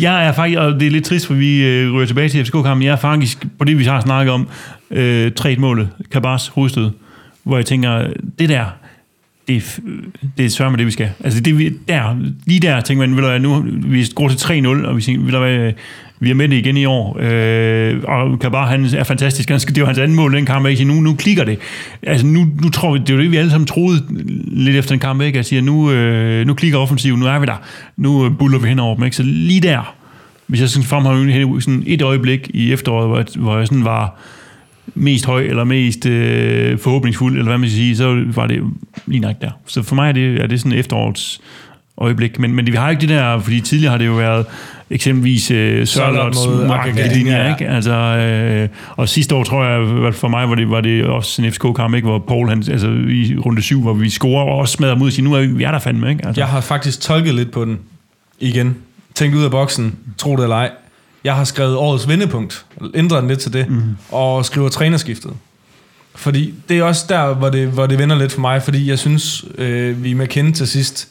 Jeg er faktisk, og det er lidt trist, for vi øh, ryger tilbage til FCK-kampen, jeg er faktisk, på det vi har snakket om, øh, 3-1-målet, Kabars hovedstød, hvor jeg tænker, det der, det det er sørme det, vi skal. Altså det, vi- der, lige der tænker man, vil der, nu vi går til 3-0, og vi tænker, vil der være, vi er med det igen i år. Øh, og Kabar, han er fantastisk. Han skal, det var hans anden mål, den kamp. Jeg siger, nu, nu klikker det. Altså, nu, nu tror vi, det er det, vi alle sammen troede lidt efter den kamp, ikke? Jeg siger, nu, øh, nu klikker offensiv, nu er vi der. Nu øh, buller vi hen over dem, ikke? Så lige der, hvis jeg sådan fremhæver sådan et øjeblik i efteråret, hvor jeg, hvor jeg sådan var mest høj, eller mest øh, forhåbningsfuld, eller hvad man skal sige, så var det lige nok der. Så for mig er det, er det sådan efterårets øjeblik. Men, men vi har ikke det der, fordi tidligere har det jo været eksempelvis øh, Sørlots magtlinjer, ja. ikke? Altså, øh, og sidste år tror jeg, for mig var det, var det også en FCK-kamp, ikke? hvor Paul, han, altså i runde syv, hvor vi scorer og også smadrer mod og siger, nu er vi, vi er der fandme, ikke? Altså, Jeg har faktisk tolket lidt på den igen. Tænkt ud af boksen, tro det eller ej. Jeg har skrevet årets vendepunkt, ændret den lidt til det, mm. og skriver trænerskiftet. Fordi det er også der, hvor det, hvor det vender lidt for mig, fordi jeg synes, øh, vi med kende til sidst.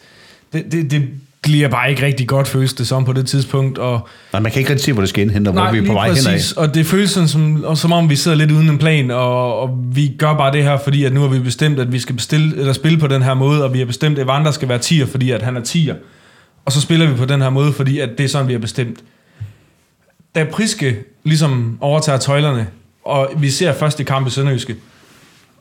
Det, det, det bliver bare ikke rigtig godt, føles det som på det tidspunkt, og Nej, man kan ikke rigtig se, hvor det skal indhente, og hvor vi er på vej henad. Og det føles sådan, som, og som om, vi sidder lidt uden en plan, og, og vi gør bare det her, fordi at nu har vi bestemt, at vi skal bestille, eller spille på den her måde, og vi har bestemt, at Evander skal være 10'er, fordi at han er 10'er. Og så spiller vi på den her måde, fordi at det er sådan, vi har bestemt. Da Priske ligesom overtager tøjlerne, og vi ser første kamp i Sønderjyske,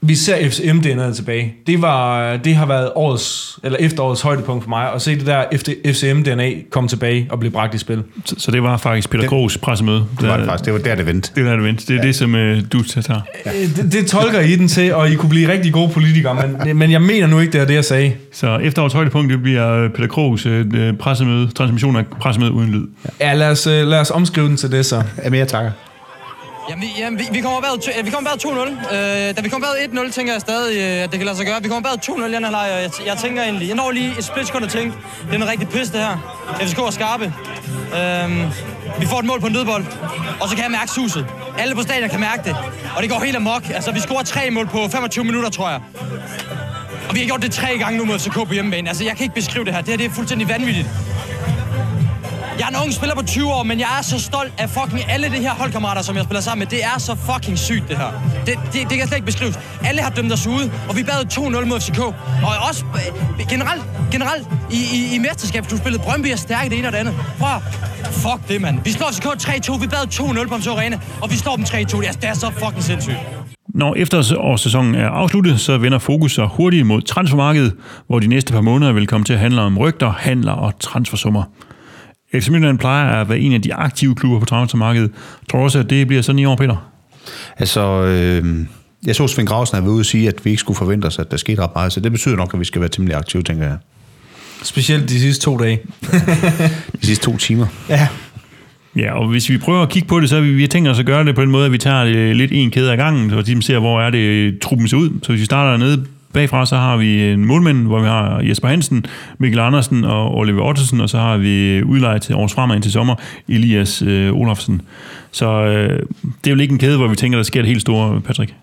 vi ser FCM DNA'et tilbage. Det, var, det har været årets, eller efterårets højdepunkt for mig, at se det der FCM DNA komme tilbage og blive bragt i spil. så, så det var faktisk Peter Krogs pressemøde. Det var det faktisk. Det var der, det vendte. Det er der, det vendte. Det er ja. det, som øh, du tager. Øh, Det, det tolker I den til, og I kunne blive rigtig gode politikere, men, men jeg mener nu ikke, det er det, jeg sagde. Så efterårets højdepunkt, det bliver øh, Peter Krogs øh, pressemøde, transmission af pressemøde uden lyd. Ja, lad os, øh, lad os omskrive den til det så. Jamen, jeg takker. Jamen, vi, jamen, vi, vi kommer bagud, vi kommer bagud 2-0. Øh, da vi kommer bagud 1-0, tænker jeg stadig, øh, at det kan lade sig gøre. Vi kommer bagud 2-0, Jan Halej, og jeg, jeg tænker egentlig, jeg når lige et splitsekund at tænke, det er en rigtig pis det her. FCK er skarpe. Øh, vi får et mål på en dødbold, og så kan jeg mærke suset. Alle på stadion kan mærke det, og det går helt amok. Altså, vi scorer tre mål på 25 minutter, tror jeg. Og vi har gjort det tre gange nu mod FCK på hjemmebane. Altså, jeg kan ikke beskrive det her. Det her det er fuldstændig vanvittigt. Jeg er en ung spiller på 20 år, men jeg er så stolt af fucking alle de her holdkammerater, som jeg spiller sammen med. Det er så fucking sygt, det her. Det, det, det kan slet ikke beskrives. Alle har dømt os ude, og vi bad 2-0 mod FCK. Og også øh, generelt, generelt i, i, i mesterskabsspillet, Brøndby er stærke det ene og det andet. Prøv Fuck det, mand. Vi slår FCK 3-2, vi bad 2-0 på Amså Arena, og vi slår dem 3-2. Det er, det er så fucking sindssygt. Når efterårssæsonen er afsluttet, så vender fokus sig hurtigt mod transfermarkedet, hvor de næste par måneder vil komme til at handle om rygter, handler og transfersummer. FC Midtjylland plejer at være en af de aktive klubber på transfermarkedet. Tror du også, at det bliver sådan i år, Peter? Altså, øh, jeg så Svend Grausen have været ude og sige, at vi ikke skulle forvente os, at der skete ret meget, så det betyder nok, at vi skal være temmelig aktive, tænker jeg. Specielt de sidste to dage. De sidste to timer. Ja. Ja, og hvis vi prøver at kigge på det, så har vi, vi har tænkt os at gøre det på en måde, at vi tager det lidt en kæde ad gangen, så vi ser, hvor er det truppen ser ud. Så hvis vi starter nede bagfra så har vi en målmænd, hvor vi har Jesper Hansen, Mikkel Andersen og Oliver Ottesen, og så har vi udlejet til års fremad til sommer, Elias øh, Olafsen. Så øh, det er jo ikke en kæde, hvor vi tænker, der sker det helt store, Patrick.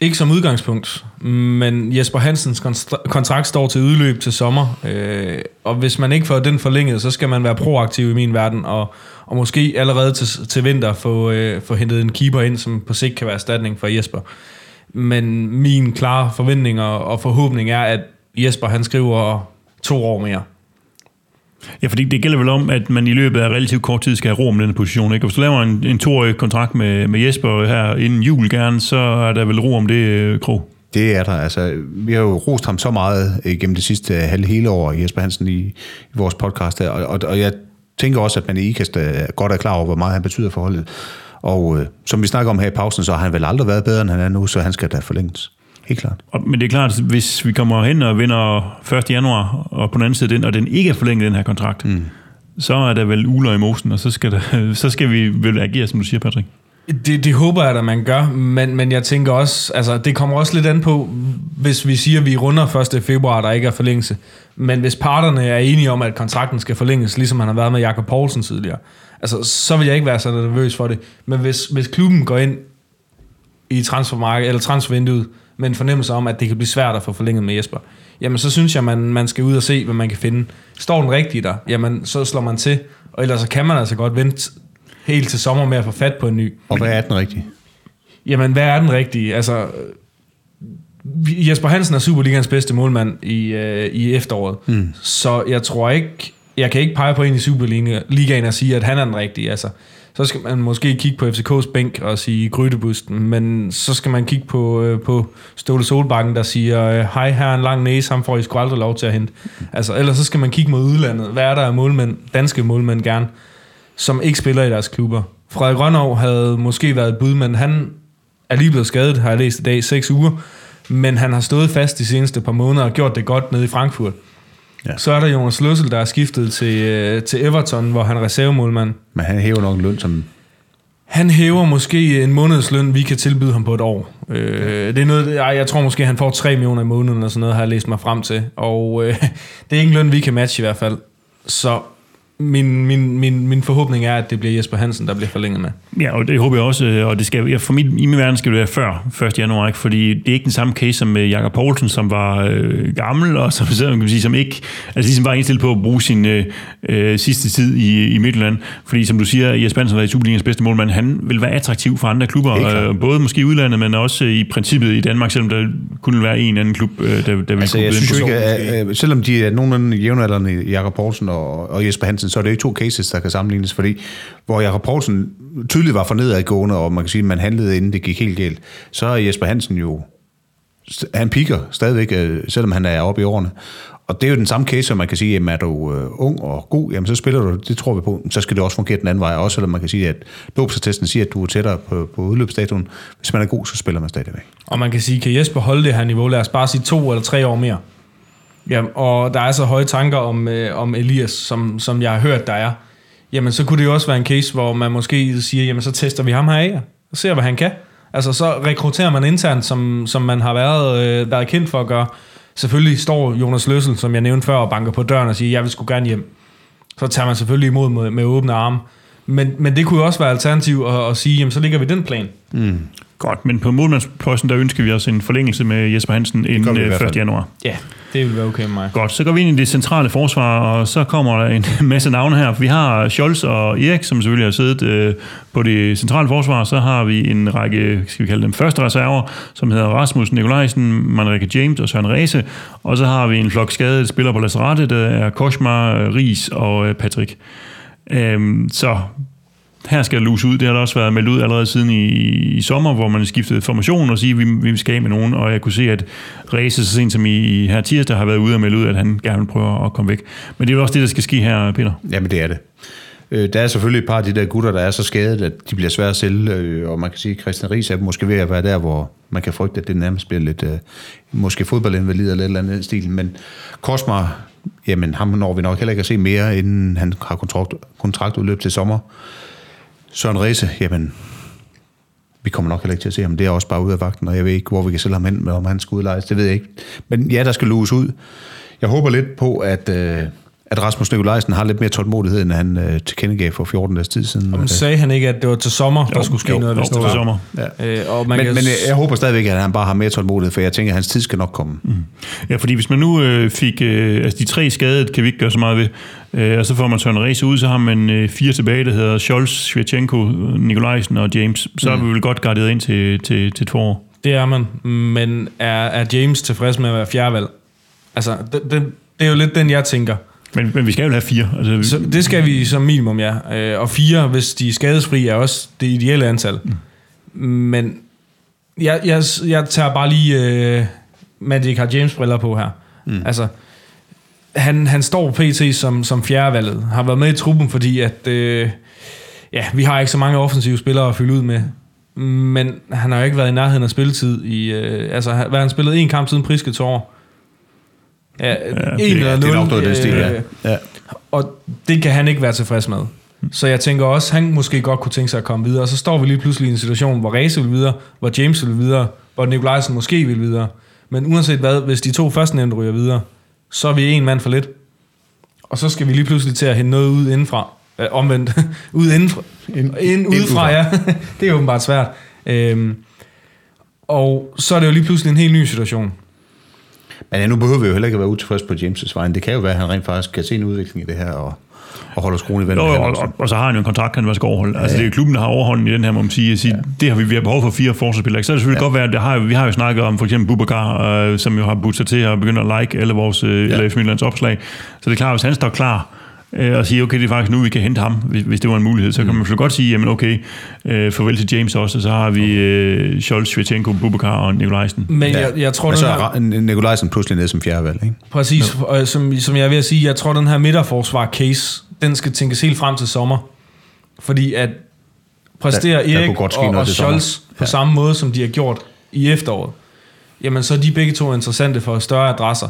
Ikke som udgangspunkt, men Jesper Hansens kontrakt står til udløb til sommer, øh, og hvis man ikke får den forlænget, så skal man være proaktiv i min verden, og, og måske allerede til, til vinter få, øh, få hentet en keeper ind, som på sigt kan være erstatning for Jesper. Men min klare forventning og, forhåbning er, at Jesper han skriver to år mere. Ja, fordi det gælder vel om, at man i løbet af relativt kort tid skal have ro om den position. Ikke? Og hvis du laver en, en toårig kontrakt med, med Jesper her inden jul gerne, så er der vel ro om det, øh, Krog. Det er der. Altså, vi har jo rost ham så meget øh, gennem det sidste halve hele år, Jesper Hansen, i, i vores podcast her. Og, og, og jeg tænker også, at man i IKAST er godt er klar over, hvor meget han betyder for holdet. Og øh, som vi snakker om her i pausen, så har han vel aldrig været bedre, end han er nu, så han skal da forlænges. Helt klart. Og, men det er klart, hvis vi kommer hen og vinder 1. januar, og på den anden side den, og den ikke er forlænget, den her kontrakt, mm. så er der vel uler i mosen, og så skal, der, så skal vi vel agere, som du siger, Patrick. Det, det håber jeg, at man gør, men, men jeg tænker også, altså det kommer også lidt an på, hvis vi siger, at vi runder 1. februar, der ikke er forlængelse. Men hvis parterne er enige om, at kontrakten skal forlænges, ligesom han har været med Jakob Poulsen tidligere, altså så vil jeg ikke være så nervøs for det. Men hvis, hvis klubben går ind i transfermarkedet, eller transfervinduet, med en fornemmelse om, at det kan blive svært at få forlænget med Jesper, jamen så synes jeg, man, man skal ud og se, hvad man kan finde. Står den rigtige der, jamen så slår man til, og ellers så kan man altså godt vente helt til sommer med at få fat på en ny. Og hvad er den rigtige? Jamen, hvad er den rigtige? Altså, Jesper Hansen er Superligans bedste målmand i, øh, i efteråret, mm. så jeg tror ikke, jeg kan ikke pege på en i Superligaen og sige, at han er den rigtige. Altså, så skal man måske kigge på FCK's bænk og sige Grydebusten, men så skal man kigge på, øh, på Ståle Solbakken, der siger, øh, hej, her er en lang næse, ham får I sgu aldrig lov til at hente. Altså, ellers så skal man kigge mod udlandet. Hvad er der af målmænd, danske målmænd gerne, som ikke spiller i deres klubber? Frederik Rønnow havde måske været et bud, men han er lige blevet skadet, har jeg læst i dag, seks uger, men han har stået fast de seneste par måneder og gjort det godt nede i Frankfurt. Ja. Så er der Jonas Løssel, der er skiftet til, øh, til Everton, hvor han er reservemålmand. Men han hæver nok en løn som... Han hæver måske en månedsløn, vi kan tilbyde ham på et år. Øh, det er noget, jeg, jeg tror måske, han får 3 millioner i måneden, eller sådan noget, har jeg læst mig frem til. Og øh, det er ikke en løn, vi kan matche i hvert fald. Så min, min, min, min forhåbning er, at det bliver Jesper Hansen, der bliver forlænget med. Ja, og det håber jeg også, øh, og det skal, ja, for mit, i min verden skal det være før 1. januar, ikke? fordi det er ikke den samme case som med Jakob Poulsen, som var øh, gammel, og som, kan man sige, som ikke, altså ligesom var indstillet på at bruge sin øh, øh, sidste tid i, i Midtjylland, fordi som du siger, Jesper Hansen var i Superligens bedste målmand, han vil være attraktiv for andre klubber, øh, både måske i udlandet, men også i princippet i Danmark, selvom der kunne være en anden klub, øh, der, der vil altså, kunne jeg byde synes på. ikke, at, øh, selvom de er nogenlunde jævnaldrende, Jakob Poulsen og, og Jesper Hansen, så er det ikke to cases, der kan sammenlignes, fordi hvor Jakob Poulsen tydeligt var for nedadgående, og man kan sige, at man handlede, inden det gik helt galt, så er Jesper Hansen jo, han piker stadigvæk, øh, selvom han er oppe i årene. Og det er jo den samme case, som man kan sige, at er du øh, ung og god, jamen så spiller du, det tror vi på, så skal det også fungere den anden vej, også selvom man kan sige, at dopsatesten siger, at du er tættere på, på udløbsstatuen. Hvis man er god, så spiller man stadigvæk. Og man kan sige, kan Jesper holde det her niveau? Lad os bare sige to eller tre år mere. Ja, og der er så høje tanker om, øh, om Elias, som, som jeg har hørt, der er. Jamen, så kunne det jo også være en case, hvor man måske siger, jamen, så tester vi ham her af, og ser, hvad han kan. Altså, så rekrutterer man internt, som, som man har været, øh, været kendt for at gøre. Selvfølgelig står Jonas Løssel, som jeg nævnte før, og banker på døren og siger, jeg vil sgu gerne hjem. Så tager man selvfølgelig imod med, med åbne arme. Men, men det kunne jo også være alternativ at, at sige, jamen, så ligger vi den plan. Mm. Godt, men på målmandsposten, der ønsker vi os en forlængelse med Jesper Hansen inden vi i øh, hvert 1. fald. januar. Ja, det vil være okay med mig. Godt, så går vi ind i det centrale forsvar, og så kommer der en masse navne her. Vi har Scholz og Erik, som selvfølgelig har siddet øh, på det centrale forsvar. Så har vi en række, skal vi kalde dem første reserver, som hedder Rasmus Nikolajsen, Manrike James og Søren Ræse. Og så har vi en flok skadede spillere på Lacerate, der er Koshmar, Ries og øh, Patrick. Øhm, så her skal der luse ud. Det har der også været meldt ud allerede siden i, i sommer, hvor man skiftede formation og sige, at vi, vi skal af med nogen. Og jeg kunne se, at Ræse så sent som i, i her tirsdag har været ude og melde ud, at han gerne vil prøve at komme væk. Men det er jo også det, der skal ske her, Peter. Jamen, det er det. Øh, der er selvfølgelig et par af de der gutter, der er så skadet, at de bliver svære at sælge, øh, og man kan sige, at Christian Ries er måske ved at være der, hvor man kan frygte, at det nærmest bliver lidt, øh, måske fodboldinvalid eller et eller andet stil, men Kosmar, jamen ham når vi nok heller ikke at se mere, inden han har kontrakt, kontraktudløb til sommer. Søren Ræse, jamen, vi kommer nok heller ikke til at se ham. Det er også bare ud af vagten, og jeg ved ikke, hvor vi kan sælge ham hen, med, om han skal udlejes, det ved jeg ikke. Men ja, der skal luges ud. Jeg håber lidt på, at, øh, at Rasmus Nikolajsen har lidt mere tålmodighed, end han øh, tilkendegav for 14 dages tid siden. Men sagde han ikke, at det var til sommer, der skulle ske jo, noget? jo, hvis til det var? sommer. Ja. Øh, og man Men, kan men øh, jeg håber stadigvæk, at han bare har mere tålmodighed, for jeg tænker, at hans tid skal nok komme. Mm. Ja, fordi hvis man nu øh, fik... Øh, altså de tre skadede kan vi ikke gøre så meget ved. Øh, og så får man Søren Reese ud, så har man øh, fire tilbage, der hedder Scholz, Svirchenko, Nikolajsen og James. Så mm. er vi vel godt garderet ind til, til, til et forår. Det er man, men er, er James tilfreds med at være fjerdevalg? Altså, det, det, det er jo lidt den, jeg tænker. Men, men vi skal jo have fire. Altså, Så det skal vi som minimum, ja. Øh, Og fire, hvis de er skadesfri, er også det ideelle antal. Mm. Men jeg, jeg, jeg tager bare lige øh, Magic har James briller på her. Mm. Altså, han, han står pt. som, som fjerdevalget. Har været med i truppen, fordi at, øh, ja, vi har ikke så mange offensive spillere at fylde ud med. Men han har jo ikke været i nærheden af spilletid. I, øh, altså, hvad har han spillet en kamp siden Priske til år? Ja, ja en eller det er nul. nok noget stil, ja. øh, ja. og det kan han ikke være tilfreds med. Så jeg tænker også, han måske godt kunne tænke sig at komme videre. Og så står vi lige pludselig i en situation, hvor Race vil videre, hvor James vil videre, hvor Nikolajsen måske vil videre. Men uanset hvad, hvis de to førstnævnte ryger videre, så er vi en mand for lidt. Og så skal vi lige pludselig til at hente noget ud indenfra. Øh, omvendt. ud indenfra. Ind, ind, udefra, ja. det er åbenbart svært. Øhm, og så er det jo lige pludselig en helt ny situation. Men ja, nu behøver vi jo heller ikke at være utilfreds på James' vejen. Det kan jo være, at han rent faktisk kan se en udvikling i det her, og, og holder skruen i vandet. Og, og, og, så har han jo en kontrakt, han skal overholde. Altså, det er klubben, der har overholden i den her, må man sige. At sige Det har vi, vi har behov for fire forsvarsspillere. Så er det selvfølgelig ja. godt være, at det har, vi har jo snakket om for eksempel Bubakar, øh, som jo har budt sig til at begynde at like alle vores øh, ja. Midlands opslag. Så det er klart, hvis han står klar, øh, og siger, okay, det er faktisk nu, vi kan hente ham, hvis, hvis det var en mulighed, så mm. kan man selvfølgelig godt sige, jamen okay, øh, farvel til James også, og så har vi øh, Scholz, Svirchenko, Bubakar og Nikolajsen. Men ja. jeg, jeg tror, Men så den her- er Ra- Nikolajsen pludselig nede som fjerdevalg, ikke? Præcis, og som, som jeg er ved at sige, jeg tror, den her midterforsvar-case, den skal tænkes helt frem til sommer. Fordi at præsterer Der- der Erik kunne godt ske og, og. Scholz på Ja. samme måde, som de har gjort i efteråret, jamen så er de begge to interessante for større adresser.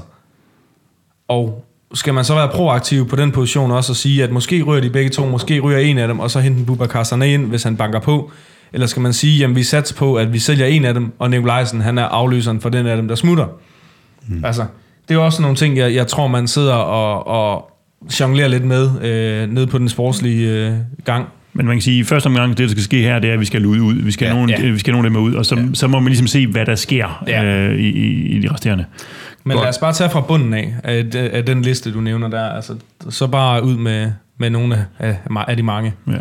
Og skal man så være proaktiv på den position også og sige, at måske ryger de begge to, måske ryger en af dem, og så hente Bubakar Sané ind, hvis han banker på. Eller skal man sige, jamen vi satser på, at vi sælger en af dem, og Nikolajsen, han er afløseren for den af dem, der smutter. Mm. Altså, det er også nogle ting, jeg, jeg tror, man sidder og, og jonglerer lidt med, øh, ned på den sportslige øh, gang. Men man kan sige, at i første omgang, det der skal ske her, det er, at vi skal lude ud. Vi skal, Ja. nogen, Ja. vi skal af dem ud, og så, ja. så må man ligesom se, hvad der sker Ja. øh, i, i, de resterende. Men Godt. lad os bare tage fra bunden af, af, af den liste, du nævner der. Altså, så bare ud med, med nogle af, af de mange. Ja.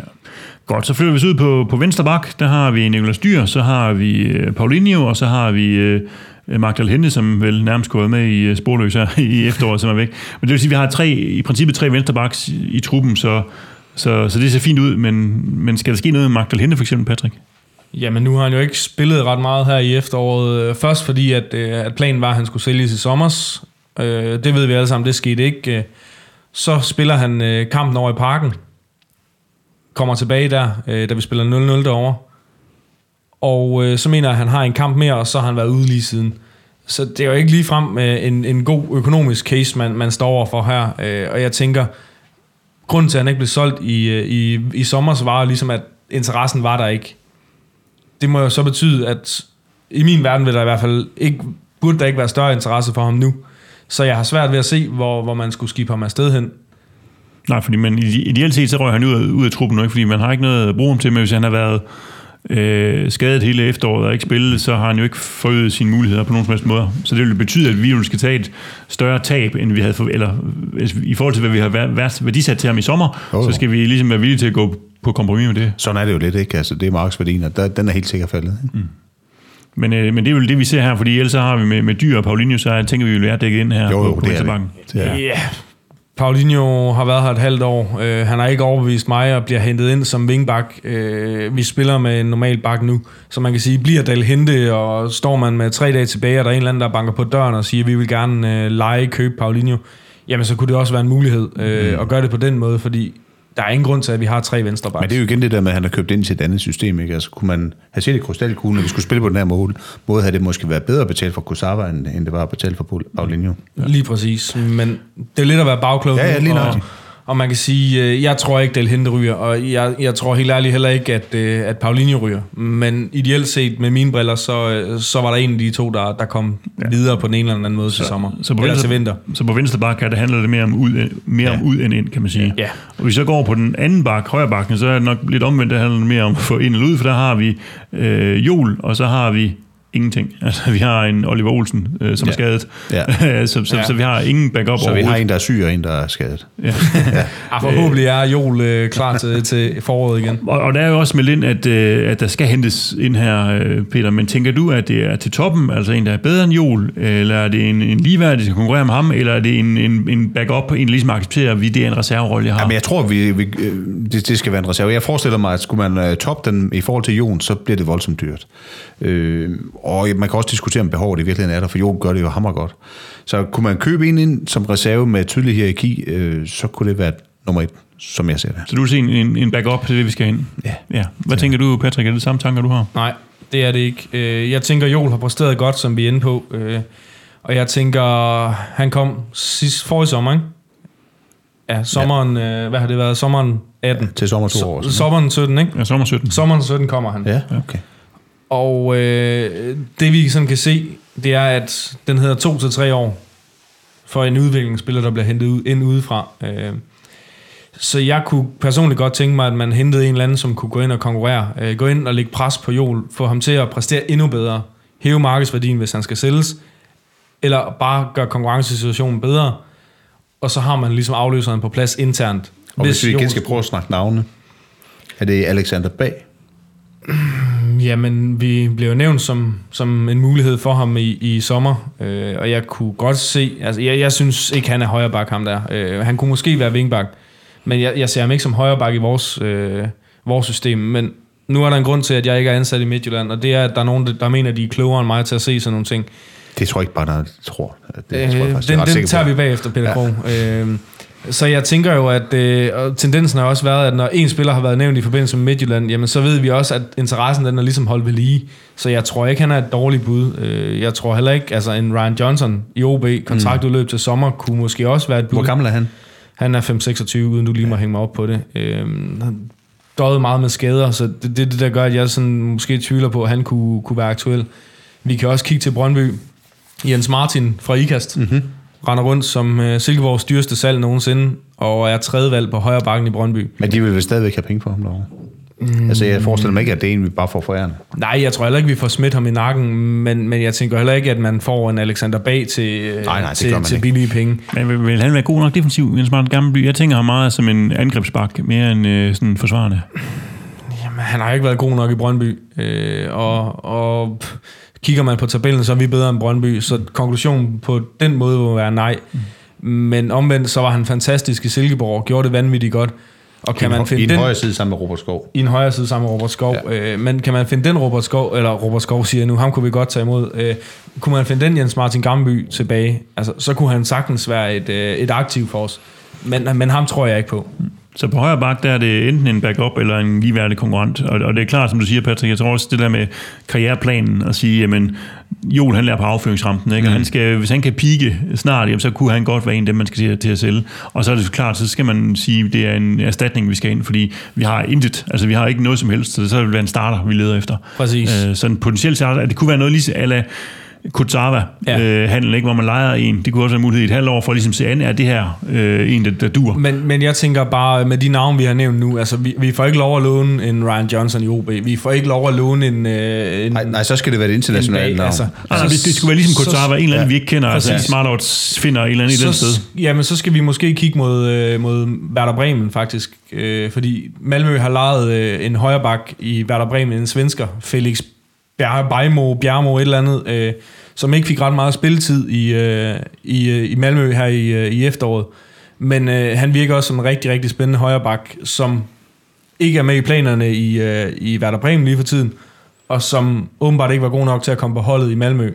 Godt, så flytter vi os ud på, på venstre bak. Der har vi Nicolas Dyr, så har vi øh, Paulinho, og så har vi øh, Magdal Hente, som vel nærmest går med i øh, sporløs her i efteråret, som er væk. Men det vil sige, at vi har tre, i princippet tre venstrebacks i, i truppen, så, så, så det ser fint ud. Men, men skal der ske noget med Magdal Hente for eksempel, Patrick? Jamen, nu har han jo ikke spillet ret meget her i efteråret. Først fordi, at, øh, at planen var, at han skulle sælges i sommers. Øh, det ved vi alle sammen, det skete ikke. Øh, så spiller han kampen over i parken. Kommer tilbage der, da vi spiller 0-0 derovre. Og så mener jeg, at han har en kamp mere, og så har han været ude lige siden. Så det er jo ikke ligefrem en, en god økonomisk case, man, man står over for her. Og jeg tænker, grunden til, at han ikke blev solgt i, øh, i, i sommer, var ligesom, at interessen var der ikke det må jo så betyde, at i min verden vil der i hvert fald ikke, burde der ikke være større interesse for ham nu. Så jeg har svært ved at se, hvor, hvor man skulle skifte ham afsted hen. Nej, fordi man, ideelt set, så rører han ud af, ud af truppen nu, ikke? fordi man har ikke noget at bruge ham til, men hvis han har været øh, skadet hele efteråret og ikke spillet, så har han jo ikke forøget sine muligheder på nogen som helst måde. Så det vil betyde, at vi jo skal tage et større tab, end vi havde for, eller hvis- i forhold til, hvad vi har været, værdisat til ham i sommer, jo. så skal vi ligesom være villige til at gå på kompromis med det. Sådan er det jo lidt, ikke? Altså, det er markedsværdien, og der, den er helt sikkert faldet. Ikke? Mm. Men, øh, men det er jo det, vi ser her, fordi ellers så har vi med, med Dyr og Paulinho, så jeg tænker vi vil være dækket ind her Jo, jo, på, på det er det. Det er. Ja. Paulinho har været her et halvt år. Øh, han har ikke overbevist mig og bliver hentet ind som wingback. Øh, vi spiller med en normal bak nu. Så man kan sige, bliver Dal hente, og står man med tre dage tilbage, og der er en eller anden, der banker på døren og siger, vi vil gerne øh, lege, købe Paulinho, jamen så kunne det også være en mulighed øh, Mm. at gøre det på den måde, fordi der er ingen grund til, at vi har tre venstre Men det er jo igen det der med, at han har købt ind til et andet system. Ikke? Altså, kunne man have set i krystalkuglen, når vi skulle spille på den her måde, måde havde det måske været bedre betalt for Kusawa, end, end det var betalt for Paulinho. Lige præcis. Men det er lidt at være bagklog Ja, ja, lige nøjagtigt. Og man kan sige, øh, jeg tror ikke, Del Hente ryger, og jeg, jeg tror helt ærligt heller ikke, at, øh, at Paulinho ryger. Men ideelt set med mine briller, så, øh, så var der en af de to, der, der kom ja. videre på den ene eller anden måde til sommer. Så på, eller venstre, til vinter. så på venstre bak kan det handle lidt mere om ud, mere ja. om ud end ind, kan man sige. Ja. Og hvis vi så går på den anden bak, højre bakken, så er det nok lidt omvendt, det handler mere om at få ind eller ud, for der har vi øh, Jol, og så har vi ingenting. Altså, vi har en Oliver Olsen, øh, som ja. er skadet. Ja. så, så, Ja. så, vi har ingen backup Så vi har en, der er syg, og en, der er skadet. Ja. Ah, forhåbentlig er Jol øh, klar til, til foråret igen. Og, og der er jo også meldt ind, at, øh, at der skal hentes ind her, øh, Peter. Men tænker du, at det er til toppen, altså en, der er bedre end Jol? Eller er det en, en ligeværdig, der skal konkurrere med ham? Eller er det en, en, en backup, en der ligesom accepterer, at vi det er en reserverolle, jeg har? Jamen, jeg tror, vi, vi, øh, det, det skal være en reserve. Jeg forestiller mig, at skulle man uh, toppe den i forhold til Jon, så bliver det voldsomt dyrt. Øh, og man kan også diskutere, om behovet i virkeligheden er der, for Jon gør det jo hammer godt. Så kunne man købe en ind som reserve med tydelig hierarki, øh, så kunne det være nummer et, som jeg ser det. Så du vil se en, en, en backup til det, vi skal hen? Ja. ja. Hvad tænker du, Patrick? Er det samme tanker, du har? Nej, det er det ikke. Øh, Jeg tænker, Joel har præsteret godt, som vi er inde på. Øh, Og jeg tænker, han kom sidst forrige sommer, ikke? Ja, sommeren, ja. hvad har det været? Sommeren 18. Til sommer to år. Sommeren 17, ikke? Ja, sommer 17. Sommeren 17 kommer han. Ja, okay. Og øh, det vi sådan kan se, det er, at den hedder to til tre år for en udviklingsspiller, der bliver hentet ud, ind udefra. Øh, så jeg kunne personligt godt tænke mig, at man hentede en eller anden, som kunne gå ind og konkurrere. Øh, gå ind og lægge pres på Joel, få ham til at præstere endnu bedre. Hæve markedsværdien, hvis han skal sælges. Eller bare gøre konkurrencesituationen bedre. Og så har man ligesom afløseren på plads internt. Og hvis, hvis vi igen skal prøve at snakke navne, er det Alexander Bag? Jamen, vi blev jo nævnt som, som en mulighed for ham i, i sommer, øh, og jeg kunne godt se, altså jeg, jeg synes ikke, han er højre bak, ham der. Øh, han kunne måske være vingbak, men jeg, jeg ser ham ikke som højre bak i vores, øh, vores system. Men nu er der en grund til, at jeg ikke er ansat i Midtjylland, og det er, at der er nogen, der, mener, at de er klogere end mig til at se sådan nogle ting. Det tror jeg ikke bare, der tror. Det Øh, tror jeg faktisk, den den tager på. vi bagefter, Peter ja. Krog. Øh, så jeg tænker jo, at øh, og tendensen har også været, at når en spiller har været nævnt i forbindelse med Midtjylland, jamen så ved vi også, at interessen den er ligesom holdt ved lige. Så jeg tror ikke, han er et dårligt bud. Øh, jeg tror heller ikke, altså en Ryan Johnson i OB, kontraktudløb til sommer, kunne måske også være et bud. Hvor gammel er han? Han er 5-26, uden du lige må hænge mig op på det. Øhm, han døde meget med skader, så det er det, det, der gør, at jeg sådan måske tvivler på, at han kunne, kunne være aktuel. Vi kan også kigge til Brøndby. Jens Martin fra IKAST mm-hmm. Render rundt som uh, Silkeborgs dyreste salg nogensinde, og er tredje valg på højre bakken i Brøndby. Men de vil vel stadigvæk have penge for ham derovre? Mm. Altså, jeg forestiller mig ikke, at det er en, vi bare får forærende. Nej, jeg tror heller ikke, vi får smidt ham i nakken, men, men jeg tænker heller ikke, at man får en Alexander Bag til, øh, Nej, nej, til, til billige penge. Men vil, vil han være god nok defensiv, Jens Martin Gammelby? Jeg tænker ham meget som en angrebsbak, mere end øh, sådan forsvarende. Jamen, han har ikke været god nok i Brøndby, øh, og, og pff, kigger man på tabellen, så er vi bedre end Brøndby, så konklusionen på den måde må være nej. Men omvendt, så var han fantastisk i Silkeborg gjorde det vanvittigt godt. Og kan I, man finde I en den højre side sammen med Robert Skov. i en højre side sammen med Robert Skov, ja. øh, men kan man finde den Robert Skov, eller Robert Skov siger nu, ham kunne vi godt tage imod, øh, kunne man finde den Jens Martin Gamby tilbage, altså, så kunne han sagtens være et, øh, et aktiv for os. Men, men ham tror jeg ikke på. Så på højre bak, der er det enten en backup eller en ligeværdig konkurrent. Og, og det er klart, som du siger, Patrick, jeg tror også det der med karriereplanen at sige, jamen, Joel han lærer på afføringsrampen, ikke? Og han skal, hvis han kan pike snart, jamen, så kunne han godt være en af dem, man skal til, til at sælge. Og så er det klart, så skal man sige, det er en erstatning, vi skal ind, fordi vi har intet, altså vi har ikke noget som helst, så det så vil være en starter, vi leder efter. Præcis. Øh, så en potentiel starter, at det kunne være noget lige ala Kutsava Ja. øh, handel, ikke, hvor man leger en. Det kunne også være en mulighed i et halvt år for at ligesom se an, er det her øh, en, der, der dur. Men, men jeg tænker bare, med de navne, vi har nævnt nu, altså vi, vi får ikke lov at låne en Ryan Johnson i OB, vi får ikke lov at låne en... Øh, en Nej, nej, så skal det være et internationalt en navn. altså, Altså, det, det skulle være ligesom så- Kutsava, en eller anden, ja. vi ikke kender. Altså, Præcis. Smart Odds finder et eller andet i den sted. så, jamen, så skal vi måske kigge mod, øh, mod Werder Bremen, faktisk. Øh, fordi Malmø har lejet øh, en højreback i Werder Bremen, en svensker, Felix Bejmo, Bjermo, et eller andet, øh, som ikke fik ret meget spilletid i, øh, i, øh, i Malmø her i, øh, i efteråret. Men øh, han virker også som en rigtig, rigtig spændende højreback, som ikke er med i planerne i, øh, i Werder Bremen lige for tiden, og som åbenbart ikke var god nok til at komme på holdet i Malmø.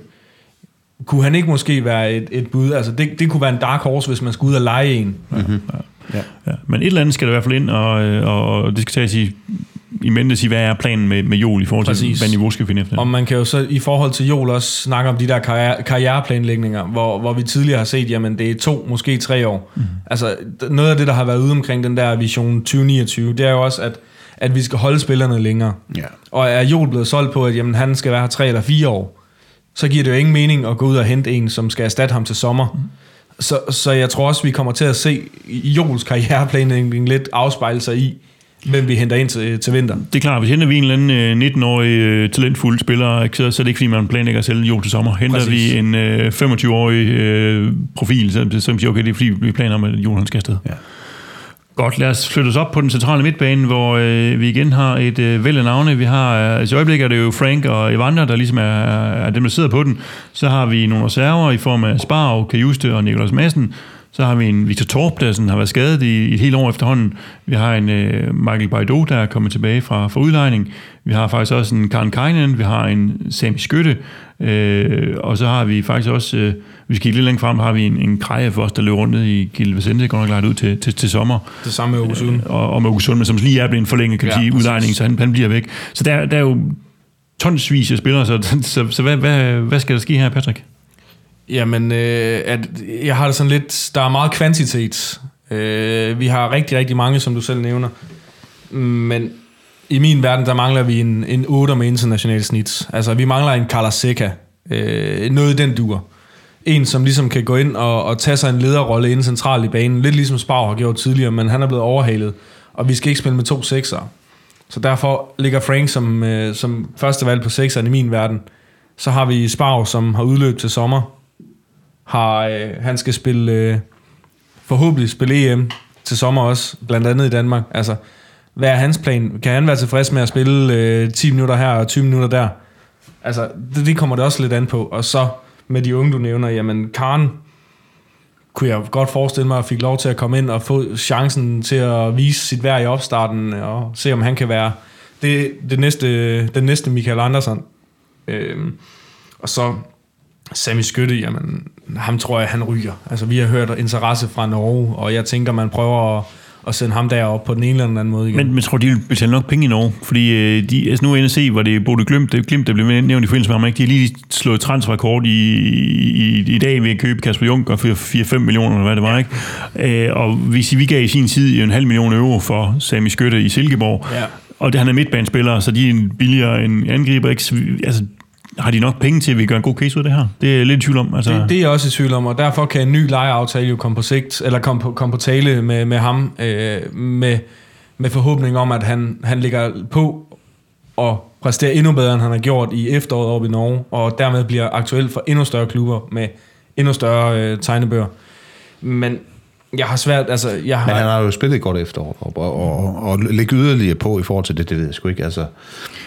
Kunne han ikke måske være et, et bud? Altså, det, det kunne være en dark horse, hvis man skulle ud og lege en. Ja. Men et eller andet skal der i hvert fald ind, og, øh, og det skal tages i i mente sige, hvad er planen med, med Joel i forhold til, Præcis. hvad niveau skal vi finde efter? Og man kan jo så i forhold til Joel også snakke om de der karriere, karriereplanlægninger, hvor, hvor vi tidligere har set, jamen det er to, måske tre år. Mm. Altså noget af det, der har været ude omkring den der vision 2029, det er jo også, at, at vi skal holde spillerne længere. Ja. Og er Joel blevet solgt på, at jamen, han skal være her tre eller fire år, så giver det jo ingen mening at gå ud og hente en, som skal erstatte ham til sommer. Mm. Så, så jeg tror også, vi kommer til at se Joels karriereplanlægning lidt afspejle sig i, hvem vi henter ind til, til vinter. Det er klart, hvis henter vi en eller anden øh, 19-årig øh, talentfuld spiller, så, er det ikke, fordi man planlægger at sælge Joel til sommer. Henter Præcis. vi en øh, 25-årig øh, profil, så, så siger okay, det er fordi, vi planer om, at han skal afsted. Ja. Godt, lad os flytte os op på den centrale midtbane, hvor øh, vi igen har et øh, væld af navne. Vi har, øh, altså i øjeblikket er det jo Frank og Evander, der ligesom er, er dem, der sidder på den. Så har vi nogle reserver i form af Sparv, Kajuste og Nicolas Madsen. Så har vi en Victor Torp, der sådan har været skadet i, et helt år efterhånden. Vi har en øh, Michael Baido, der er kommet tilbage fra, fra udlejning. Vi har faktisk også en Karen Kainen. Vi har en Sami Skytte. Øh, og så har vi faktisk også, øh, vi skal lidt længere frem, har vi en, en Kreje for os, der løber rundt i Gilde Vicente, går nok ud til, til, til sommer Det samme med Aarhus og, og med August Sundman, som lige er blevet forlænget, kan Ja, sige, udlejning, så han, han bliver væk. Så der, der er jo tonsvis af spillere, så, så, så hvad, hvad, hvad skal der ske her, Patrick? Jamen, øh, at jeg har det sådan lidt, der er meget kvantitet. Øh, vi har rigtig, rigtig mange, som du selv nævner. Men i min verden, der mangler vi en, en 8 med international snit. Altså, vi mangler en Carla Øh, noget i den duer. En, som ligesom kan gå ind og, og tage sig en lederrolle inde centralt i banen. Lidt ligesom Spav har gjort tidligere, men han er blevet overhalet. Og vi skal ikke spille med to sekser. Så derfor ligger Frank som, øh, som første valg på sekseren i min verden. Så har vi Sparv, som har udløb til sommer har øh, han skal spille øh, forhåbentlig spille EM til sommer også, blandt andet i Danmark. Altså, hvad er hans plan? Kan han være tilfreds med at spille øh, 10 minutter her og 20 minutter der? Altså, det, det kommer det også lidt an på. Og så med de unge, du nævner, jamen Karen kunne jeg godt forestille mig, at fik lov til at komme ind og få chancen til at vise sit værd i opstarten, og se om han kan være det, det næste, den næste Michael Andersen. Øhm, og så Sami Skytte, jamen, ham tror jeg, han ryger. Altså, vi har hørt interesse fra Norge, og jeg tænker, man prøver at, at sende ham derop på den ene eller den anden måde igen. Men, men tror, de vil betale nok penge i Norge, fordi øh, de, altså nu er se, hvor det Bodø Glimt, det, Glimt, der blev nævnt i forbindelse med ham, ikke? de har lige slået transferrekord i, i, i dag ved at købe Kasper Juncker for 4-5 millioner, eller hvad det var, ikke? Øh, og hvis vi gav i sin tid en halv million euro for Sami Skytte i Silkeborg, Ja. og det, han er midtbanespiller, så de er billigere end angriber, ikke? Altså, har de nok penge til, at vi gør en god case ud af det her? Det er jeg lidt i tvivl om. Altså, Det, det er jeg også i tvivl om, og derfor kan en ny lejeaftale jo komme på sigt, eller komme på, komme på tale med, med ham, øh, med, med forhåbning om, at han, han ligger på og præsterer endnu bedre, end han har gjort i efteråret oppe i Norge, og dermed bliver aktuel for endnu større klubber med endnu større øh, tegnebøger. Men jeg har svært, altså... Jeg har, Men han har jo spillet et godt efterår, og, og, og, og lægge yderligere på i forhold til det, det ved jeg sgu ikke. Altså,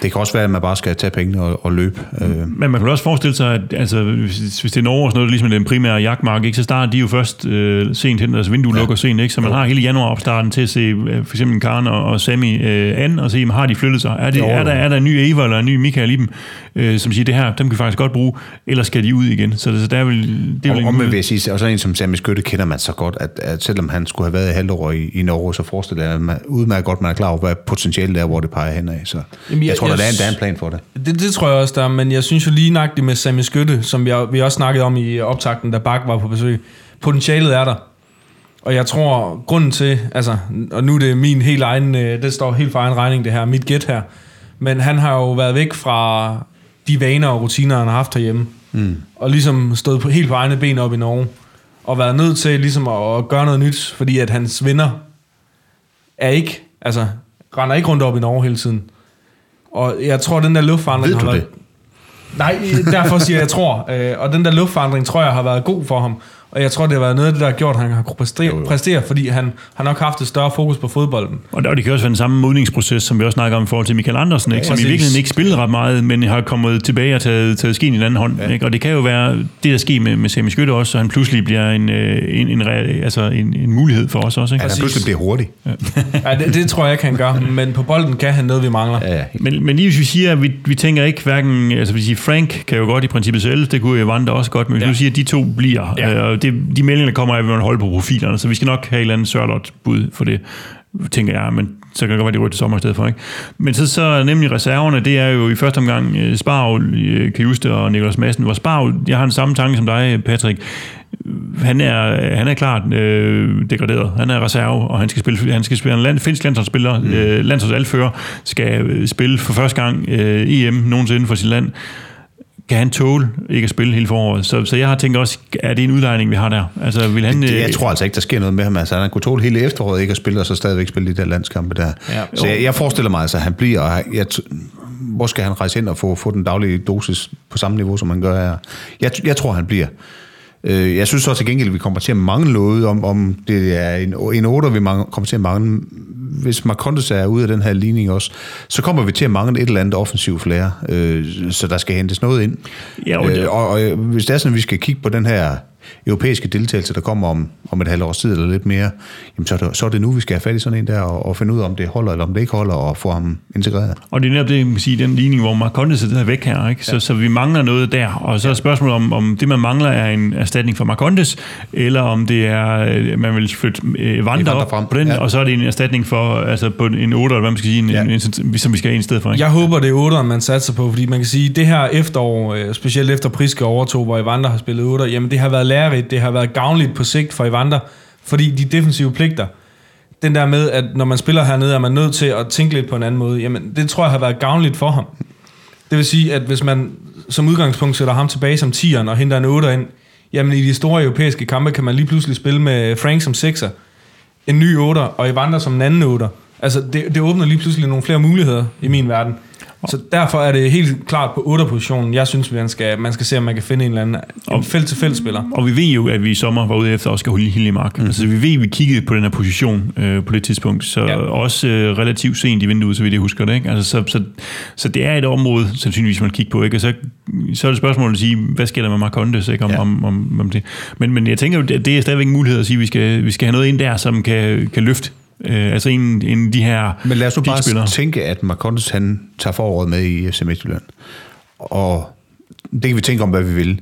det kan også være, at man bare skal tage pengene og, og løbe. Øh, Men man kan jo også forestille sig, at altså, hvis, hvis det er Norge og sådan noget, ligesom den primære jagtmark, ikke, så starter de jo først øh, sent hen, altså vinduet ja. lukker sent, ikke? så man har hele januar opstarten til at se øh, for eksempel Karen og, og Sami øh, an, og se, jamen, har de flyttet sig? Er, det, Jo, jo. er, der, er der en ny Eva eller en ny Michael i dem, øh, som siger, det her, dem kan vi faktisk godt bruge, eller skal de ud igen? Så det, så der er vel, det er vel og en om vil jeg sige, og så en som Sami Skytte kender man så godt, at, at selvom han skulle have været i halvår i, i Norge, så forestiller jeg mig udmærket godt, man er klar over, hvad potentialet er, hvor det peger henad. Så Jamen, jeg- jeg, tror, jeg der, er en, der er en plan for det. Det, det tror jeg også, der er, men jeg synes jo lige nøjagtigt med Sami Skytte, som vi, vi også snakkede om i optakten, da Bak var på besøg. Potentialet er der. Og jeg tror, grunden til, altså, og nu er det min helt egen, øh, det står helt for egen regning, det her, mit gæt her, men han har jo været væk fra de vaner og rutiner, han har haft herhjemme, mm. og ligesom stået på, helt på egne ben op i Norge, og været nødt til ligesom at, at gøre noget nyt, fordi at hans venner er ikke, altså, render ikke rundt op i Norge hele tiden. Og jeg tror, den der luftforandring Ved har du været... Nej, derfor siger jeg, jeg tror. Øh, og den der luftforandring, tror jeg, har været god for ham. Og jeg tror, det har været noget af det, der har gjort, at han har kunnet præstere, præstere fordi han har nok haft et større fokus på fodbolden. Og og det kan også være den samme modningsproces, som vi også snakker om i forhold til Michael Andersen, ikke? som i præcis. virkeligheden ikke spillede ret meget, men har kommet tilbage og taget, taget skien i en anden hånd. Ja. Ikke? Og det kan jo være det, der sker med, med Sami Skytte også, så han pludselig bliver en, øh, en, en, altså en, en mulighed for os også. Ikke? At han pludselig bliver hurtig. Ja, det, det tror jeg ikke, han gør. Men på bolden kan han noget, vi mangler. Ja, ja. Men, men lige hvis vi siger, at vi, vi tænker ikke hverken, altså vi siger, Frank kan jo godt i princippet selv, det kunne Evander også godt, men hvis Ja. ja. du siger, at de to bliver, Ja. ja. øh, og det, de meldinger, der kommer vi vil holde på profilerne, så vi skal nok have et eller andet sørlot bud for det. tænker jeg, men så kan det godt være, de ryger til sommer i stedet for. Ikke? Men så, så nemlig reserverne, det er jo i første omgang øh, Sparv, øh, Kajuste og Niklas Madsen. Hvor Sparv, jeg har den samme tanke som dig, Patrick. Han er, han er klart øh, degraderet. Han er reserve, og han skal spille, han skal spille en land, finsk landsholdsspiller, mm. øh, landsholdsalfører, skal øh, spille for første gang øh, EM nogensinde for sit land kan han tåle ikke at spille hele foråret? Så, så jeg har tænkt også, er det en udlejning, vi har der? Altså, vil han, Det, jeg øh, tror altså ikke, der sker noget med ham. Altså, han kunne tåle hele efteråret ikke at spille, og så stadigvæk spille de der landskampe der. Ja. så jeg, jeg forestiller mig altså, at han bliver, og jeg, t- hvor skal han rejse ind og få, få den daglige dosis på samme niveau, som han gør her? Jeg, jeg tror, han bliver. Øh, Jeg synes så til gengæld, at vi kommer til at mangle noget, om, om det er en, en 8, vi mange, kommer til at mangle. Hvis Marcondes er ude af den her ligning også, så kommer vi til at mangle et eller andet offensivt flere, øh, så der skal hentes noget ind. Ja, og det- øh, og, og hvis det er sådan, at vi skal kigge på den her europæiske deltagelse, der kommer om, om et halvt års tid eller lidt mere, jamen så, er det, så er det nu, vi skal have fat i sådan en der, og, og finde ud af, om det holder eller om det ikke holder, og få ham integreret. Og det er netop det, man sige, den ligning, hvor Marcondes er væk her, ikke? Så, ja. så vi mangler noget der. Og så er spørgsmålet om, om det, man mangler, er en erstatning for Marcondes, eller om det er, øh, man vil flytte øh, Vandre op frem, på den, ja. og så er det en erstatning for, altså på en 8, eller hvad man skal sige, en, ja. En, en, som vi skal have en sted for, ikke? Jeg håber, det er 8'eren, man satser på, fordi man kan sige, det her efterår, øh, specielt efter Priske overtog, hvor Evander har spillet 8, jamen det har været lærerigt, det har været gavnligt på sigt for Evander, fordi de defensive pligter, den der med, at når man spiller hernede, er man nødt til at tænke lidt på en anden måde, jamen det tror jeg har været gavnligt for ham. Det vil sige, at hvis man som udgangspunkt sætter ham tilbage som 10'eren og henter en 8'er ind, jamen i de store europæiske kampe kan man lige pludselig spille med Frank som 6'er, en ny 8'er og Evander som en anden 8'er. Altså det, det åbner lige pludselig nogle flere muligheder i min verden. Så derfor er det helt klart på 8-positionen, jeg synes, man skal, man skal se, om man kan finde en eller anden en felt-til-felt spiller. Og vi ved jo, at vi i sommer var ude efter Oscar Hiljemark. Mm. Altså, vi ved, at vi kiggede på den her position øh, på det tidspunkt, så Ja. også øh, relativt sent i vinduet, så vidt jeg husker det. Ikke? Altså, så, så, så det er et område, sandsynligvis man kigger på. Ikke? Og så, så er det spørgsmålet at sige, hvad sker der med Marcondes ikke? Om, ja. Om, om, om det. Men, men jeg tænker jo, det det er stadigvæk en mulighed at sige, at vi skal, vi skal have noget ind der, som kan, kan løfte øh, altså en, en af de her Men lad os nu bare tænke, at Marcondes han tager foråret med i FC Midtjylland. Og det kan vi tænke om, hvad vi vil.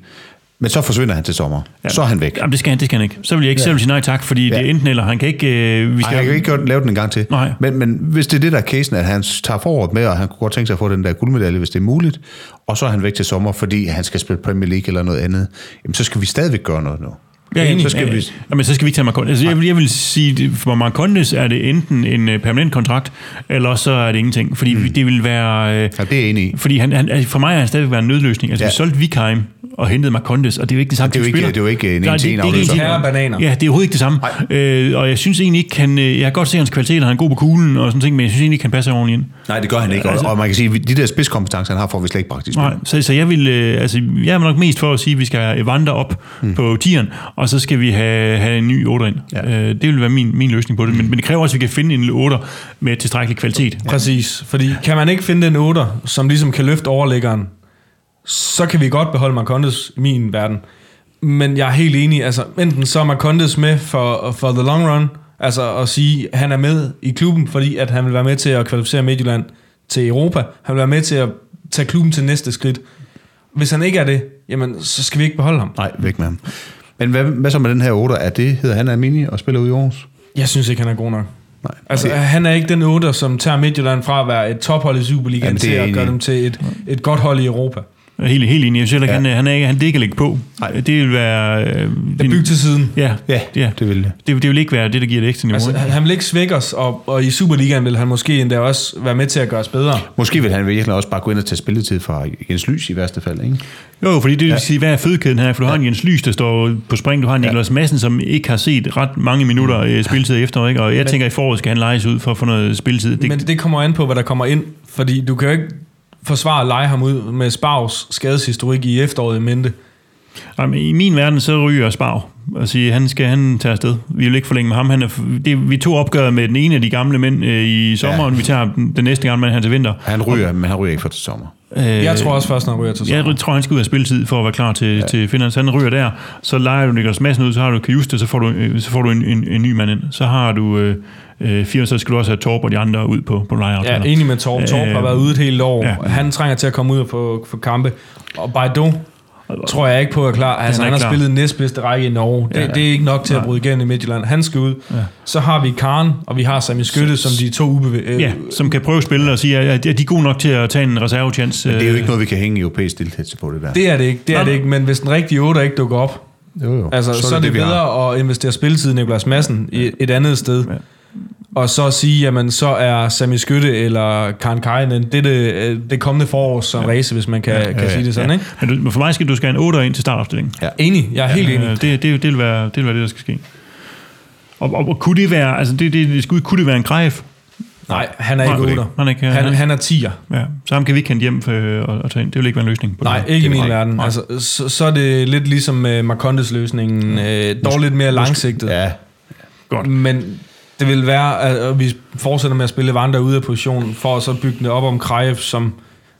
Men så forsvinder han til sommer. Ja. Så er han væk. Jamen, det skal han, det skal han ikke. Så vil jeg ikke, ja. jeg sige nej tak, fordi ja. Det er enten eller. Han kan ikke... Øh, vi Ej, skal, han kan ikke godt lave den en gang til. Nej. Men, men hvis det er det, der er casen, at han tager foråret med, og han kunne godt tænke sig at få den der guldmedalje, hvis det er muligt, og så er han væk til sommer, fordi han skal spille Premier League eller noget andet, jamen så skal vi stadigvæk gøre noget nu. Ja, enig. så skal ja, vi... Jamen, så skal vi ikke tage Marcondes. Altså, jeg, vil, jeg vil sige, for Marcondes er det enten en øh, permanent kontrakt, eller så er det ingenting. Fordi mm. det vil være... Øh, Ja, det er enig i. fordi han, han, altså, for mig er han stadigvæk være en nødløsning. Altså, ja. Ja. vi solgte Vikheim og hentede Marcondes, og det er jo ikke det samme det er jo ikke- det er jo ikke en Nej, det- det er ikke afløser. en-til-en. Herre bananer. Ja, det er overhovedet ikke det samme. Øh, og jeg synes egentlig ikke, han, øh, jeg kan godt se hans kvaliteter, han er god på kuglen og sådan ting, men jeg synes egentlig ikke, han passer ordentligt ind. Nej, det gør han ikke. Og, Altså- og man kan sige, at de der spidskompetencer, han har, får vi slet ikke praktisk Nej, så, så jeg vil, øh, altså, jeg er nok mest for at sige, at vi skal Evander op mm. på tieren, og så skal vi have, have en ny 8 ind. Ja. Ja. Øh, det vil være min, min løsning på det, men, men det kræver også, at vi kan finde en 8 med tilstrækkelig kvalitet. Præcis, fordi kan man ikke finde den 8, som ligesom kan løfte overlæggeren, så kan vi godt beholde Marcondes i min verden. Men jeg er helt enig, altså enten så er Marcondes med for, for the long run, altså at sige, at han er med i klubben, fordi at han vil være med til at kvalificere Midtjylland til Europa. Han vil være med til at tage klubben til næste skridt. Hvis han ikke er det, jamen så skal vi ikke beholde ham. Nej, væk med ham. Men hvad, hvad så med den her 8? Er det, hedder han Armini og spiller ud i Aarhus? Jeg synes ikke, han er god nok. Nej. Altså, Okay. han er ikke den 8, som tager Midtjylland fra at være et tophold i Superligaen Jamen, det er til at gøre dem til et, et godt hold i Europa. Jeg er Helt, helt enig. Jeg synes heller Ja. han, han, er ikke, han det ikke ligge på. Nej. Det vil være... Øh, Det er bygget til siden. Ja, Ja, ja. det vil det. Det, det vil ikke være det, der giver det ekstra niveau. Altså, han han vil ikke svække os, og, og i Superligaen vil han måske endda også være med til at gøre os bedre. Måske vil han virkelig også bare gå ind og tage spilletid fra Jens Lys i værste fald, ikke? jo, fordi det vil sige, hvad er fødekæden her? For du har en Jens Lys, der står på spring. Du har en Niklas Madsen, som ikke har set ret mange minutter øh, spilletid efter. Ikke? Og jeg tænker, i foråret skal han lejes ud for at få noget spilletid. Det, Men det kommer an på, hvad der kommer ind, fordi du kan jo ikke forsvare at lege ham ud med Spavs skadeshistorik i efteråret i mente. Jamen, I min verden, så ryger Spav. Og sige, han skal han tage afsted. Vi vil ikke forlænge med ham. Han er, det, vi tog opgøret med den ene af de gamle mænd øh, i sommeren. Ja. Vi tager den, næste gang, han til vinter. Han ryger, men han ryger ikke for til sommer. Øh, Jeg tror også først, når han ryger til sommer. Jeg tror, han skal ud af spilletid for at være klar til, ja. til Finland. Så han ryger der. Så leger du Niklas Madsen ud, så har du Kajuste, så får du, øh, så får du en, en, en ny mand ind. Så har du øh, øh, fire, så skal du også have Torp og de andre ud på, på Ja, lejeaftaler. enig med Torp. Torp Øh, har været ude et helt år. ja. Ja. Han trænger til at komme ud og få, få kampe. Og Baidu, tror jeg ikke på er klar. Altså, er han, ikke har klar. spillet næstbedste række i Norge. Det, Ja. ja. det er ikke nok til at bryde igennem i Midtjylland. Han skal ud. Ja. Så har vi Karen, og vi har Sami Skytte, som de to ubevæ- øh, Ja, som kan prøve at spille og sige, at at de er gode nok til at tage en reservechance. Men det er jo ikke noget, vi kan hænge europæisk deltagelse på, det der. Det er det ikke, det er Nej, det ikke. Men hvis den rigtige 8 ikke dukker op, jo, jo. altså, så, så er det, har. bedre at investere spilletid i Niklas Madsen i et andet sted. Ja. Og så sige, jamen så er Sami Skytte eller Karen Kainen, det er det, øh, det kommende forår som ja. race, hvis man kan, ja, kan ja, sige det sådan, ja. ikke? Men for mig skal du skal have en 8 ind til startopstillingen. Ja. Enig, jeg er helt enig. Øh, Det, det, det, vil være, det vil være det, der skal ske. Og, og, og kunne det være, altså det, det, det skulle, kunne det være en grejf? Nej, han er Nej, ikke det er 8. ikke. Han er ikke- han, han- han er 10'er. Ja, så ham kan vi ikke hente hjem for, og, og tage ind. Det vil ikke være en løsning på Nej, det. ikke i min verden. Nej. Altså, så, så er det lidt ligesom med Marcondes løsningen. Øh, dårligt mere langsigtet. Ja, Godt. Men det vil være, at vi fortsætter med at spille Vandre ude af position, for at så bygge det op om Krejev, som,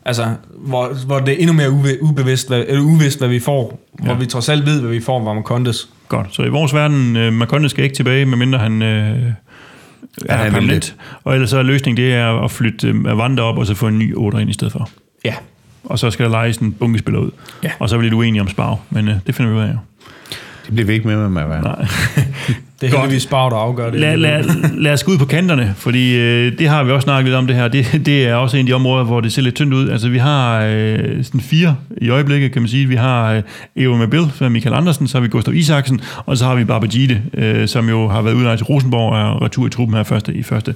altså, hvor, hvor det er endnu mere uve, ubevidst, hvad, eller uvist, hvad vi får. Ja. Hvor vi trods alt ved, hvad vi får fra Marcondes. Godt. Så i vores verden, øh, Marconde skal ikke tilbage, medmindre han øh, er permanent. Og ellers så er løsningen, det er at flytte øh, op, og så få en ny 8 ind i stedet for. Ja. Og så skal der lejes en bunkespiller ud. Ja. Og så er vi lidt uenige om Spar, men øh, det finder vi ud af. jo. det bliver vi ikke med med, med. Nej. Det er heldigvis Spar, der afgør det. Lad, lad, lad os gå ud på kanterne, fordi øh, det har vi også snakket lidt om det her. Det, det er også en af de områder, hvor det ser lidt tyndt ud. Altså vi har øh, sådan fire i øjeblikket, kan man sige. Vi har øh, Evo Mabil, Michael Andersen, så har vi Gustav Isaksen, og så har vi Barbagide, øh, som jo har været udlejet til Rosenborg og er retur i truppen her første, i første.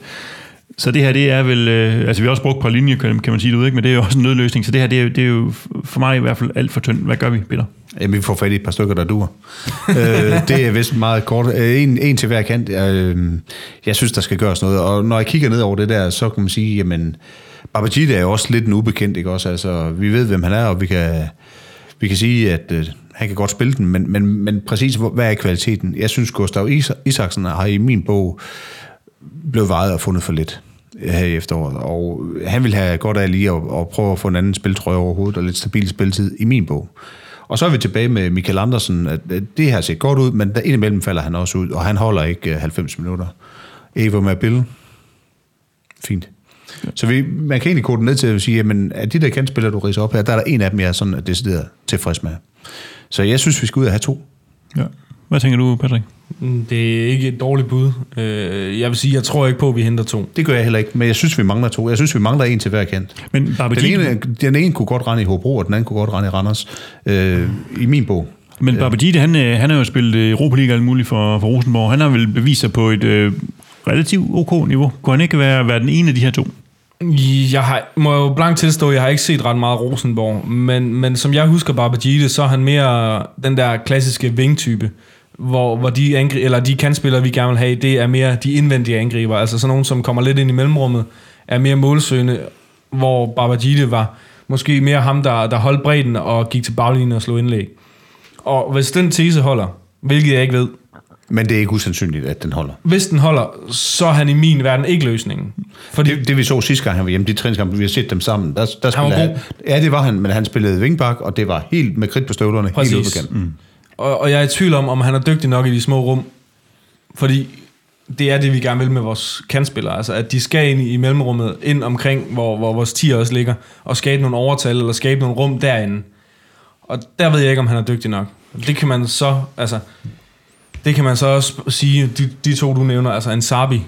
Så det her, det er vel... Øh, altså vi har også brugt på linje, kan, man sige det ud, ikke? men det er jo også en nødløsning. Så det her, det er, jo- det er jo for mig i hvert fald alt for tyndt. Hvad gør vi, Peter? Jamen, vi får fat i et par stykker, der duer. øh, det er vist meget kort. Øh, en, en til hver kant. Øh, jeg synes, der skal gøres noget. Og når jeg kigger ned over det der, så kan man sige, jamen, Babajida er jo også lidt en ubekendt, ikke også? Altså, vi ved, hvem han er, og vi kan, vi kan sige, at øh, han kan godt spille den, men, men, men præcis, hvad er kvaliteten? Jeg synes, Gustav Isaksen har i min bog blevet vejet og fundet for lidt øh, her i efteråret. Og han vil have godt af lige at, at prøve at få en anden spiltrøje overhovedet, og lidt stabil spilletid i min bog. Og så er vi tilbage med Michael Andersen. At det her ser godt ud, men der indimellem falder han også ud, og han holder ikke øh, 90 minutter. Eva Mabil. Fint. Så vi, man kan egentlig kode den ned til at sige, jamen, at de der kandspillere, du riser op her, der er der en af dem, jeg er sådan decideret tilfreds med. Så jeg synes, vi skal ud og have to. Ja. Hvad tænker du, Patrick? Mm, Det er ikke et dårligt bud. Øh, Jeg vil sige, jeg tror ikke på, at vi henter to. Det gør jeg heller ikke, men jeg synes, vi mangler to. Jeg synes, vi mangler en til hver kant. Men Den ene, den ene kunne godt rende i Hobro, og den anden kunne godt rende i Randers. Øh, I min bog. men Barbagide han, øh, han har jo spillet øh, Europa League alt muligt for, for Rosenborg. Han har vel bevist sig på et øh, relativt ok niveau. Kunne han ikke være, være den ene af de her to? Jeg har, må jo blankt tilstå, jeg har ikke set ret meget Rosenborg, men, men som jeg husker Barbagide, så er han mere den der klassiske vingtype, hvor, hvor de, angri- eller de kantspillere, vi gerne vil have, det er mere de indvendige angriber, altså sådan nogen, som kommer lidt ind i mellemrummet, er mere målsøgende, hvor Barbagide var måske mere ham, der, der holdt bredden og gik til baglinjen og slog indlæg. Og hvis den tese holder, hvilket jeg ikke ved, Men det er ikke usandsynligt, at den holder. hvis den holder, så er han i min verden ikke løsningen. Fordi Det, det vi så sidste gang, han var hjemme, de træningskampe, vi har set dem sammen, der, der Han var han. Ja, det var han, men han spillede vingbak, og det var helt med kridt på støvlerne, helt ude på Præcis. kanten. Mm. Og, og jeg er i tvivl om, om han er dygtig nok i de små rum. Fordi det er det, vi gerne vil med vores kantspillere. Altså, at de skal ind i mellemrummet, ind omkring, hvor, hvor vores tier også ligger, og skabe nogle overtal, eller skabe nogle rum derinde. Og der ved jeg ikke, om han er dygtig nok. Det kan man så, altså, det kan man så også sige, de, de to, du nævner, altså en Sabi,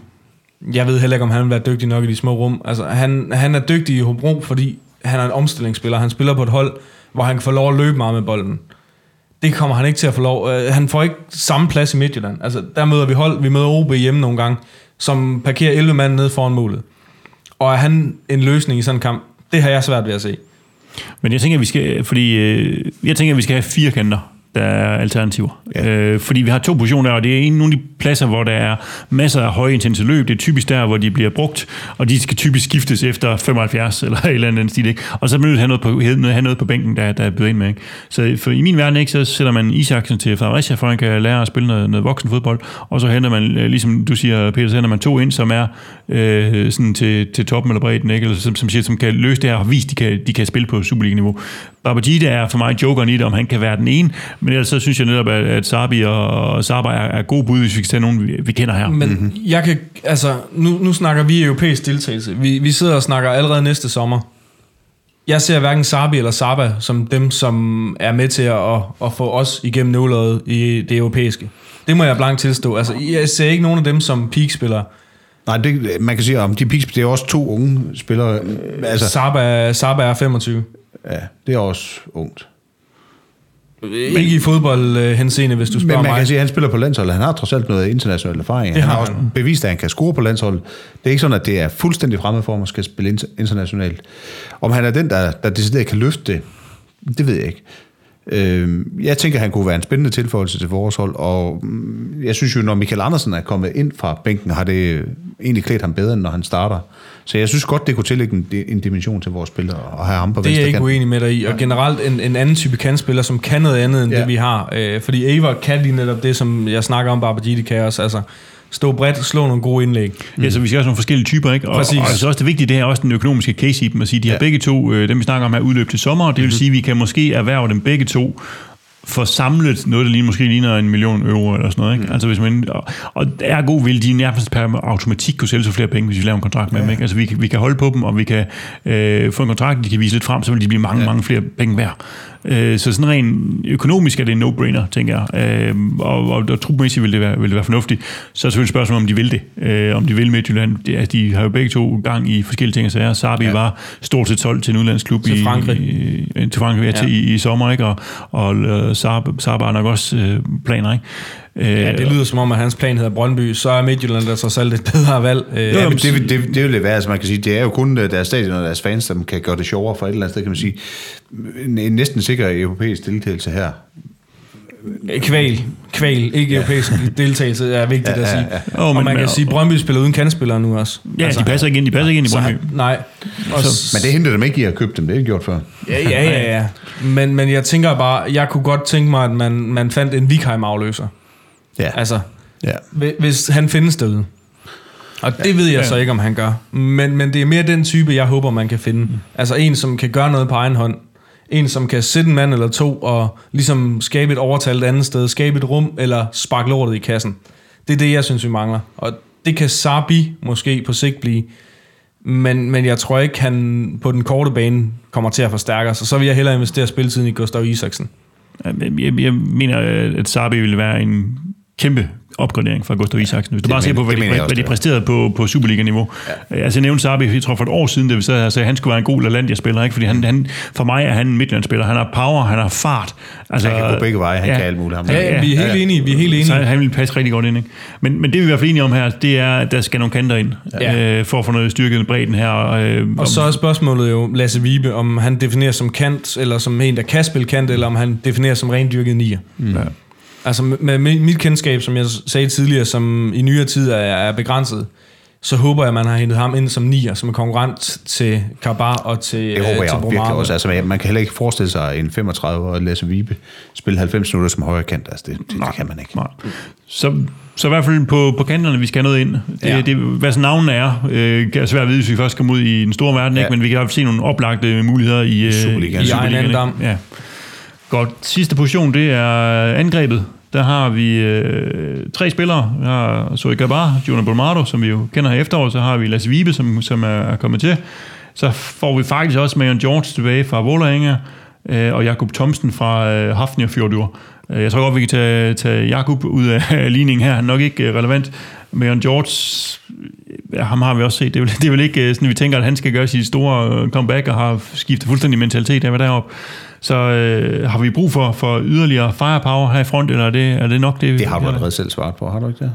jeg ved heller ikke, om han vil være dygtig nok i de små rum. Altså, han, han er dygtig i Hobro, fordi han er en omstillingsspiller. Han spiller på et hold, hvor han kan få lov at løbe meget med bolden. Det kommer han ikke til at få lov. Øh, Han får ikke samme plads i Midtjylland. Altså, der møder vi hold, vi møder OB hjemme nogle gange, som parkerer 11 mand ned foran målet. Og er han en løsning i sådan en kamp? Det har jeg svært ved at se. Men jeg tænker, at vi skal, fordi, øh, jeg tænker, at vi skal have fire kanter, der er alternativer. Ja. Øh, fordi vi har to positioner, og det er en nogle af de pladser, hvor der er masser af høje intense løb. Det er typisk der, hvor de bliver brugt, og de skal typisk skiftes efter 75 eller et eller andet stil. Ikke? Og så er man nødt til at have noget på, have noget på bænken, der, der er bydet ind med. Ikke? Så for i min verden, ikke, så sætter man Isaksen til Fredericia, for han kan lære at spille noget, noget voksen fodbold, og så henter man, øh, ligesom du siger, Peter, så henter man to ind, som er øh, sådan til, til toppen eller bredden, ikke? Eller som, som, siger, som kan løse det her og vise, de kan, de kan spille på Superliga-niveau. Babajide er for mig jokeren i det, om han kan være den ene, men ellers så synes jeg netop, at, at Sabi og, og Saba er, er gode bud, hvis vi kan tage nogen, vi, vi kender her. Men mm-hmm. jeg kan, altså, nu, nu snakker vi europæisk deltagelse. Vi, vi sidder og snakker allerede næste sommer. jeg ser hverken Sabi eller Saba som dem, som er med til at, at få os igennem nåløjet i det europæiske. Det må jeg blankt tilstå. Altså, jeg ser ikke nogen af dem som peak-spillere. Nej, det, man kan sige, om de Peaks, det er også to unge spillere. Altså, Saba, Saba er 25. ja, det er også ungt. Ikke i fodbold øh, henseende, hvis du Men spørger man mig. kan sige, at han spiller på landsholdet. Han har trods alt noget international erfaring. Det han har også han. bevist, at han kan score på landsholdet. Det er ikke sådan, at det er fuldstændig fremmed for, at man skal spille inter- internationalt. Om han er den, der, der decideret kan løfte det, det ved jeg ikke. Øh, jeg tænker, han kunne være en spændende tilføjelse til vores hold, og mm, jeg synes jo, når Michael Andersen er kommet ind fra bænken, har det egentlig klædt ham bedre, end når han starter. Så jeg synes godt, det kunne tillægge en, en dimension til vores spillere, og have ham på Det er jeg ikke uenig med dig i. Og generelt en, en anden type kantspiller, som kan noget andet end ja. Det, vi har. Øh, fordi Ava kan lige netop det, som jeg snakker om, Barbadidi kan også. Altså, stå bredt, slå nogle gode indlæg. Ja, så vi skal også have nogle forskellige typer, ikke? Og, Præcis. og altså også det vigtige, det er også den økonomiske case i dem, at sige, de har Ja. begge to, øh, dem vi snakker om her, udløb til sommer, og det vil sige, at vi kan måske erhverve dem begge to for samlet noget, der lige, måske ligner en million euro eller sådan noget. Ikke? Mm. Altså hvis man, og, og ergo vil de nærmest per automatik kunne sælge så flere penge, hvis vi laver en kontrakt med ja. dem. Ikke? Altså vi, vi kan holde på dem, og vi kan øh, få en kontrakt, de kan vise lidt frem, så vil de blive mange, ja. mange flere penge værd. Øh, så sådan rent økonomisk er det en no-brainer, tænker jeg. Øh, og, og, og trupmæssigt vil det, være, vil det være fornuftigt. Så er selvfølgelig spørgsmålet, om de vil det. Øh, om de vil Midtjylland. Det, altså, de har jo begge to gang i forskellige ting og sager. Sabi ja. var stort set solgt til en udlandsklub Til i, Frankrig. i, i, til Frankrig ja. Ja. til, i, i sommer, ikke? Og, og øh, Saab, Saab har nok også øh, planer, ikke? Øh, Ja, det lyder som om, at hans plan hedder Brøndby. Så er Midtjylland der trods alt et bedre valg. Øh, Ja, men det, vil- det, det vil det være, altså man kan sige, det er jo kun øh, deres stadion og deres fans, som kan gøre det sjovere for et eller andet sted, kan man sige. En, en næsten sikker europæisk deltagelse her. Kval, kval, ikke ja. europæisk deltagelse, er vigtigt Ja, at sige. ja, ja. Og man kan sige, at Brøndby spiller uden kandspillere nu også. ja, altså, de passer ikke ind, de passer ikke ind i så, Brøndby. Nej. Og, Men det hindrer dem ikke i at købe dem, det er ikke gjort før. Ja, ja, ja. ja. Men, men jeg tænker bare, jeg kunne godt tænke mig, at man, man fandt en Vikheim-afløser. Ja, Altså, ja. hvi- hvis han findes derude. Og det ved jeg Ja. så ikke, om han gør. Men, men det er mere den type, jeg håber, man kan finde. Altså en, som kan gøre noget på egen hånd. En, som kan sætte en mand eller to og ligesom skabe et overtal et andet sted. Skabe et rum eller sparke lortet i kassen. Det er det, jeg synes, vi mangler. Og det kan Sabi måske på sigt blive. Men, men jeg tror ikke, han på den korte bane kommer til at forstærke os. Og så vil jeg hellere investere spilletiden i Gustav Isaksen. Jeg, jeg, jeg mener, at Sabi vil være en kæmpe opgradering fra Gustav Isaksen. Hvis du Det bare ser på, hvad de, hvad også, de det er. præsterede på, på Superliga-niveau. Ja. Altså, jeg nævnte Sabi, jeg tror for et år siden, da vi sad her, sagde, at han skulle være en god LaLandia-spiller, ikke? fordi han, han, for mig er han en midtjyllandsspiller. Han har power, han har fart. Altså, Han kan gå begge veje, han kan alt muligt, ham. Ja, ja, vi er helt enige, vi er helt enige. Så han vil passe rigtig godt ind. Ikke? Men, men det vi er i hvert fald enige om her, det er, at der skal nogle kanter ind, Ja. øh, for at få noget styrket i bredden her. Øh, Og så er spørgsmålet jo, Lasse Vibe, om han definerer som kant, eller som en, der kan spille kant, eller om han definerer som rendyrket nier. Ja. Altså med, mit kendskab, som jeg sagde tidligere, som i nyere tid er, er begrænset, så håber jeg, at man har hentet ham ind som nier, som en konkurrent til Karbar og til Det håber øh, jeg til jo virkelig også. Altså, man kan heller ikke forestille sig en 35-årig Lasse Vibe spille 90 minutter som højre kant. Altså, det, det, det kan man ikke. Nej. Så, så i hvert fald på, på kanterne, vi skal have noget ind. Det, Ja. det, hvad så navnene er, øh, er svært at vide, hvis vi først kommer ud i den store verden, ja. Ikke? men vi kan i hvert fald se nogle oplagte muligheder i, øh, Superligaen. I egen ikke? andendam. Ja. Godt. Sidste position, det er angrebet. Der har vi øh, tre spillere. Vi har Zoe Gabar, Juna Bolmardo, som vi jo kender her i efteråret. Så har vi Lasse Vibe, som, som er er kommet til. Så får vi faktisk også Marion George tilbage fra Vålerenga, øh, og Jakob Thomsen fra øh, Hafnir Fjordur. Øh, jeg tror godt, vi kan tage, tage Jakob ud af ligningen her. Han er nok ikke øh, relevant. Marion George, ja, ham har vi også set. Det er vel, det er vel ikke øh, sådan, vi tænker, at han skal gøre sit store øh, comeback og har skiftet fuldstændig mentalitet af, hvad deroppe. Så øh, har vi brug for, for yderligere firepower her i front, eller er det, er det nok det? Det har du allerede selv svaret på, har du ikke det?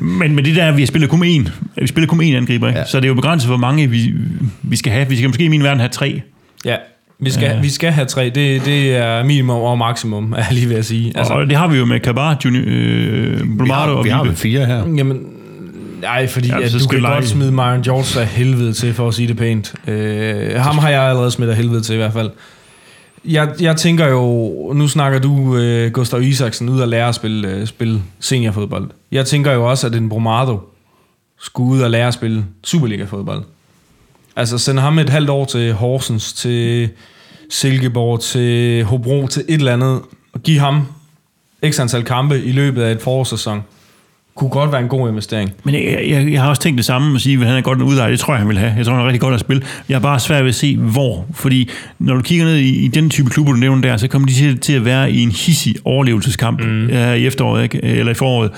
Men med det der, vi har spillet kun én. Vi spiller kun én angriber, ikke? Ja. så det er jo begrænset, hvor mange vi, vi skal have. Vi skal måske i min verden have tre. Ja, vi skal, Ja. vi skal have tre. Det, det er minimum og maksimum, er lige ved at sige. Altså, og det har vi jo med Kabar, Juni, øh, Vi Blomado har, og vi har Vibe. vel fire her. Jamen, nej, fordi Ja, at du skal kan lege. godt smide Myron George af helvede til, for at sige det pænt. Øh, ham har jeg allerede smidt af helvede til i hvert fald. Jeg, jeg tænker jo, nu snakker du øh, Gustav Isaksen ud og lære at spille, øh, spille seniorfodbold. Jeg tænker jo også, at en Bromado skulle ud og lære at spille Superliga-fodbold. Altså sende ham et halvt år til Horsens, til Silkeborg, til Hobro, til et eller andet, og give ham x antal kampe i løbet af et forårssæson. kunne godt være en god investering. Men jeg, jeg, jeg har også tænkt det samme at sige, at han er godt en udlejer. Det tror jeg, han vil have. Jeg tror, han er rigtig godt at spille. Jeg er bare svært ved at se, hvor. Fordi når du kigger ned i, i den type klubber, du nævner der, så kommer de til, til at være i en hissig overlevelseskamp mm. uh, i efteråret, ikke? eller i foråret.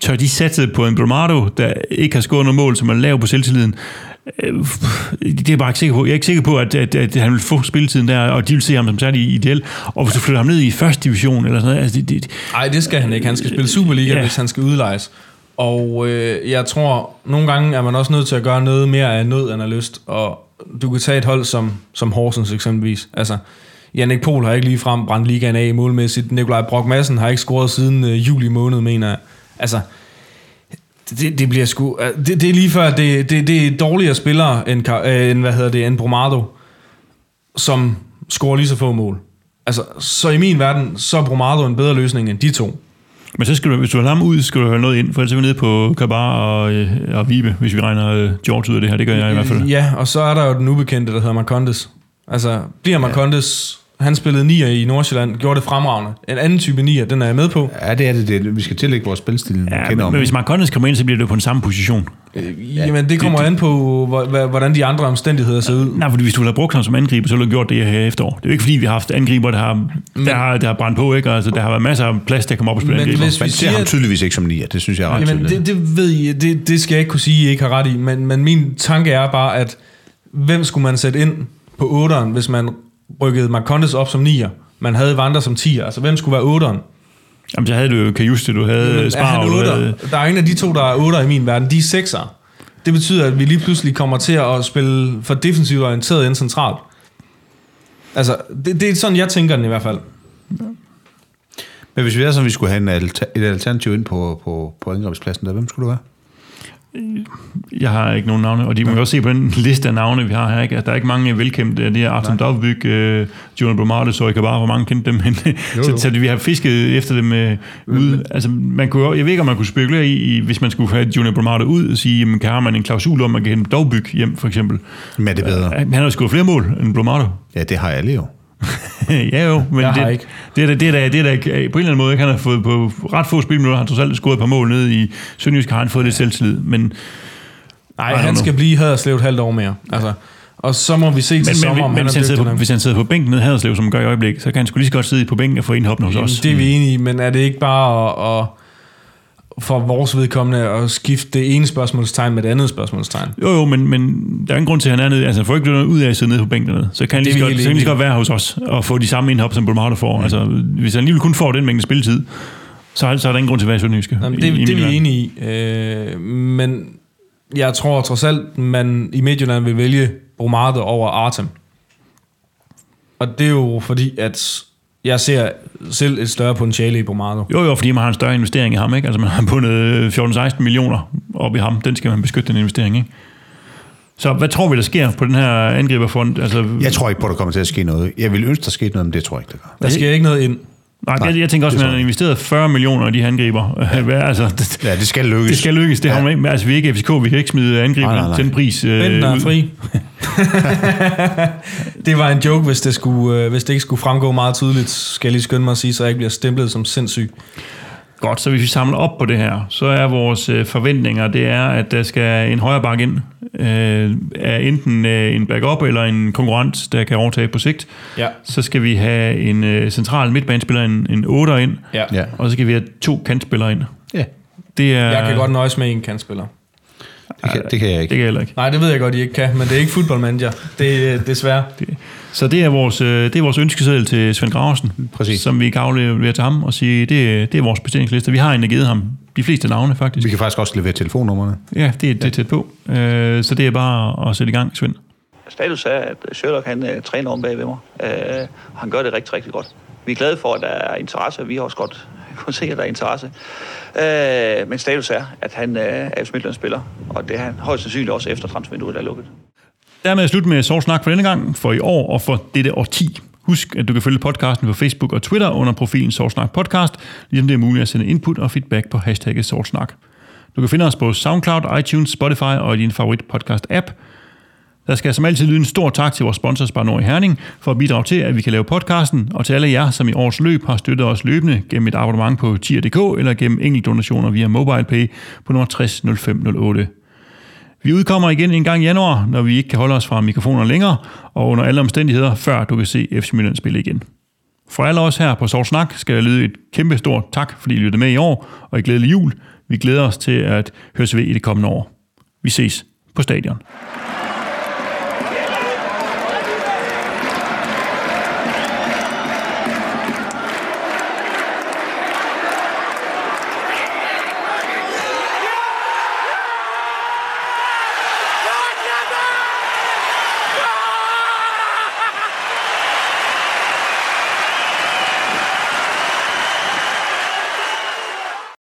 Tør de satse på en Bromado, der ikke har scoret noget mål, som er lav på selvtilliden? Øh, Det er jeg bare ikke sikker på. Jeg er ikke sikker på, at, at, at han vil få spilletiden der, og de vil se ham som særlig ideel. Og hvis du flytter ham ned i første division, eller sådan noget, altså det, det, Nej, det skal han ikke. Han skal spille Superliga, ja. hvis han skal udlejes. Og øh, jeg tror, nogle gange er man også nødt til at gøre noget mere af nød end af lyst. Og du kan tage et hold som, som Horsens eksempelvis. Altså, Jannik Pohl har ikke lige frem brændt ligaen af målmæssigt. Nikolaj Brock Madsen har ikke scoret siden øh, juli måned, mener jeg. Altså, det, det bliver sgu... øh, Det, det er lige før, det, det, det er dårligere spillere end, øh, end, hvad hedder det, end Bromado, som scorer lige så få mål. Altså, så i min verden, så er Bromado en bedre løsning end de to. Men så skal du, hvis du vil ham ud, skal du have noget ind, for ellers er vi nede på Kabar og, øh, og Vibe, hvis vi regner øh, George ud af det her. Det gør jeg i hvert fald. Ja, og så er der jo den ubekendte, der hedder Marcondes. Altså, bliver Marcondes... Han spillede nier i Nordsjælland, gjorde det fremragende. En anden type nier, den er jeg med på. Ja, det er det. det. Vi skal tillægge vores spilstil. Ja, men, om. men hvis Marcondes kommer ind, så bliver det jo på den samme position. Ja, Jamen, det kommer an på, hvor- hvor- hvordan de andre omstændigheder ser ud. Nej, fordi hvis du ville have brugt ham som angriber, så ville du gjort det her efterår. Det er jo ikke fordi, vi har haft angriber, der har, der har, der har brændt på, ikke? Altså, der har været masser af plads til at komme op og spille Men angriber. hvis vi Man ser ham siger, tydeligvis ikke som nier. Det synes jeg er ret Jamen, tydeligt. det, det ved I, det, det skal jeg ikke kunne sige, I ikke har ret i, men, men min tanke er bare, at hvem skulle man sætte ind på 8'eren, hvis man rykkede Marcondes op som 9'er? Man havde Vander som 10'er, altså hvem skulle være 8'eren? Jamen, så havde du jo Kajuste, du havde Men er Spar, du havde... 8'er? Der er en af de to, der er 8'er i min verden, de er 6'er. Det betyder, at vi lige pludselig kommer til at spille for defensivt orienteret ind centralt. Altså, det, det er sådan, jeg tænker den i hvert fald. Men hvis vi er sådan, vi skulle have en alter, et alternativ ind på, på, på angrebspladsen, der, hvem skulle det være? Jeg har ikke nogen navne, og de må jo også se på den liste af navne, vi har her, ikke? at der er ikke mange velkendte. Det er Artem Dovbyk, uh, Jonas Bromarte, så jeg kan bare, hvor mange kendte dem, men så, så, vi har fisket efter dem uh, ud. Altså, man kunne, jo- jeg ved ikke, om man kunne spekulere i, hvis man skulle have Jonas Bromarte ud og sige, jamen, kan har man en klausul om, at man kan hente Dovbyk hjem, for eksempel. Men er det bedre? Han har jo skudt flere mål end Bromarte. Ja, det har alle jo. ja jo, men Jeg det, ikke. det, det, er da, det er da, på en eller anden måde, ikke? han har fået på ret få spilminutter, han har trods alt scoret et par mål nede i Sønderjysk, har han fået lidt selvtillid, men Nej, han skal blive Haderslev et halvt år mere. Altså, og så må vi se til Men, sommer, om men han hvis, han sidder på, hvis han sidder på bænken nede i Haderslev, som han gør i øjeblikket, så kan han sgu lige så godt sidde på bænken og få indhoppende hos os. Det er vi enige i, men er det ikke bare at, at for vores vedkommende at skifte det ene spørgsmålstegn med det andet spørgsmålstegn? Jo, jo, men, men der er ingen grund til, at han er nede. Altså, han får ikke noget ud af at sidde nede på bænken dernede. Så kan han lige, så godt, så kan lige så godt være hos os og få de samme indhop, som Bolmaro får. Mm. Altså, hvis han alligevel kun får den mængde spilletid, så, så er der ingen grund til at være i Sønderjyske. Jamen, i- det, i det er vi enige i. Øh, men jeg tror trods alt, man i Midtjylland vil vælge Bromarte over Artem. Og det er jo fordi, at jeg ser selv et større potentiale i Bromarte. Jo, jo, fordi man har en større investering i ham, ikke? Altså, man har bundet 14-16 millioner op i ham. Den skal man beskytte, den investering, ikke? Så hvad tror vi, der sker på den her angriberfond? Altså, Jeg tror ikke på, at der kommer til at ske noget. Jeg vil ønske, der skete noget, men det tror jeg ikke, der gør. Der sker ikke noget ind. Nej, nej, jeg, jeg tænker også, at man har investeret 40 millioner i de her angriber. Ja. altså, det, Ja, det skal lykkes. det skal lykkes. Det har Ja. man ikke. Altså, vi er ikke FCK, vi kan ikke smide angriber Nej, nej, nej. til en pris. Øh, er fri. det var en joke, hvis det, skulle, øh, hvis det ikke skulle fremgå meget tydeligt, skal jeg lige skynde mig at sige, så jeg ikke bliver stemplet som sindssyg. Godt, så hvis vi samler op på det her, så er vores øh, forventninger, det er, at der skal en højre bak ind, øh, er enten øh, en backup eller en konkurrent, der kan overtage på sigt. Ja. Så skal vi have en øh, central midtbanespiller, en, en 8 ind, Ja. Ja. og så skal vi have to kantspillere ind. Ja, Det er, Jeg kan godt nøjes med en kantspiller. det kan, det kan jeg Det ikke. kan jeg heller ikke. Nej, det ved jeg godt, I ikke kan, men det er ikke football manager. Det er desværre. Så det er vores, øh, det er vores ønskeseddel til Svend Graversen, Præcis. som vi kan aflevere til ham og sige, det, det er vores bestillingsliste. Vi har egentlig givet ham de fleste navne, faktisk. Vi kan faktisk også levere telefonnummerne. Ja, det, er- det er tæt på. Øh, så det er bare at sætte i gang, Svend. Status er, at Sherlock han uh, træner om bag ved mig. Han gør det rigtig, rigtig godt. Vi er glade for, at der er interesse. Vi har også godt kunnet se, at der er interesse. Men status er, at han er FC Midtjyllands spiller, og det er han højst sandsynligt også efter transfervinduet er lukket. Dermed er slut med Sovs Snak for denne gang, for i år og for dette årti. Husk, at du kan følge podcasten på Facebook og Twitter under profilen Sovs Snak Podcast, ligesom det er muligt at sende input og feedback på hashtagget Sovsnak. Du kan finde os på SoundCloud, iTunes, Spotify og i din favorit podcast-app. Der skal som altid lyde en stor tak til vores sponsor Spar Nord i Herning for at bidrage til, at vi kan lave podcasten, og til alle jer, som i års løb har støttet os løbende gennem et abonnement på tier.dk eller gennem enkeltdonationer via MobilePay på nummer 60 0508. Vi udkommer igen en gang i januar, når vi ikke kan holde os fra mikrofoner længere, og under alle omstændigheder, før du kan se FC Midtjylland spille igen. For alle os her på Sov Snak skal jeg lyde et kæmpe stort tak, fordi I lyttede med i år, og i glædelig jul. Vi glæder os til at høres ved i det kommende år. Vi ses på stadion.